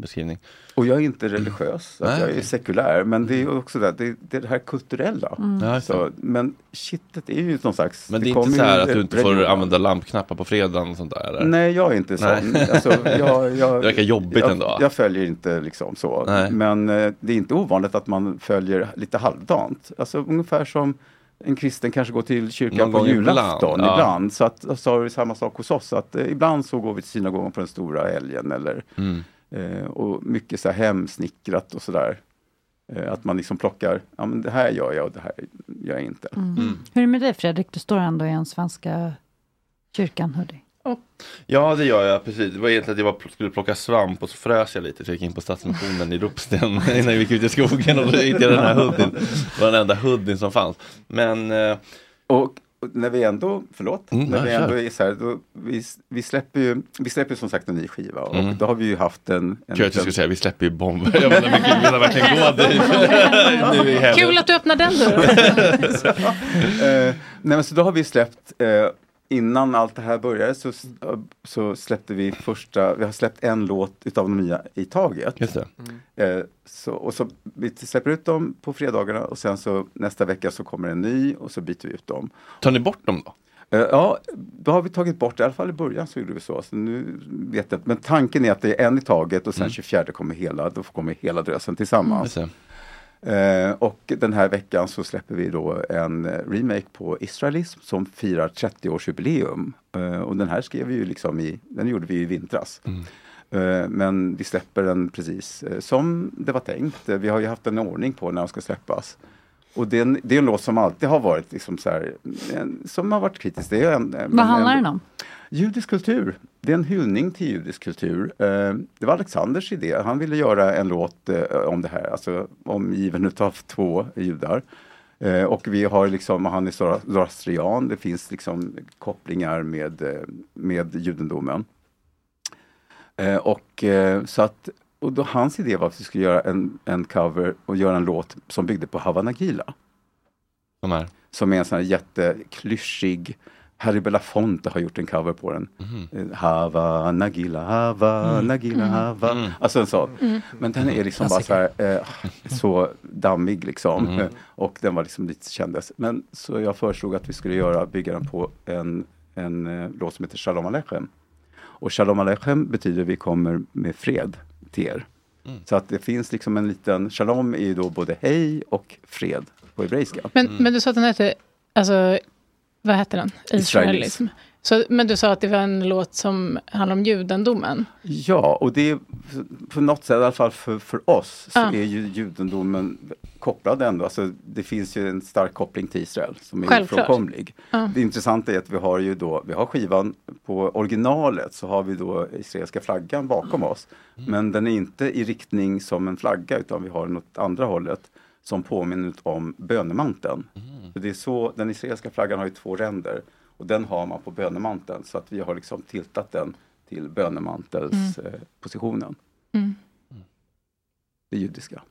S1: beskrivning.
S12: Och jag är inte religiös, jag är sekulär, men det är ju också det, det, det är det här kulturella.
S1: Mm. Det.
S12: så, men shitet är ju någon slags...
S1: Men det är
S12: kommer
S1: inte så här att du inte får använda lampknappar på fredagen och sånt där? Eller?
S12: Nej, jag är inte sån. Alltså, jag, jag,
S1: det verkar jobbigt
S12: jag,
S1: ändå.
S12: Jag följer inte liksom så.
S1: Nej.
S12: Men eh, det är inte ovanligt att man följer lite halvdant. Alltså ungefär som en kristen kanske går till kyrkan
S1: Någon
S12: på julafton
S1: ibland,
S12: ibland.
S1: ja.
S12: Så, att, så har vi samma sak hos oss. Att, eh, ibland så går vi till synagogan på den stora helgen. Eller,
S1: Mm.
S12: Eh, och mycket så här hemsnickrat och sådär. Eh, att man liksom plockar, ja men det här gör jag och det här gör jag inte.
S4: Mm. Hur är det med dig Fredrik? Du står ändå i en svenska kyrkan, hörde.
S1: Ja, det gör jag. Precis. Det var egentligen att jag var, skulle plocka svamp och så frös jag lite. Så jag gick in på Stadsmissionen i Ropsten innan jag gick ut i skogen och då hittade jag den här hoodien. Det var den enda hoodien som fanns. Men... Eh,
S12: och när vi ändå, förlåt,
S1: Mm,
S12: när
S1: ja,
S12: vi ändå är så här, då, vi, vi släpper ju, vi släpper som sagt en ny skiva och
S1: Mm.
S12: då har vi ju haft en... en
S1: jag att du skulle säga, vi släpper ju bomber. Jag menar, vi vill verkligen gå dit.
S5: Kul att du öppnar den dörren.
S12: eh, nej men så då har vi släppt, eh, innan allt det här började så, så släppte vi första, vi har släppt en låt utav de nya i taget.
S1: Just det.
S12: Eh, så, och så vi släpper ut dem på fredagarna och sen så nästa vecka så kommer en ny och så byter vi ut dem.
S1: Tar ni bort dem då?
S12: Eh, Ja, då har vi tagit bort, i alla fall i början så gjorde vi så. så nu vet jag, men tanken är att det är en i taget och sen 24 kommer hela, då kommer hela drösen tillsammans.
S1: Just
S12: Eh, och den här veckan så släpper vi då en remake på Israelism som firar 30-årsjubileum. Eh, och den här skrev vi ju liksom i, den gjorde vi i vintras. Eh, Men vi släpper den precis som det var tänkt. Vi har ju haft en ordning på när den ska släppas. Och det är en, det är en låt som alltid har varit liksom så här, en, som har varit kritisk. Det är en,
S4: Vad handlar
S12: en,
S4: den om?
S12: Judisk kultur. Det är en hyllning till judisk kultur. Eh, det var Alexanders idé. Han ville göra en låt eh, om det här, alltså omgiven utav två judar. Eh, och vi har liksom, han är zoroastrian, det finns liksom kopplingar med, med judendomen. Och så att, och då hans idé var att vi skulle göra en, en cover och göra en låt som byggde på Havana Gila.
S1: Som är?
S12: Som är en sån här jätteklyschig Harry Belafonte har gjort en cover på den. Eh, Hava, Nagila, Hava,
S1: Mm.
S12: Nagila,
S1: Mm.
S12: Hava.
S1: Mm.
S12: Alltså en sån.
S1: Mm.
S12: Men den är liksom bara så här, eh, så dammig liksom.
S1: Mm.
S12: Och den var liksom lite kändes. Men så jag föreslog att vi skulle göra, bygga den på en, en eh, låt som heter Shalom Aleichem. Och Shalom Aleichem betyder vi kommer med fred till er.
S1: Mm.
S12: Så att det finns liksom en liten, Shalom är ju då både hej och fred på hebreiska.
S5: Men,
S1: Mm.
S5: men du sa att den hette, alltså, vad hette den?
S12: Israelism.
S5: Så, men du sa att det var en låt som handlar om judendomen.
S12: Ja, och det är på något sätt, i alla fall för, för oss, så
S5: Ja.
S12: är ju judendomen kopplad ändå. Alltså, det finns ju en stark koppling till Israel som är
S5: Självklart.
S12: ofrånkomlig.
S5: Ja.
S12: Det intressanta är att vi har ju då, vi har skivan på originalet så har vi då israeliska flaggan bakom oss. Men den är inte i riktning som en flagga utan vi har den åt andra hållet som påminner om bönemanteln. Så det är så, den israeliska flaggan har ju två ränder och den har man på bönemanteln så att vi har liksom tiltat den till bönemantelspositionen. Eh, positionen.
S5: Mm.
S12: det judiska.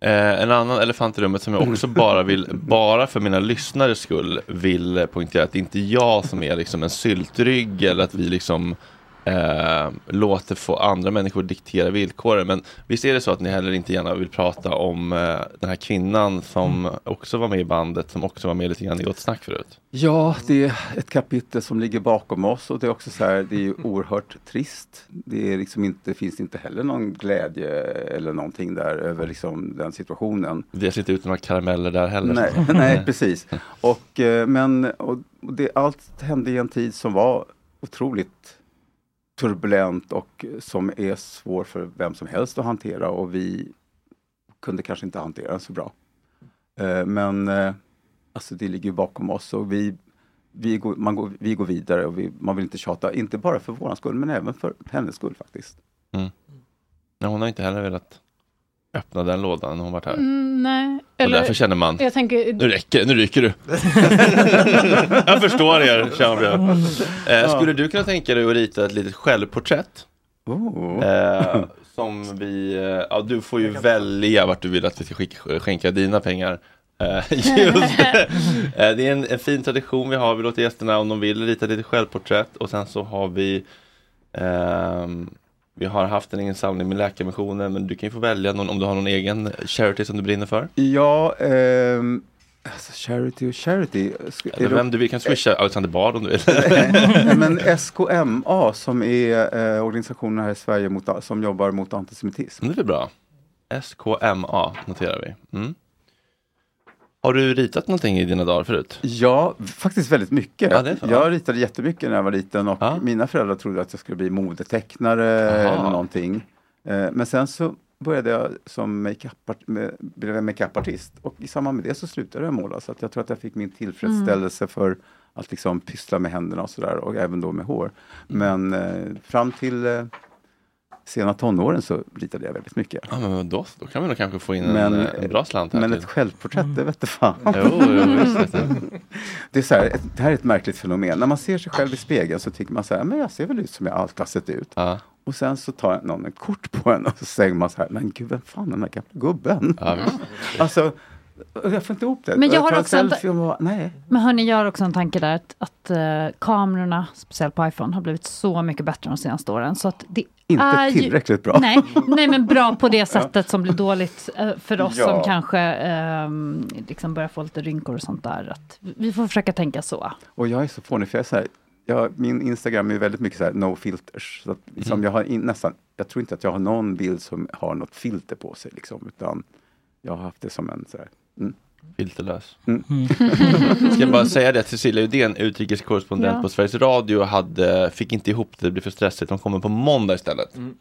S1: Eh, en annan elefant i rummet som jag också bara vill, bara för mina lyssnares skull, vill poängtera att det inte är jag som är liksom en syltrygg eller att vi liksom eh, låter få andra människor diktera villkoren. Men visst är det så att ni heller inte gärna vill prata om eh, den här kvinnan som också var med i bandet, som också var med lite grann i Gott Snack förut?
S12: Ja, det är ett kapitel som ligger bakom oss och det är också så här, det är ju oerhört trist. Det är liksom inte, finns inte heller någon glädje eller någonting där över liksom den situationen.
S1: Vi har inte ut några karameller där heller.
S12: Nej, nej precis. Och, eh, men och det, allt hände i en tid som var otroligt turbulent och som är svår för vem som helst att hantera och vi kunde kanske inte hantera den så bra. Eh, men eh, alltså det ligger bakom oss och vi, vi, går, man går, vi går vidare och vi, man vill inte tjata, inte bara för våran skull men även för hennes skull faktiskt.
S1: Mm. Nej, hon har inte heller velat öppna den lådan när hon varit här.
S5: Mm, nej.
S1: Och därför känner man,
S5: Jag tänker,
S1: nu räcker det, nu ryker du. jag förstår er, Jean-Björn. Eh, skulle du kunna tänka dig att rita ett litet självporträtt?
S12: Oh.
S1: Eh, som vi, eh, ja du får ju välja vart du vill att vi ska skicka, skänka dina pengar. Eh, just det. Eh, det är en, en fin tradition vi har, vi låter gästerna om de vill rita ett litet självporträtt och sen så har vi ehm, vi har haft en insamling med Läkarmissionen men du kan ju få välja någon, om du har någon egen charity som du brinner för.
S12: Ja, ehm, alltså charity och charity. Ska-
S1: Eller vem du vill, kan swisha Alexander Bard om du vill.
S12: Men SKMA som är eh, organisationen här i Sverige mot, som jobbar mot antisemitism.
S1: Det är bra. SKMA noterar vi. Mm. Har du ritat någonting i dina dagar förut?
S12: Ja, faktiskt väldigt mycket.
S1: Ja, det
S12: jag ritade jättemycket när jag var liten och mina föräldrar trodde att jag skulle bli modetecknare
S1: Aha.
S12: eller någonting. Eh, men sen så började jag som makeupartist och i samband med det så slutade jag måla så att jag tror att jag fick min tillfredsställelse för att liksom pyssla med händerna och sådär och även då med hår. Men eh, fram till eh, sena tonåren så ritade jag väldigt mycket.
S1: Ja, men då, då kan vi nog kanske få in
S12: Men,
S1: en, en bra slant här.
S12: Men
S1: till.
S12: ett självporträtt, det vet du fan.
S1: Jo,
S12: det, är så här, ett, det här är ett märkligt fenomen. När man ser sig själv i spegeln så tycker man så här, men jag ser väl ut som jag alltid har sett ut. Och sen så tar någon ett kort på en och så säger man så här, men gud, vem fan är den där gamla gubben? alltså, jag får inte ihop det.
S4: Men jag har också en-
S12: bara, nej.
S4: Men hörni, jag har också en tanke där att, att eh, kamerorna, speciellt på iPhone, har blivit så mycket bättre de senaste åren. Så att det
S12: Inte
S4: är ju-
S12: tillräckligt bra.
S4: Nej, nej, men bra på det sättet som blir dåligt eh, för oss
S12: Ja.
S4: som kanske ehm, liksom börjar få lite rynkor och sånt där. Att vi får försöka tänka så.
S12: Och jag är så fånig för jag är så här, jag, min Instagram är väldigt mycket så här no filters. Så att, liksom,
S1: Mm.
S12: jag, har in, nästan, jag tror inte att jag har någon bild som har något filter på sig. Liksom, utan jag har haft det som en så här, mm.
S1: Filterlös.
S12: Mm.
S1: Ska jag bara säga det att Cecilia Uddén, utrikeskorrespondent
S12: Ja.
S1: på Sveriges Radio, hade, fick inte ihop det, det blev för stressigt. De kommer på måndag istället.
S6: Mm.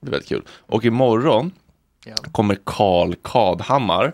S1: Det är väldigt kul. Och imorgon kommer Karl Kadhammar.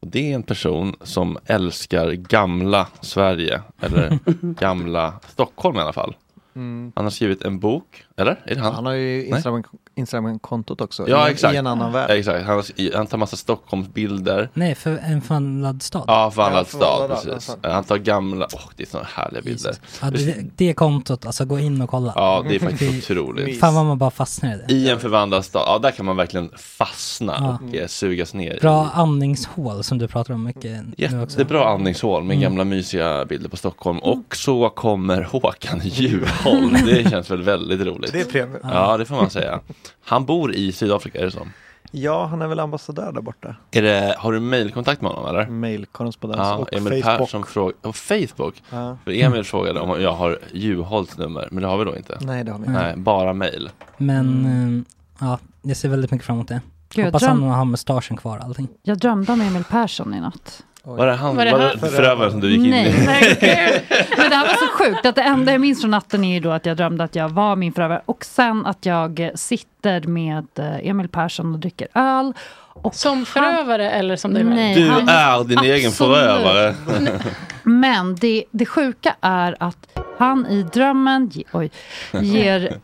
S1: Och det är en person som älskar gamla Sverige, eller gamla Stockholm i alla fall.
S8: Mm.
S1: Han har skrivit en bok, eller? Är det han?
S8: Han har ju
S1: Nej?
S8: Instagram- Instagram-kontot också.
S1: Ja,
S8: i,
S1: exakt.
S8: I en annan värld.
S1: Exakt. Han, han tar massa Stockholmsbilder.
S6: Nej, för en förvandlad stad.
S1: Ja, förvandlad
S8: Ja,
S1: stad, precis.
S8: ja,
S1: Han tar gamla, åh det är sådana härliga bilder.
S6: Ja, det, det kontot, alltså gå in och kolla.
S1: Ja, det är faktiskt otroligt.
S6: Fan vad man bara fastnar i det.
S1: I en förvandlad stad, ja där kan man verkligen fastna
S6: Ja.
S1: och eh, sugas ner.
S6: Bra andningshål som du pratar om mycket nu också.
S1: Jättebra andningshål med
S6: Mm.
S1: gamla mysiga bilder på Stockholm. Och så kommer Håkan Juholt. Det känns väl väldigt roligt.
S8: Det är premium.
S1: Ja, det får man säga. Han bor i Sydafrika, är det så?
S8: Ja, han är väl ambassadör där borta.
S1: Är det, har du mailkontakt med honom eller?
S8: Mailkorrespondens
S1: Ja,
S8: och
S1: Emil
S8: Facebook.
S1: Persson frågade, på Facebook?
S8: Ja.
S1: För Emil frågade om jag har Juholts nummer, men det har vi då inte.
S8: Nej, det har ni inte.
S1: Nej, bara mail.
S6: Men eh, ja, jag ser väldigt mycket fram emot det.
S4: Gud,
S6: Hoppas
S4: dröm-
S6: han har mustaschen kvar och allting.
S4: Jag drömde om Emil Persson i natt.
S1: Var det han,
S6: Var
S1: var
S6: det
S1: det
S6: han?
S1: förövaren som du gick in
S4: Nej,
S1: i?
S4: nej. Men det här var så sjukt att det enda jag minns från natten är ju då att jag drömde att jag var min förövare och sen att jag sitter med eh, Emil Persson och dricker öl. Och
S5: som förövare eller som dig
S4: Nej,
S1: Du
S4: han-
S1: är din egen
S4: Absolut.
S1: förövare.
S4: Men det, det sjuka är att han i drömmen ge, oj, ger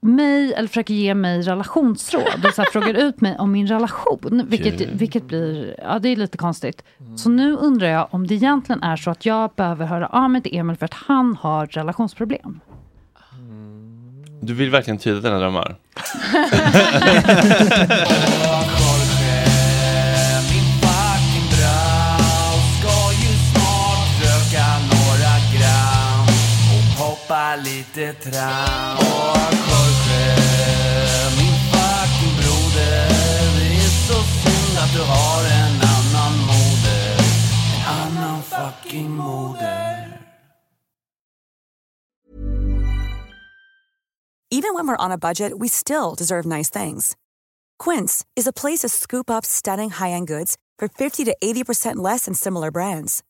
S4: mig, eller försöker ge mig relationsråd. Och så här, frågar ut mig om min relation. Vilket,
S13: Kul.
S4: vilket blir, ja det är lite konstigt. Så nu undrar jag om det egentligen är så att jag behöver höra av mig till Emil för att han har relationsproblem.
S1: Du vill verkligen tyda dina drömmar?
S13: Ska ju du har en annan moder. En annan fucking moder.
S14: Even when we're on a budget, we still deserve nice things. Quince is a place to scoop up stunning high-end goods for 50 to 80% less than similar brands.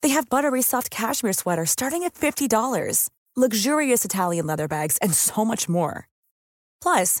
S14: They have buttery soft cashmere sweaters starting at $50, luxurious Italian leather bags, and so much more. Plus,